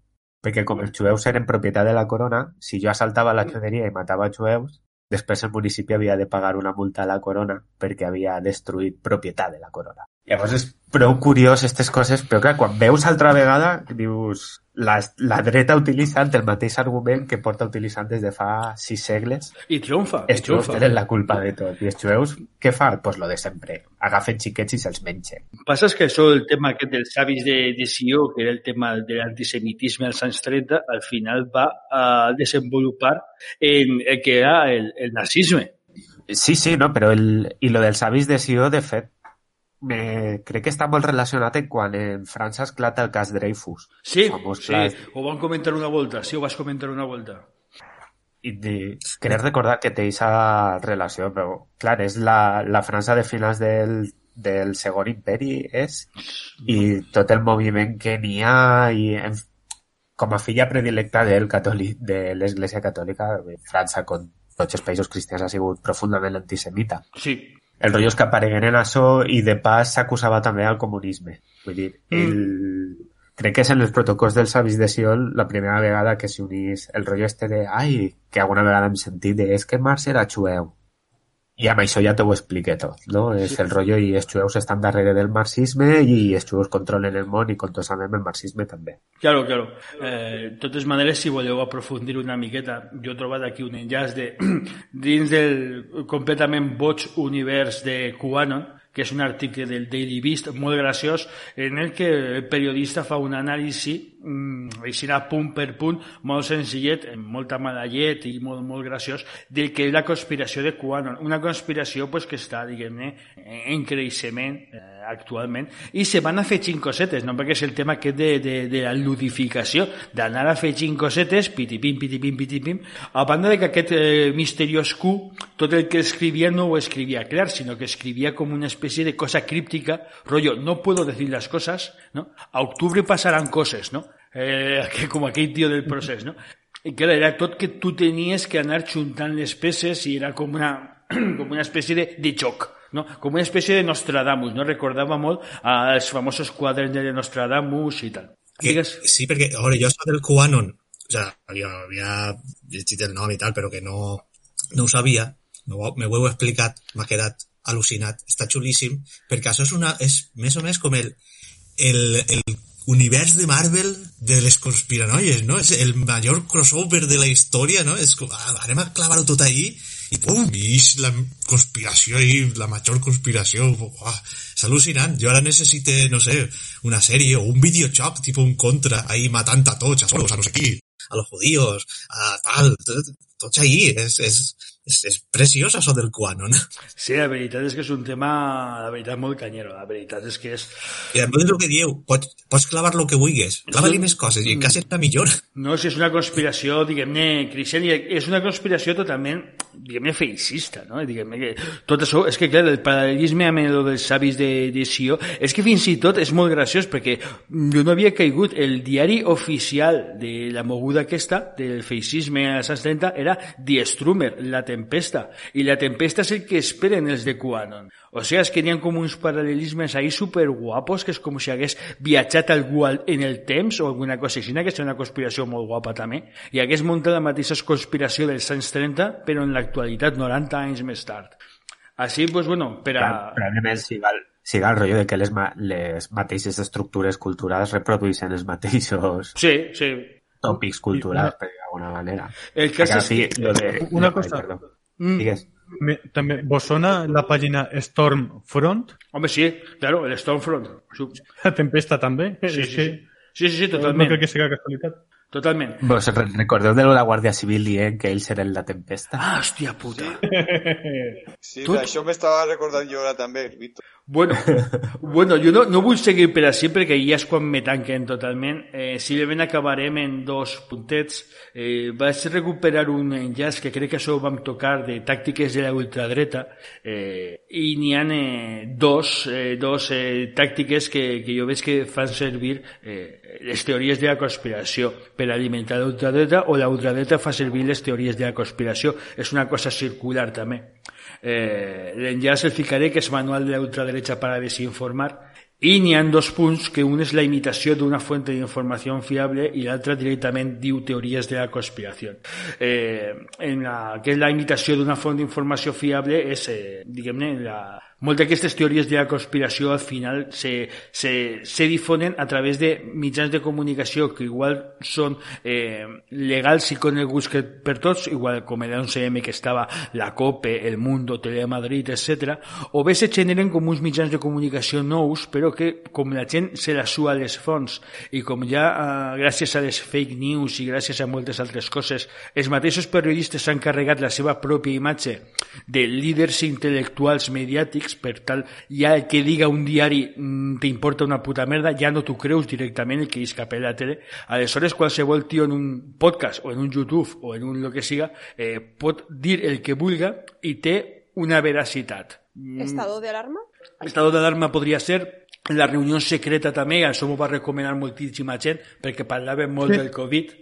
perquè com els jueus eren propietat de la corona, si jo assaltava la juderia i matava jueus, després el municipi havia de pagar una multa a la corona perquè havia destruït propietat de la corona. Llavors és prou curiós aquestes coses, però clar, quan veus altra vegada, dius, la, la dreta utilitzant el mateix argument que porta utilitzant des de fa sis segles. I triomfa. Els jueus tenen la culpa de tot. I els jueus, què fa? Doncs pues lo de sempre. Agafen xiquets i se'ls mengen. Passa que això, el tema aquest dels avis de, de Sió, que era el tema de l'antisemitisme als anys 30, al final va a desenvolupar en el que era el, el nazisme. Sí, sí, no, però el, i lo dels avis de Sió, de fet, me, crec que està molt relacionat en quan en França esclata el cas Dreyfus. Sí, sí, cas... ho van comentar una volta, sí, ho vas comentar una volta. I de, crec recordar que té aquesta relació, però clar, és la, la França de finals del, del segon imperi és i tot el moviment que n'hi ha i en, com a filla predilecta del catòlic, de l'Església Catòlica, França, com tots els països cristians, ha sigut profundament antisemita. Sí, el rotllo és que apareguen en això i de pas s'acusava també al comunisme. Vull dir, mm. el... crec que és en els protocols dels avis de Sion la primera vegada que s'unís el rotllo este de ai, que alguna vegada hem sentit de és que Marx era xueu. I amb això ja t'ho expliqué tot, no? És el rotllo i els jueus estan darrere del marxisme i els jueus controlen el món i controlem el marxisme també. Claro, claro. Eh, de totes maneres, si voleu aprofundir una miqueta, jo he trobat aquí un enllaç de, dins del completament boig univers de QAnon, que és un article del Daily Beast molt graciós en el que el periodista fa un anàlisi així punt per punt molt senzillet, amb molta mala llet i molt, molt graciós del que és la conspiració de QAnon una conspiració pues, que està diguem-ne en creixement eh, actualment i se van a fer xincosetes no? perquè és el tema aquest de, de, de la ludificació d'anar a fer xincosetes pitipim, pitipim, pitipim a banda de que aquest eh, misteriós Q tot el que escrivia no ho escrivia clar sinó que escrivia com una espècie de cosa críptica, rollo, no puedo decir las cosas, ¿no? A octubre pasarán cosas, ¿no? Eh, com aquell tio del procés, no? I clar, era tot que tu tenies que anar juntant les peces i era com una, com una espècie de, de xoc, no? com una espècie de Nostradamus, no? recordava molt als famosos quadres de Nostradamus i tal. Que, Digues? sí, perquè, a veure, jo soc del QAnon, o sea, havia, havia llegit el nom i tal, però que no, no ho sabia, m'ho heu explicat, m'ha quedat al·lucinat, està xulíssim, perquè això és, una, és més o més com el, el, el univers de Marvel de les conspiranoies, no? És el major crossover de la història, no? És com, ah, anem a clavar-ho tot allí i pum, i la conspiració i la major conspiració. Uah, és al·lucinant. Jo ara necessite, no sé, una sèrie o un videojoc, tipus un contra, ahí matant a tots, a solos, a no sé qui, a los judíos, a tal, tots ahí. És, és, és, és preciós això del QAnon. Sí, la veritat és que és un tema, la veritat, molt canyero. La veritat és que és... I a més el que dieu, pots, pots clavar el que vulguis, clava-li més coses i mm. quasi està millor. No, si és una conspiració, diguem-ne, Cristian, és una conspiració totalment, diguem-ne, feixista, no? Diguem-ne que tot això, és que clar, el paral·lelisme amb el dels savis de, de Sió, és que fins i tot és molt graciós perquè jo no havia caigut, el diari oficial de la moguda aquesta, del feixisme als anys 30, era Die Strummer, la tempesta. I la tempesta és el que esperen els de QAnon. O sigui, es que n'hi ha com uns paral·lelismes ahí super guapos, que és com si hagués viatjat algú en el temps o alguna cosa així, que és una conspiració molt guapa també, i hagués muntat la mateixa conspiració dels anys 30, però en l'actualitat, 90 anys més tard. Així, pues, bueno, per a... Probablement siga el, siga el rotllo de que les, ma les mateixes estructures culturals reprodueixen els mateixos... Sí, sí. Tòpics culturals, per d'alguna manera. El cas és que... Lo de... Una cosa... Ai, mm. Digues. Me, també, ¿Vos sona la pàgina Stormfront? Home, sí, claro, el Stormfront. La tempesta també. Sí, sí, sí. Sí, sí, sí, totalment. No crec que sigui casualitat. Totalment. Vos recordeu de la Guàrdia Civil dient que ells eren la tempesta? Ah, hòstia puta. Sí, Tot... això m'estava recordant jo ara també, Víctor. Bueno, bueno, jo no, no vull seguir per així perquè ja és quan me tanquen totalment. Eh, simplement acabarem en dos puntets. Eh, vaig recuperar un enllaç que crec que això ho vam tocar de tàctiques de la ultradreta eh, i n'hi ha eh, dos, eh, dos eh, tàctiques que, que jo veig que fan servir eh, les teories de la conspiració per alimentar l'ultradreta o la ultradreta fa servir les teories de la conspiració. És una cosa circular també. Eh, el ficaré, que és Manual de la ultraderecha para desinformar, i n'hi dos punts que un és la imitació d'una fuente d'informació fiable i l'altre directament diu teories de la conspiració. Eh, en la, que és la imitació d'una font d'informació fiable és, eh, diguem-ne, la, moltes d'aquestes teories de la conspiració al final se, se, se difonen a través de mitjans de comunicació que igual són eh, legals i coneguts que per tots, igual com el 11M que estava la COPE, El Mundo, Telemadrid, etc. o bé se generen com uns mitjans de comunicació nous, però que com la gent se la sua a les fonts i com ja eh, gràcies a les fake news i gràcies a moltes altres coses, els mateixos periodistes s'han carregat la seva pròpia imatge de líders intel·lectuals mediàtics per tal, ja el que diga un diari mm, t'importa una puta merda, ja no t'ho creus directament el que és cap a la tele. Aleshores, qualsevol tio en un podcast o en un YouTube o en un lo que siga eh, pot dir el que vulga i té una veracitat. Mm. Estado de alarma? Estado de alarma podria ser la reunió secreta també, això m'ho va recomanar moltíssima gent perquè parlàvem molt sí. del Covid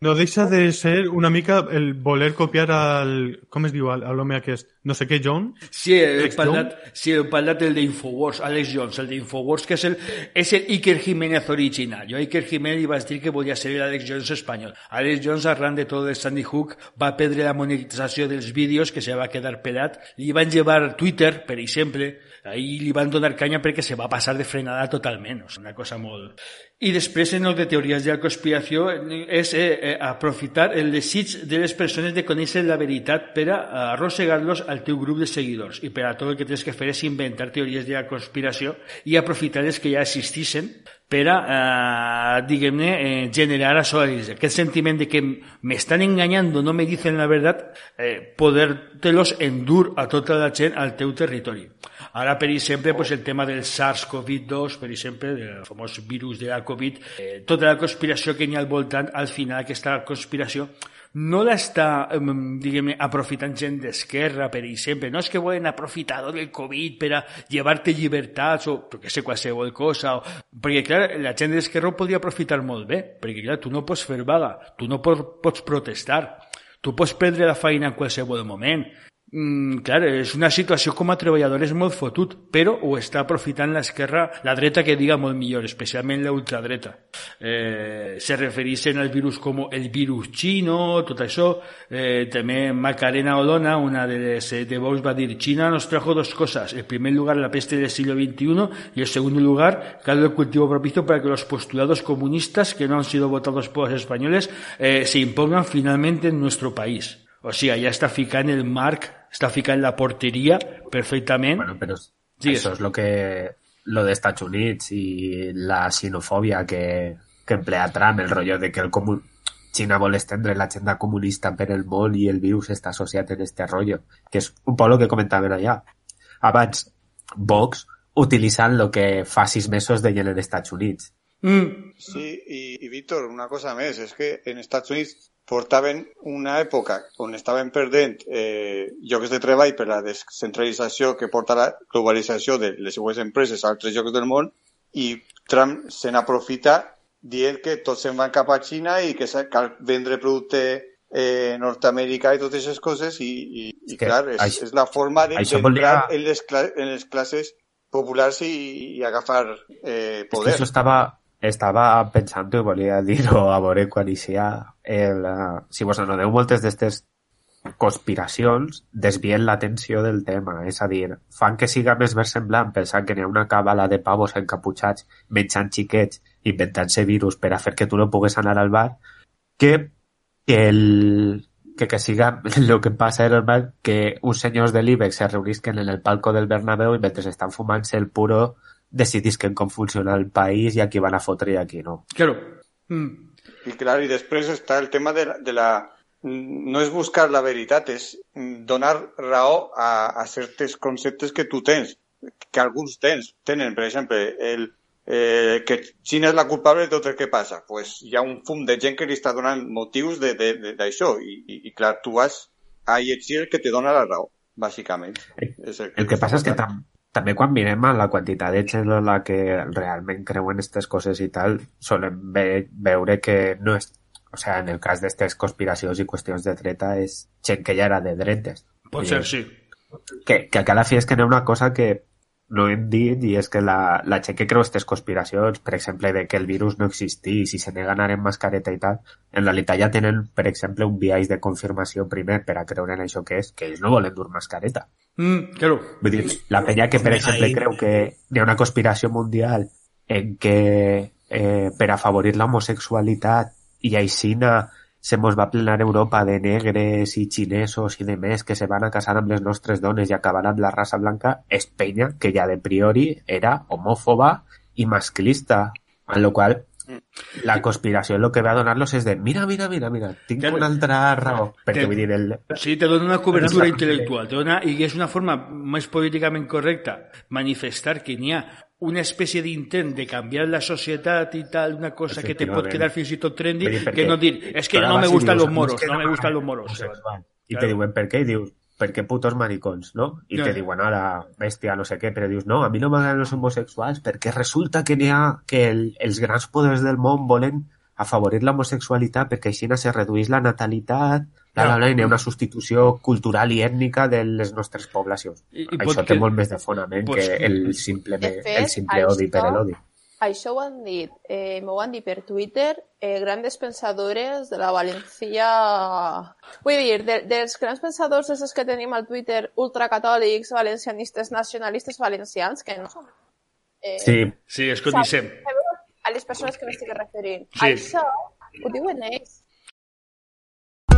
no deixa de ser una mica el voler copiar al... Com es diu, a l'home aquest? No sé què, John? Sí, he parlat, sí, he parlat del d'Infowars, Alex Jones, el d'Infowars, que és el, és el Iker Jiménez original. Jo a Iker Jiménez li vaig dir que volia ser l'Alex Jones espanyol. Alex Jones, arran de tot el Sandy Hook, va perdre la monetització dels vídeos, que se va quedar pelat. Li van llevar Twitter, per exemple, ahí li van donar canya perquè se va passar de frenada totalment. O sigui, una cosa molt... I després, en el de teories de la conspiració, és eh, eh, aprofitar el desig de les persones de conèixer la veritat per a arrossegar-los al teu grup de seguidors. I per a tot el que tens que fer és inventar teories de la conspiració i aprofitar les que ja existissin per a, eh, diguem-ne, eh, generar això, aquest sentiment de que m'estan enganyant, no me dicen la veritat, eh, poder-te-los endur a tota la gent al teu territori. Ara, per exemple, pues, el tema del SARS-CoV-2, per exemple, del famós virus de la Covid, eh, tota la conspiració que n'hi ha al voltant, al final aquesta conspiració no l'està, diguem aprofitant gent d'esquerra, per exemple. No és que volen aprofitar del Covid per a llevar-te llibertats o, que sé, qualsevol cosa. O... Perquè, clar, la gent d'esquerra ho podria aprofitar molt bé, perquè, clar, tu no pots fer vaga, tu no pots, pots protestar, tu pots perdre la feina en qualsevol moment. Mm, clar, és una situació com a treballador és molt fotut, però ho està la dreta que diga molt millor, especialment la ultradreta. Eh, se refereixen al virus com el virus xino, tot això. Eh, també Macarena Olona, una de les de Vox, va dir China nos trajo dos cosas. En primer lugar, la peste del siglo XXI y en segundo lugar, caldo de cultivo propicio para que los postulados comunistas que no han sido votados por los españoles eh, se impongan finalmente en nuestro país. O sigui, ja està ficant el marc, està ficant la porteria perfectament. Bueno, però sí, això és lo que lo de Estats Units i la xenofòbia que, que emplea Trump, el rotllo de que el comun... Xina vol estendre l'agenda comunista per el món i el virus està associat en este rotllo, que és un poc el que comentaven allà. Abans, Vox utilitzant el que fa sis mesos deien en Estats Units. Mm. Sí, i, i Víctor, una cosa més, és que en Estats Units portaven una època on estaven perdent eh, llocs de treball per la descentralització que porta la globalització de les seues empreses a altres llocs del món i Trump se n'aprofita dient que tots se'n van cap a Xina i que cal vendre producte eh, Nord-Amèrica i totes aquestes coses i, i, i clar, és, això, és la forma d'entrar volia... en, les en les classes populars i, i agafar eh, poder. És que això estava, estava pensant i volia dir-ho a veure quan inicia el, uh, si vos anoneu moltes d'aquestes conspiracions desvien l'atenció del tema, és a dir, fan que siga més versemblant pensant que n'hi ha una cabala de pavos encaputxats menjant xiquets, inventant-se virus per a fer que tu no pugues anar al bar, que que el, que, que siga el que passa era normal que uns senyors de l'IBEX se reunisquen en el palco del Bernabéu i mentre estan fumant-se el puro decidisquen com funciona el país i aquí van a fotre i aquí no. Claro. Mm. Y claro, y después está el tema de la, de la no és buscar la veritat, és donar raó a, a certes conceptes que tu tens, que alguns tens, tenen, per exemple, el, eh, que Xina és la culpable de tot el que passa. pues hi ha un fum de gent que li està donant motius d'això i, i, i clar, tu vas a llegir el que te dona la raó, bàsicament. El, és el, que, el que passa és que tam, també quan mirem a la quantitat de gent en la que realment creuen aquestes coses i tal, solem ve, veure que no és o sea, en el cas d'aquestes conspiracions i qüestions de dreta és gent que ja era de dretes. Pot ser, sí. Que, que a la fi és que n'hi ha una cosa que no hem dit i és que la, la gent que creu aquestes conspiracions, per exemple, de que el virus no existís i se neguen a anar en mascareta i tal, en realitat ja tenen, per exemple, un viatge de confirmació primer per a creure en això que és, que ells no volen dur mascareta. Mm, claro. Vull dir, la penya que, per exemple, creu que hi ha una conspiració mundial en què eh, per afavorir l'homosexualitat i aixina se mos va plenar Europa de negres i xinesos i de més que se van a casar amb les nostres dones i acabar amb la raça blanca, és penya que ja de priori era homòfoba i masclista, en la qual la conspiració el que va a donar-los és de mira, mira, mira, mira, tinc claro, una altra raó. Perquè te, vull dir... El... Sí, te dona una cobertura intel·lectual. Te dona, I és una forma més políticament correcta manifestar que n'hi ha una espècie d'intent de canviar la societat i tal, una cosa que te pot quedar fins i tot trendy, que no dir, és que no me gustan los moros, no me gustan los moros. I te diuen, per què? I dius, perquè putos maricons, no? I te diuen, ara, bèstia, no sé què, però dius, no, a mi no m'agraden els homosexuals perquè resulta que n'hi ha, que el, els grans poders del món volen afavorir l'homosexualitat perquè així se redueix la natalitat, la, la, la, hi ha una substitució cultural i ètnica de les nostres poblacions. I, i això té que... molt més de fonament pues, que el simple, fet, el simple odi per l'odi. Això ho han dit, eh, m'ho han dit per Twitter, eh, grandes pensadores de la València... Vull dir, de, dels grans pensadors els que tenim al Twitter ultracatòlics, valencianistes, nacionalistes valencians, que no són... Eh, sí, sí, és que dissem. A les persones que m'estic referint. Sí. Això ho diuen ells.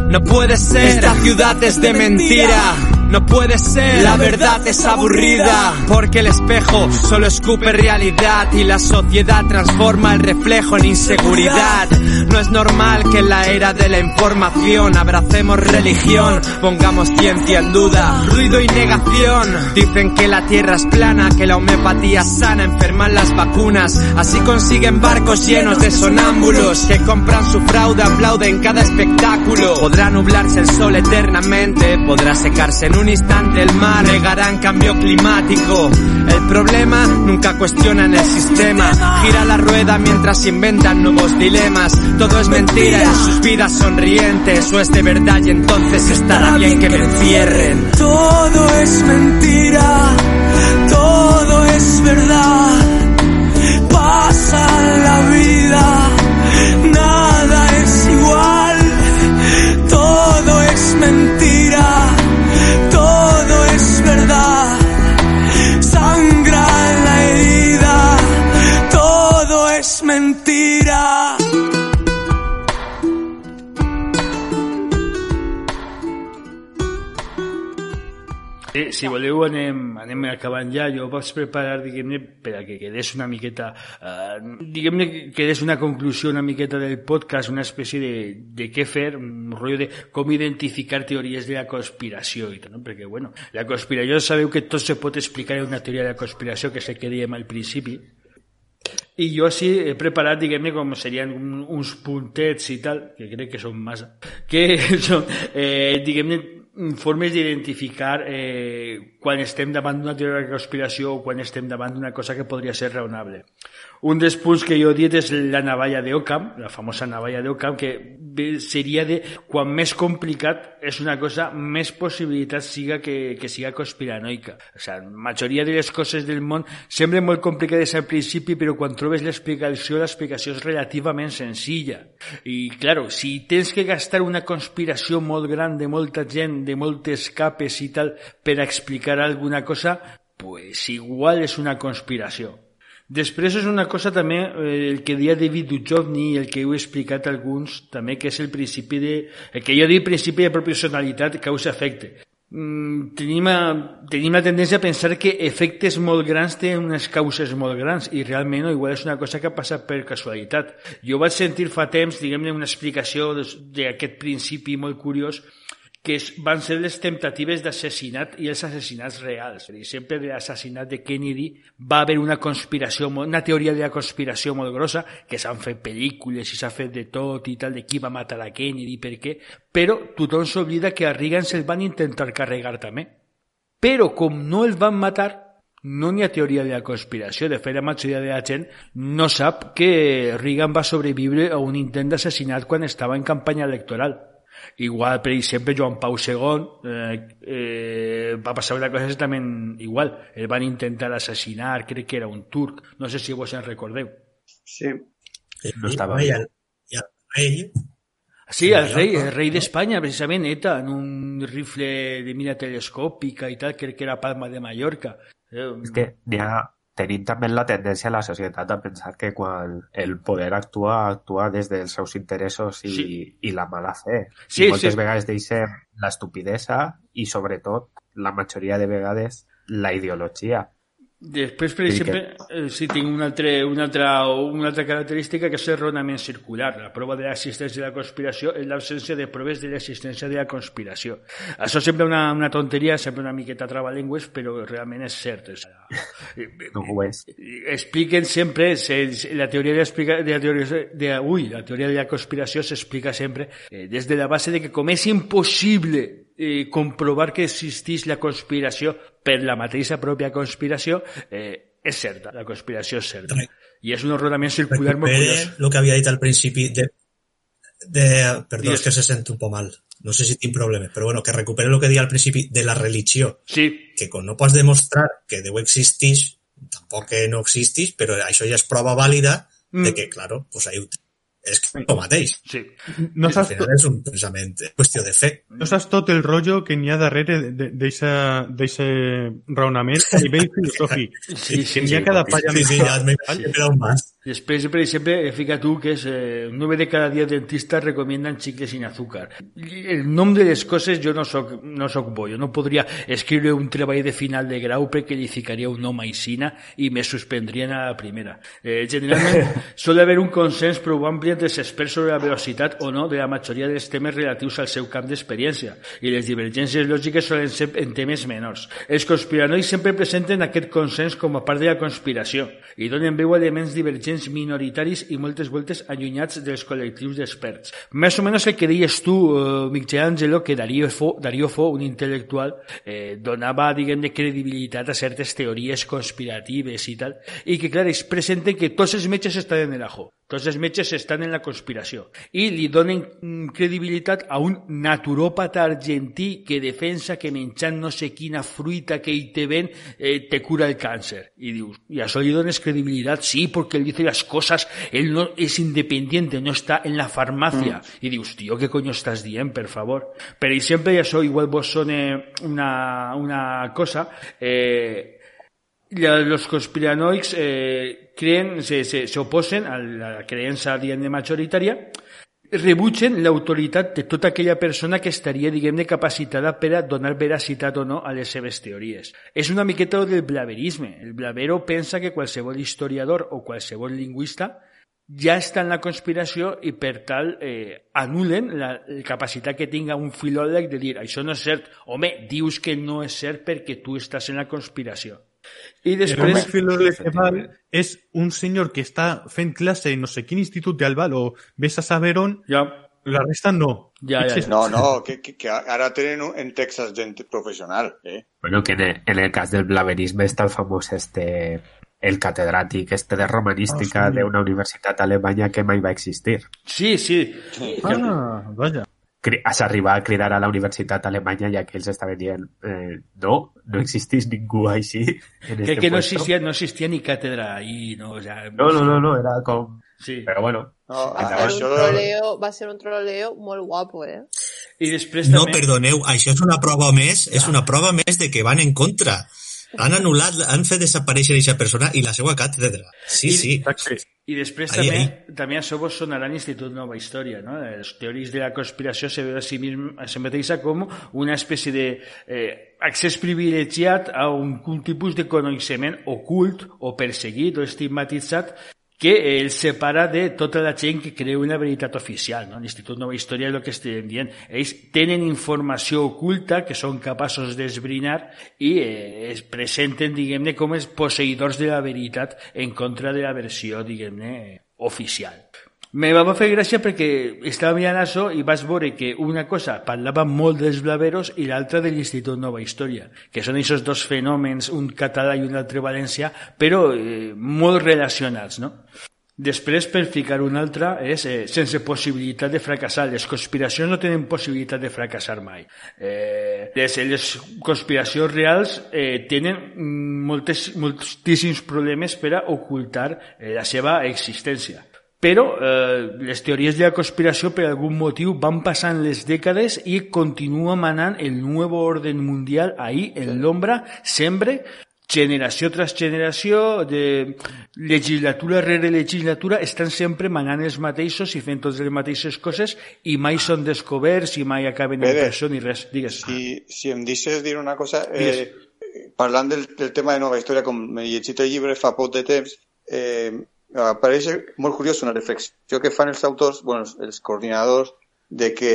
No puede ser, esta ciudad es de mentira. No puede ser, la verdad es aburrida, porque el espejo solo escupe realidad y la sociedad transforma el reflejo en inseguridad. No es normal que en la era de la información abracemos religión, pongamos ciencia en duda, ruido y negación. Dicen que la tierra es plana, que la homeopatía sana, enferman las vacunas, así consiguen barcos llenos de sonámbulos que compran su fraude, aplauden cada espectáculo. Podrá nublarse el sol eternamente, podrá secarse en un instante el mar, negarán cambio climático. El problema nunca cuestionan el sistema, gira la rueda mientras inventan nuevos dilemas. Todo es mentira en sus vidas sonrientes, o es de verdad y entonces estará bien que me encierren. Todo es mentira, todo es verdad, pasa la vida si voleu anem, anem acabant ja. Jo vaig preparar, diguem-ne, per a que quedés una miqueta, uh, diguem-ne, que quedés una conclusió una miqueta del podcast, una espècie de, de què fer, un rotllo de com identificar teories de la conspiració i tot, no? Perquè, bueno, la conspiració sabeu que tot se pot explicar en una teoria de la conspiració, que és el que dèiem al principi, i jo sí he preparat, diguem-ne, com serien uns puntets i tal, que crec que són massa, que són, eh, diguem-ne, formes d'identificar eh, quan estem davant d'una teoria de conspiració o quan estem davant d'una cosa que podria ser raonable. Un dels punts que jo he dit és la navalla d'Ockham, la famosa navalla d'Ockham, que seria de quan més complicat és una cosa, més possibilitat siga que, que siga conspiranoica. O sigui, la majoria de les coses del món semblen molt complicades al principi, però quan trobes l'explicació, l'explicació és relativament senzilla. I, claro, si tens que gastar una conspiració molt gran de molta gent, de moltes capes i tal, per explicar alguna cosa, pues igual és una conspiració. Després és una cosa també, eh, el que deia David Duchovny i el que heu explicat alguns també, que és el principi de... El que jo dic principi de proporcionalitat causa-efecte. mm, tenim, tenim la tendència a pensar que efectes molt grans tenen unes causes molt grans i realment igual és una cosa que ha passat per casualitat. Jo vaig sentir fa temps, diguem-ne, una explicació d'aquest principi molt curiós que van ser les temptatives d'assassinat i els assassinats reals. Per exemple, de l'assassinat de Kennedy va haver una conspiració, una teoria de la conspiració molt grossa, que s'han fet pel·lícules i s'ha fet de tot i tal, de qui va matar a Kennedy, per què, però tothom s'oblida que a Reagan se'l van intentar carregar també. Però com no el van matar, no n'hi ha teoria de la conspiració. De fet, la majoria de la gent no sap que Reagan va sobreviure a un intent d'assassinat quan estava en campanya electoral Igual, per exemple, Joan Pau II eh, eh, va passar una cosa exactament igual. El van intentar assassinar, crec que era un turc. No sé si vos en recordeu. Sí. No estava el, i el rei... Sí, el rei, el rei d'Espanya, precisament, ETA, en un rifle de mira telescòpica i tal, crec que era Palma de Mallorca. Eh, És que n'hi ha, tenim també la tendència a la societat a pensar que quan el poder actua, actua des dels seus interessos i, sí. i la mala fe. Sí, I moltes sí. vegades deixem l'estupidesa i, sobretot, la majoria de vegades, la ideologia. Després, per exemple, que... Eh, sí, tinc una altra, una, altra, una altra característica que és erronament circular. La prova de l'existència de la conspiració és l'absència de proves de l'existència de la conspiració. Això sembla una, una tonteria, sembla una miqueta trabalengües, però realment és cert. És, no ho és. Expliquen sempre, la teoria de, de la teoria de, ui, la teoria de la conspiració s'explica sempre eh, des de la base de que com és impossible eh, comprovar que existeix la conspiració per la mateixa pròpia conspiració, eh, és certa, la conspiració és certa. I és un ordenament circular molt curiós. el que havia dit al principi de... de perdó, és que se sent un poc mal. No sé si tinc problemes, però bueno, que recupere el que deia al principi de la religió. Sí. Que com no pots demostrar que Déu existeix, tampoc que no existeix, però això ja és prova vàlida mm. de que, claro, pues ahí és que el mateix. Sí. No saps tot... és un pensament, qüestió de fe. No saps tot el rotllo que n'hi ha darrere d'aquest raonament a nivell filosòfic. Sí, sí, que n'hi ha cada palla sí, sí, ja m'he un mas. Després, per exemple, fica tu que és eh, 9 de cada 10 dentistes recomienden xicles sin azúcar. El nom de les coses jo no soc, no soc bo. Jo no podria escriure un treball de final de grau perquè li ficaria un nom a Isina i me suspendrien a la primera. Eh, generalment, sol haver un consens prou ampli entre els experts sobre la velocitat o no de la majoria dels temes relatius al seu camp d'experiència i les divergències lògiques solen ser en temes menors. Els conspiranois sempre presenten aquest consens com a part de la conspiració i donen veu a elements divergents minoritaris i moltes voltes allunyats dels col·lectius d'experts. Més o menys el que deies tu, eh, Michelangelo, que Darío Fo, Darío Fo un intel·lectual, eh, donava, diguem, de credibilitat a certes teories conspiratives i tal, i que, clar, es presenten que tots els metges estan en el ajo. Els metges estan en la conspiració i li donen mm, credibilitat a un naturòpata argentí que defensa que menjant no sé quina fruita que ell te ven eh, te cura el càncer. I dius, i això li dones credibilitat? Sí, perquè ell dice las cosas, él no es independiente, no está en la farmacia. Mm. I dius, tio, què coño estàs dient, per favor? Per exemple, i això igual vos sona una, una cosa, eh, los conspiranoics eh, creen, se, se, se oposen a la creença diguem majoritària rebutgen l'autoritat de tota aquella persona que estaria, diguem-ne, capacitada per a donar veracitat o no a les seves teories. És una miqueta del blaverisme. El blavero pensa que qualsevol historiador o qualsevol lingüista ja està en la conspiració i per tal eh, anulen la, la capacitat que tinga un filòleg de dir això no és cert. Home, dius que no és cert perquè tu estàs en la conspiració. I després... El filòleg Eval és un senyor que està fent classe en no sé quin institut d'Albal o vés a saber on, ja. la resta no. Ja, ja, ja. No, no, que, que, que ara tenen en Texas gent professional. Eh? Bueno, que en el, en el cas del blaverisme està el famós este el catedràtic este de romanística oh, sí. d'una universitat alemanya que mai va existir. Sí, sí. sí. Ah, vaja s'arribar a cridar a la universitat alemanya ja que ells estaven dient eh, no, no existís ningú així en este que no existia, no existia ni càtedra ahí, no, o sea, no, no, no, no, era com sí. però bueno no, va, ser un troleo, va ser un troleo molt guapo eh? I després també... no, perdoneu, això és una prova més és una prova més de que van en contra Han anul·lat, han fet desaparèixer aquesta persona i la seva càtedra. Sí, I, sí. I després Ahí, també, eh? també això vos sonarà l'Institut Nova Història, no? Els teoris de la conspiració se veu a si, mism, a si mateixa com una espècie de eh, accés privilegiat a un, un tipus de coneixement ocult o perseguit o estigmatitzat que el separa de tota la gent que creu una veritat oficial. No? L'Institut Nova Història és el que estem dient. Ells tenen informació oculta que són capaços d'esbrinar i eh, es presenten, diguem-ne, com els posseïdors de la veritat en contra de la versió, diguem-ne, oficial. Me va fer gràcia perquè estava mirant això i vas veure que una cosa parlava molt dels blaveros i l'altra de l'Institut Nova Història, que són aquests dos fenòmens, un català i un altre valencià, però eh, molt relacionats, no? Després, per ficar un altre, és eh, sense possibilitat de fracassar. Les conspiracions no tenen possibilitat de fracassar mai. Eh, les, les conspiracions reals eh, tenen moltes, moltíssims problemes per a ocultar eh, la seva existència però eh, les teories de la conspiració per algun motiu van passant les dècades i continua manant el nou orden mundial ahí en l'ombra sempre generació tras generació, de legislatura rere legislatura, estan sempre manant els mateixos i fent totes les mateixes coses i mai són descoberts i mai acaben Pere, en presó ni res. Digues. Si, si em deixes dir una cosa, eh, parlant del, del tema de nova història, com m'he llegit el llibre fa poc de temps, eh, apareix molt curiós una reflexió que fan els autors, bueno, els coordinadors, de que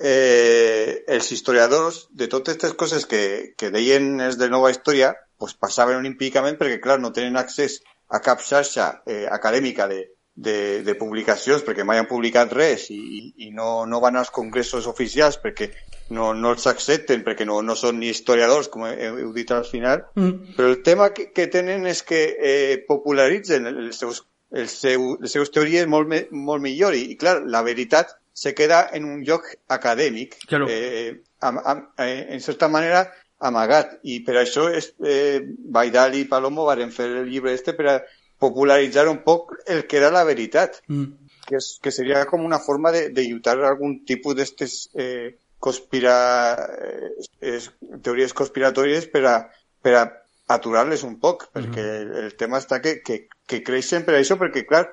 eh, els historiadors de totes aquestes coses que, que deien és de nova història pues, passaven empíricament perquè, clar, no tenen accés a cap xarxa eh, acadèmica de, de, de publicacions perquè mai han publicat res i, i no, no van als congressos oficials perquè no, no els accepten perquè no, no són ni historiadors, com heu, heu dit al final, mm. però el tema que, que tenen és que eh, popularitzen els seus el seu, les seves teories molt, molt millor i, i clar, la veritat se queda en un lloc acadèmic claro. eh, am, am, eh, en certa manera amagat i per això és, eh, Baidal i Palomo varen fer el llibre este per a popularitzar un poc el que era la veritat mm. que, és, que seria com una forma de, de lluitar algun tipus d'estes eh, conspira, eh, teories conspiratòries per a, per a aturar-les un poc, perquè mm -hmm. el tema està que, que, que creixen per això, perquè, clar,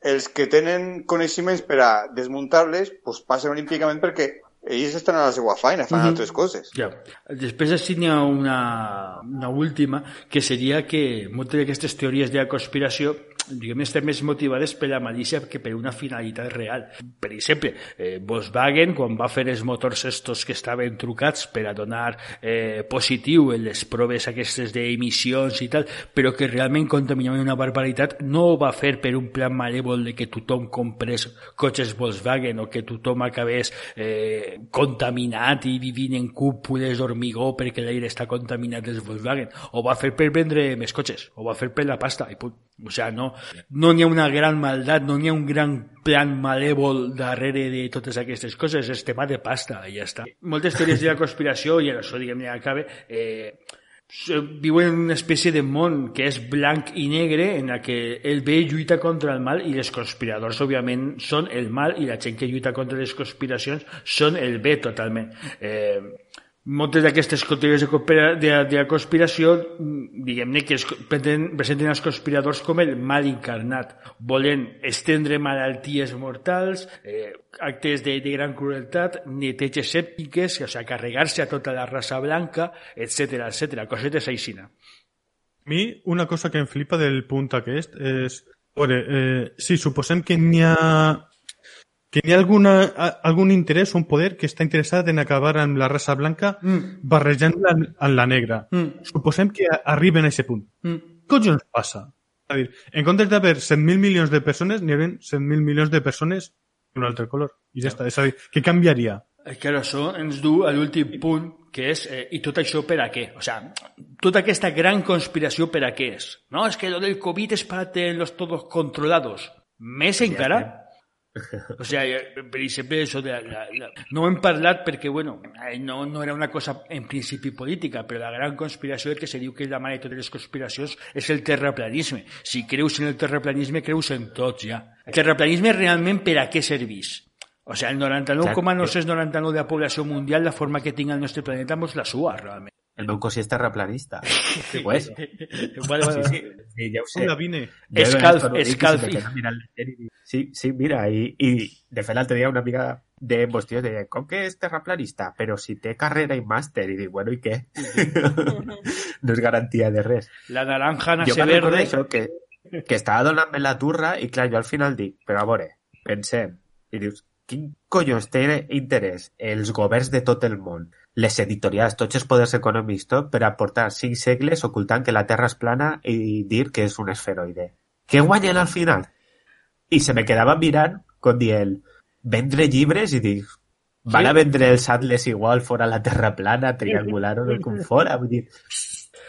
els que tenen coneixements per a desmuntar-les, pues, passen olímpicament perquè ells estan a la seva feina, fan mm -hmm. altres coses. Ja. Després així n'hi ha una, una última, que seria que moltes d'aquestes teories de la conspiració diguem, estem més motivades per la malícia que per una finalitat real. Per exemple, eh, Volkswagen, quan va fer els motors estos que estaven trucats per a donar eh, positiu en les proves aquestes d'emissions i tal, però que realment contaminaven una barbaritat, no ho va fer per un plan malèvol de que tothom comprés cotxes Volkswagen o que tothom acabés eh, contaminat i vivint en cúpules d'hormigó perquè l'aire està contaminat dels Volkswagen. Ho va fer per vendre més cotxes, ho va fer per la pasta i punt. O sea, no, no n'hi ha una gran maldat, no n'hi ha un gran plan malèvol darrere de totes aquestes coses, és tema de pasta ja està. Moltes teories de la conspiració, i això diguem-ne acaba, eh, viuen en una espècie de món que és blanc i negre en la que el bé lluita contra el mal i els conspiradors òbviament són el mal i la gent que lluita contra les conspiracions són el bé totalment eh, moltes d'aquestes teories de, de, de conspiració, diguem-ne que es presenten, presenten els conspiradors com el mal incarnat, volen estendre malalties mortals, eh, actes de, de gran crueltat, neteges sèptiques, o sigui, carregar-se a tota la raça blanca, etc etc. cosetes aixina. A mi, una cosa que em flipa del punt aquest és... Veure, eh, si suposem que n'hi ha que hi ha alguna, algun interès o un poder que està interessat en acabar amb la raça blanca mm. barrejant-la amb la negra. Mm. Suposem que arriben a aquest punt. Mm. Què ens passa? A dir, en comptes d'haver 100.000 milions de persones, n'hi haurien 100.000 milions de persones d'un altre color. I ja està. És a dir, què canviaria? Que això ens du a l'últim punt, que és, eh, i tot això per a què? O sigui, tota aquesta gran conspiració per a què és? No, és que lo del Covid és para tenerlos todos controlados. Més encara, o sea, per exemple, això de la, la, no hem parlat perquè, bueno, no, no era una cosa en principi política, però la gran conspiració que se diu que és la mare de totes les conspiracions és el terraplanisme. Si creus en el terraplanisme, creus en tots ja. El terraplanisme realment per a què serveix? O sea, el 99,999 de la població mundial, la forma que tinga el nostre planeta, mos la sua, realment. El meu cosí és terraplanista. Sí, pues. vale, vale. Sí, sí, sí, ja ho sé. Hola, vine. Escalf, escalf. Sí, sí, mira, i, i de fet l'altre dia una amiga de vos, tio, deia, com que és terraplanista? Però si té carrera i màster. I dic, bueno, i què? no és garantia de res. La naranja Jo nace verde. això, que, que estava donant-me la turra i clar, jo al final dic, però a veure, pensem, i dius, quin collons té interès els governs de tot el món, les editorials, tots els poders econòmics, tot, per aportar cinc segles ocultant que la Terra és plana i dir que és un esferoide. Què guanyen al final? I se me quedava mirant com dient, vendre llibres i dic, van a vendre els atles igual fora la Terra plana, triangular o el com fora, vull dir,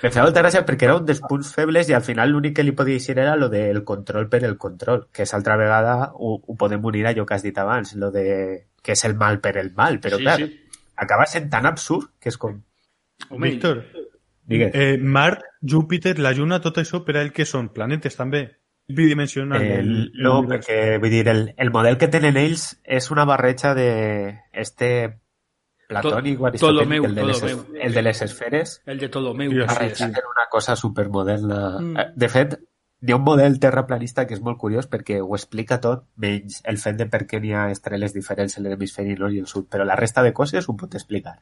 me feia molta gràcia perquè era un dels punts febles i al final l'únic que li podia dir era lo del control per el control, que és altra vegada ho, ho podem unir a allò que has dit abans, lo de que és el mal per el mal, però Sí, clar, sí. Acaba sent tan absurd que és com... Home, Víctor, Digues. eh, Mart, Júpiter, la Lluna, tot això per a ell que són planetes també. Bidimensional. El, no, perquè vull dir, el, el model que tenen ells és una barreja de este platònic o aristotèlic, el de, les, el de les esferes, El de Ptolomeu. Barrejat es. en una cosa supermoderna. Mm. Eh, De fet, hi ha un model terraplanista que és molt curiós perquè ho explica tot, menys el fet de per què n'hi ha estreles diferents en l'hemisferi nord i el sud, però la resta de coses ho pot explicar.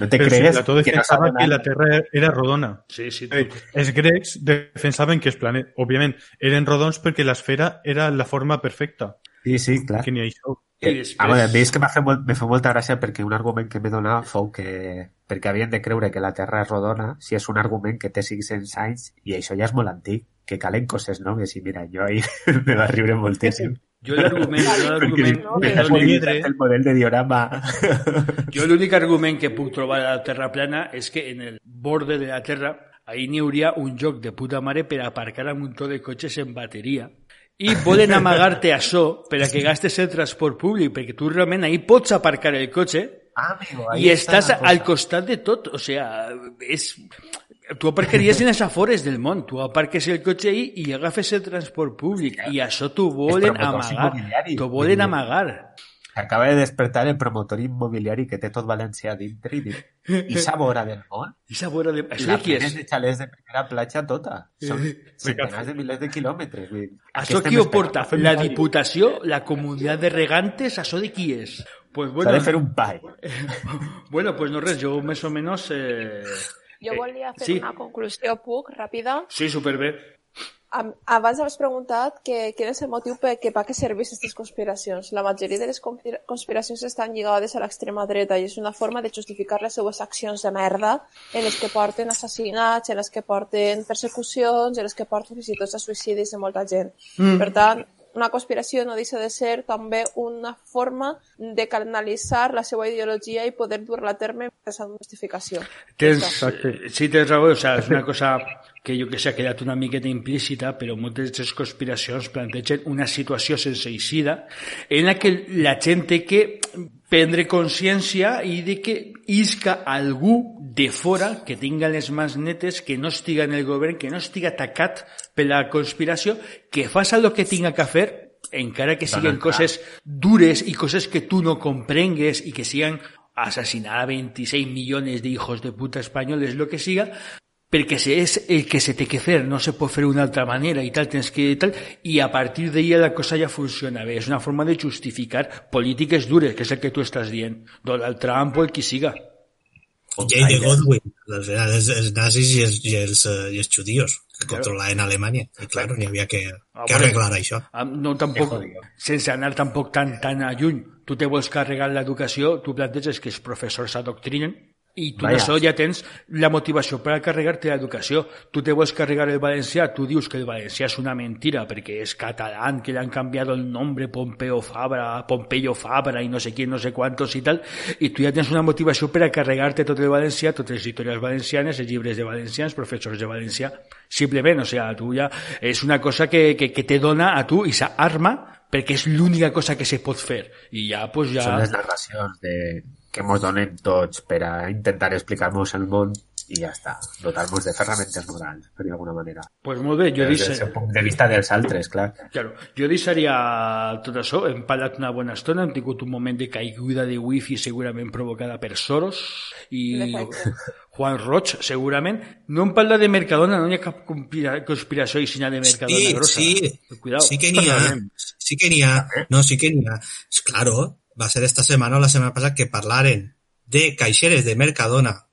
No te Però si cregues Plató que no saben que la. Terra era rodona. Sí, sí. Eh, els grecs defensaven que els planetes, òbviament, eren rodons perquè l'esfera era la forma perfecta. Sí, sí, clar. Que n'hi ha això. I Eh, després- a veure, a és que m'ha fet, molt, me fa molta gràcia perquè un argument que me donava fou que perquè havien de creure que la Terra és rodona si és un argument que té 500 anys i això ja és molt antic, que calen coses noves i mira, jo ahir me va riure moltíssim. Jo l'argument, jo l'argument, no, que el model de diorama. jo l'únic argument que puc trobar a la Terra plana és que en el borde de la Terra ahí n'hi hauria un joc de puta mare per aparcar un muntó de cotxes en bateria i volen amagar-te això per a que gastes el transport públic, perquè tu realment ahí pots aparcar el cotxe Ah, amigo, ahí i estàs al costat de tot, o sea, és... Tu aparcaries en les afores del món, tu aparques el cotxe ahí i agafes el transport públic i això t'ho volen amagar, t'ho volen amagar. Acaba de despertar el promotor immobiliari que té tot València a dintre i i sa vora del món? I sabora de... Això de qui és? de xalets de primera platja tota. Són centenars de milers de quilòmetres. Això qui ho porta? La Diputació? La Comunitat de Regantes? Això de qui és? Pues S'ha bueno, de fer un pai. bueno, pues no res, jo més o menys... Eh... Jo eh, volia fer sí. una conclusió, puc, ràpida. Sí, superbé. Abans m'has preguntat que, quin és el motiu per, que, per què serveix aquestes conspiracions. La majoria de les conspira- conspiracions estan lligades a l'extrema dreta i és una forma de justificar les seues accions de merda en les que porten assassinats, en les que porten persecucions, en les que porten fins i tot a suïcidis de molta gent. Mm. Per tant, una conspiració no deixa de ser també una forma de canalitzar la seva ideologia i poder dur-la a terme sense justificació. Tens, sí, tens raó, o sea, és una cosa que jo que sé, ha quedat una miqueta implícita, però moltes de les conspiracions plantegen una situació sense eixida en la que la gent té que prendre consciència i de que isca algú de fora que tinga les mans netes, que no estiga en el govern, que no estiga atacat per la conspiració, que faça el que tinga que fer encara que siguin coses dures i coses que tu no comprengues i que sigan asesinar a 26 millones de hijos de puta espanyoles, lo que siga, perquè se és el que se té que fer, no se pot fer d'una altra manera i tal, tens que tal, i a partir d'ahí la cosa ja funciona bé. És una forma de justificar polítiques dures, que és el que tu estàs dient. Donald Trump o el qui siga. Jay de Godwin, final els, els nazis i els, i els, eh, i els judíos que controlaven Alemanya. I clar, n'hi havia que, Ah, que bueno. arreglar això. Ah, No, tampoc, sense anar tampoc tan, tan a lluny. Tu te vols carregar l'educació, tu planteges que els professors s'adoctrinen i tu Vaja. d'això ja tens la motivació per a carregar-te l'educació. Tu te vols carregar el valencià, tu dius que el valencià és una mentira perquè és català, que le han canviado el nombre Pompeo Fabra, Pompeyo Fabra i no sé quién, no sé cuántos i tal, i tu ja tens una motivació per a carregar-te tot el valencià, totes les editorials valencianes, els llibres de valencians, professors de valencià, simplement, o sea, tu ja és una cosa que, que, que te dona a tu i arma perquè és l'única cosa que se pot fer. I ja, pues ja... Són les narracions de, que mos donem tots per a intentar explicar-nos el món i ja està. Dotar-nos de ferramentes morals, per alguna manera. Pues molt bé, jo Des del punt de vista dels altres, clar. Claro, jo deixaria tot això, hem parlat una bona estona, hem tingut un moment de caiguda de wifi segurament provocada per Soros i Juan Roig, segurament. No em parla de Mercadona, no hi ha cap conspiració i de Mercadona sí, grossa. Sí, Cuidado. sí que n'hi ha. Sí que n'hi ha. No, sí que n'hi ha. Claro, va ser esta setmana o la setmana passada que parlaren de caixeres de Mercadona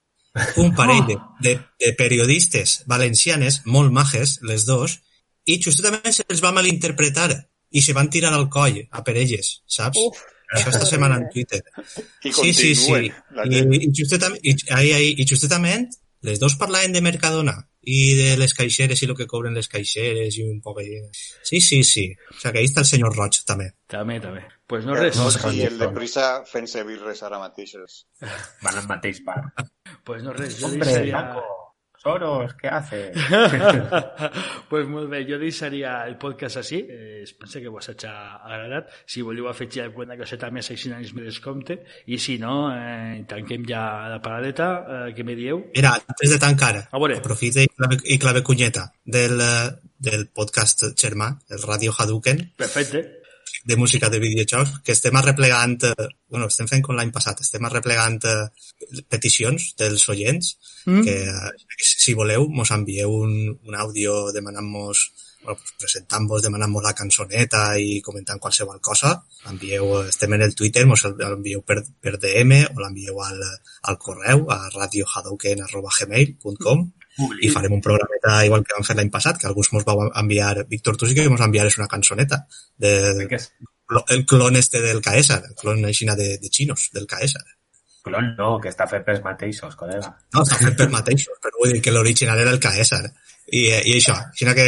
un parell de, de, de periodistes valencianes, molt majes, les dos, i justament se'ls va malinterpretar i se van tirar al coll a per elles, saps? Uf. Això esta setmana en Twitter. I sí, sí, sí. I, i, justament, i, i, i justament les dos parlaven de Mercadona i de les caixeres i el que cobren les caixeres i un poc... Sí, sí, sí. O sigui que ahí està el senyor Roig, també. També, també. Pues no res. No, I el de prisa fent-se birres ara mateixos. Van al mateix bar. Pues no res. Jo Hombre, deixaria... Paco. Soros, què hace? pues molt bé, jo deixaria el podcast així. Eh, penso que vos hagi agradat. Si voleu afegir alguna coseta més, així anys me descompte. I si no, eh, tanquem ja la paradeta. Eh, què me dieu? Mira, antes de tancar, a veure. aprofita i clave, i clave cunyeta del, del podcast Xermà, el Radio Hadouken. Perfecte de música de videojocs, que estem arreplegant, eh, bueno, estem fent com l'any passat, estem arreplegant eh, peticions dels oients, mm. que eh, si voleu mos envieu un, un àudio demanant-nos bueno, pues presentant-vos, demanant-vos la cançoneta i comentant qualsevol cosa, envieu, estem en el Twitter, mos l'envieu per, per DM o l'envieu al, al correu a radiohadouken.gmail.com i farem un programeta igual que vam fer l'any passat, que alguns mos vau enviar, Víctor, tu sí que mos enviares una cançoneta de, el clon este del Caesar, el clon aixina de, de chinos, del Caesar. Clon no, que està fet pels mateixos, col·lega. No, està fet pels mateixos, però vull dir que l'original era el Caesar. I, i això, així que,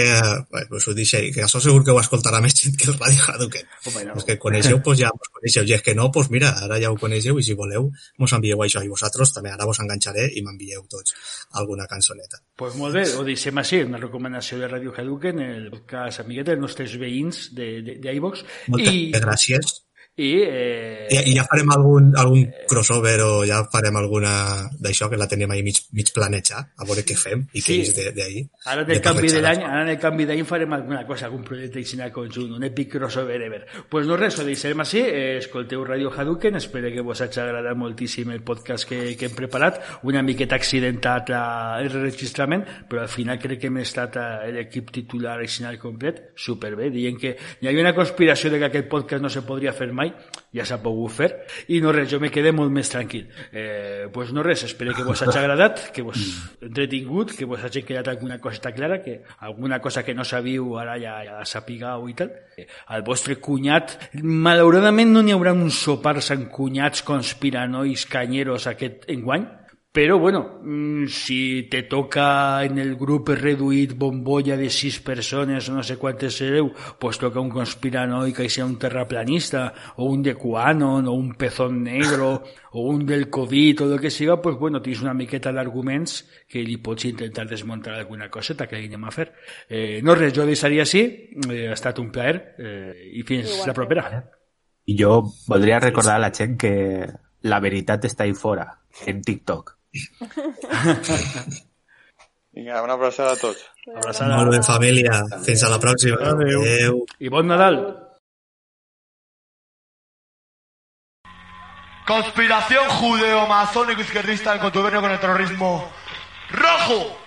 bueno, pues ho deixo, que això segur que ho escoltarà més gent que el Ràdio Hadouken. Home, no. Els que coneixeu, pues ja us coneixeu, i és que no, pues mira, ara ja ho coneixeu, i si voleu, mos envieu això, i vosaltres també ara vos enganxaré i m'envieu tots alguna cançoneta. Pues molt bé, ho deixem així, una recomanació de Ràdio Hadouken, el podcast amiguet dels nostres veïns d'iVox. Moltes I... gràcies i, eh... I, I ja farem algun, algun crossover o ja farem alguna d'això que la tenim ahí mig, mig planejat, a veure què fem i sí. què és d'ahir. Ara del canvi de l'any, ara en el canvi d'any farem alguna cosa, algun projecte així conjunt, un epic crossover ever. Pues no res, ho deixarem així, eh, escolteu Radio Hadouken, espero que vos hagi agradat moltíssim el podcast que, que hem preparat, una miqueta accidentat el registrament, però al final crec que hem estat l'equip titular així complet, superbé, dient que hi havia una conspiració de que aquest podcast no se podria fer mai, ja s'ha pogut fer i no res, jo me quedé molt més tranquil. Eh, pues no res, espero que vos hagi agradat que vos entretingut que vos hagi quedat alguna cosa clara que alguna cosa que no sabíeu ara ja, ja la sapigueu i tal. Eh, el vostre cunyat malauradament no n'hi haurà uns sopars amb cunyats conspiranois canyeros aquest enguany però, bueno, mm, si te toca en el grup reduït bombolla de sis persones, no sé quantes sereu, pues toca un conspiranoic que sigui un terraplanista, o un de Quanon, o un pezón negro, o un del Covid, o el que siga, pues bueno, tens una miqueta d'arguments que li pots intentar desmuntar alguna coseta que anem a fer. Eh, no res, jo deixaria així, eh, ha estat un plaer, eh, i fins Igual. la propera. I jo voldria recordar a la gent que la veritat està ahí fora, en TikTok. Vinga, una abraçada a tots. Abraçada. Molt bé, família. Fins a la pròxima. Adéu. Adéu. I bon Nadal. Conspiración judeo-masónico-izquierdista del contubernio con el terrorismo rojo.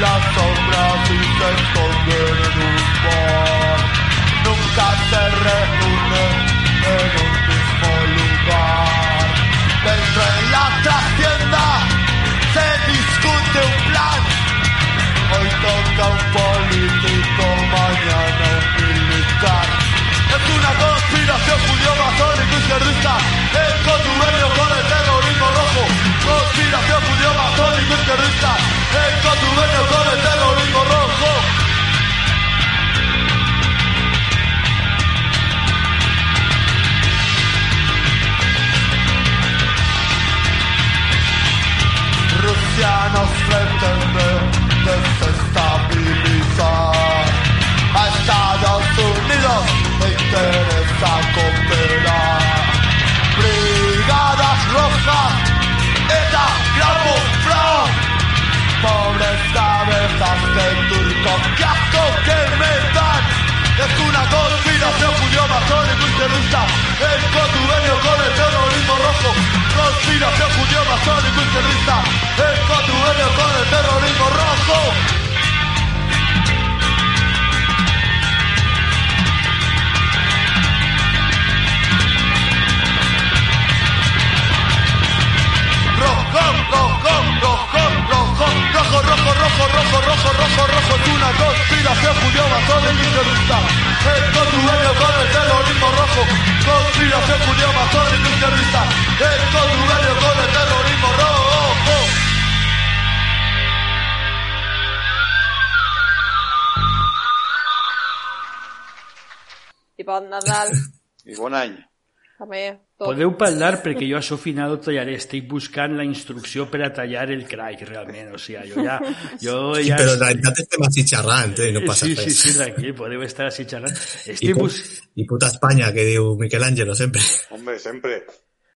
las sombras y se esconden en un bar. Nunca se reúnen en un mismo lugar. Dentro de la trastienda se discute un plan. Hoy toca un político, mañana un militar. Es una conspiración judío-masónica izquierdista. El contubernio con el terrorismo rojo. Conspiración judío-masónica izquierdista. ancianos pretenden desestabilizar a Estados Unidos me interesa cooperar brigadas rojas ETA camuflado pobres cabezas de turcos qué asco que me dan es una conspiración judío masónico y terrorista el contubernio con el terrorismo rojo, conspiración judío masónico y terrorista, e el contubernio con el terrorismo rojo. Rojo, rojo, rojo, rojo rojo, rojo, rojo, rojo, rojo, rojo, rojo, rojo, es una conspiración, Julio Mazón es mi terrorista. Estos dueños con el terrorismo rojo, conspiración, Julio Mazón con el terrorismo rojo. Y Nadal. Y buen año. Amén. Tot. Podeu parlar perquè jo a això final ho tallaré. Estic buscant la instrucció per a tallar el crack, realment. O sigui, jo ja... Jo Sí, ja... però en realitat estem així xerrant, eh? i no passa sí, res. sí, sí, tranquil, podeu estar així xerrant. I, Estic pu bus... I puta Espanya, que diu Miquel Àngelo sempre. Hombre, sempre.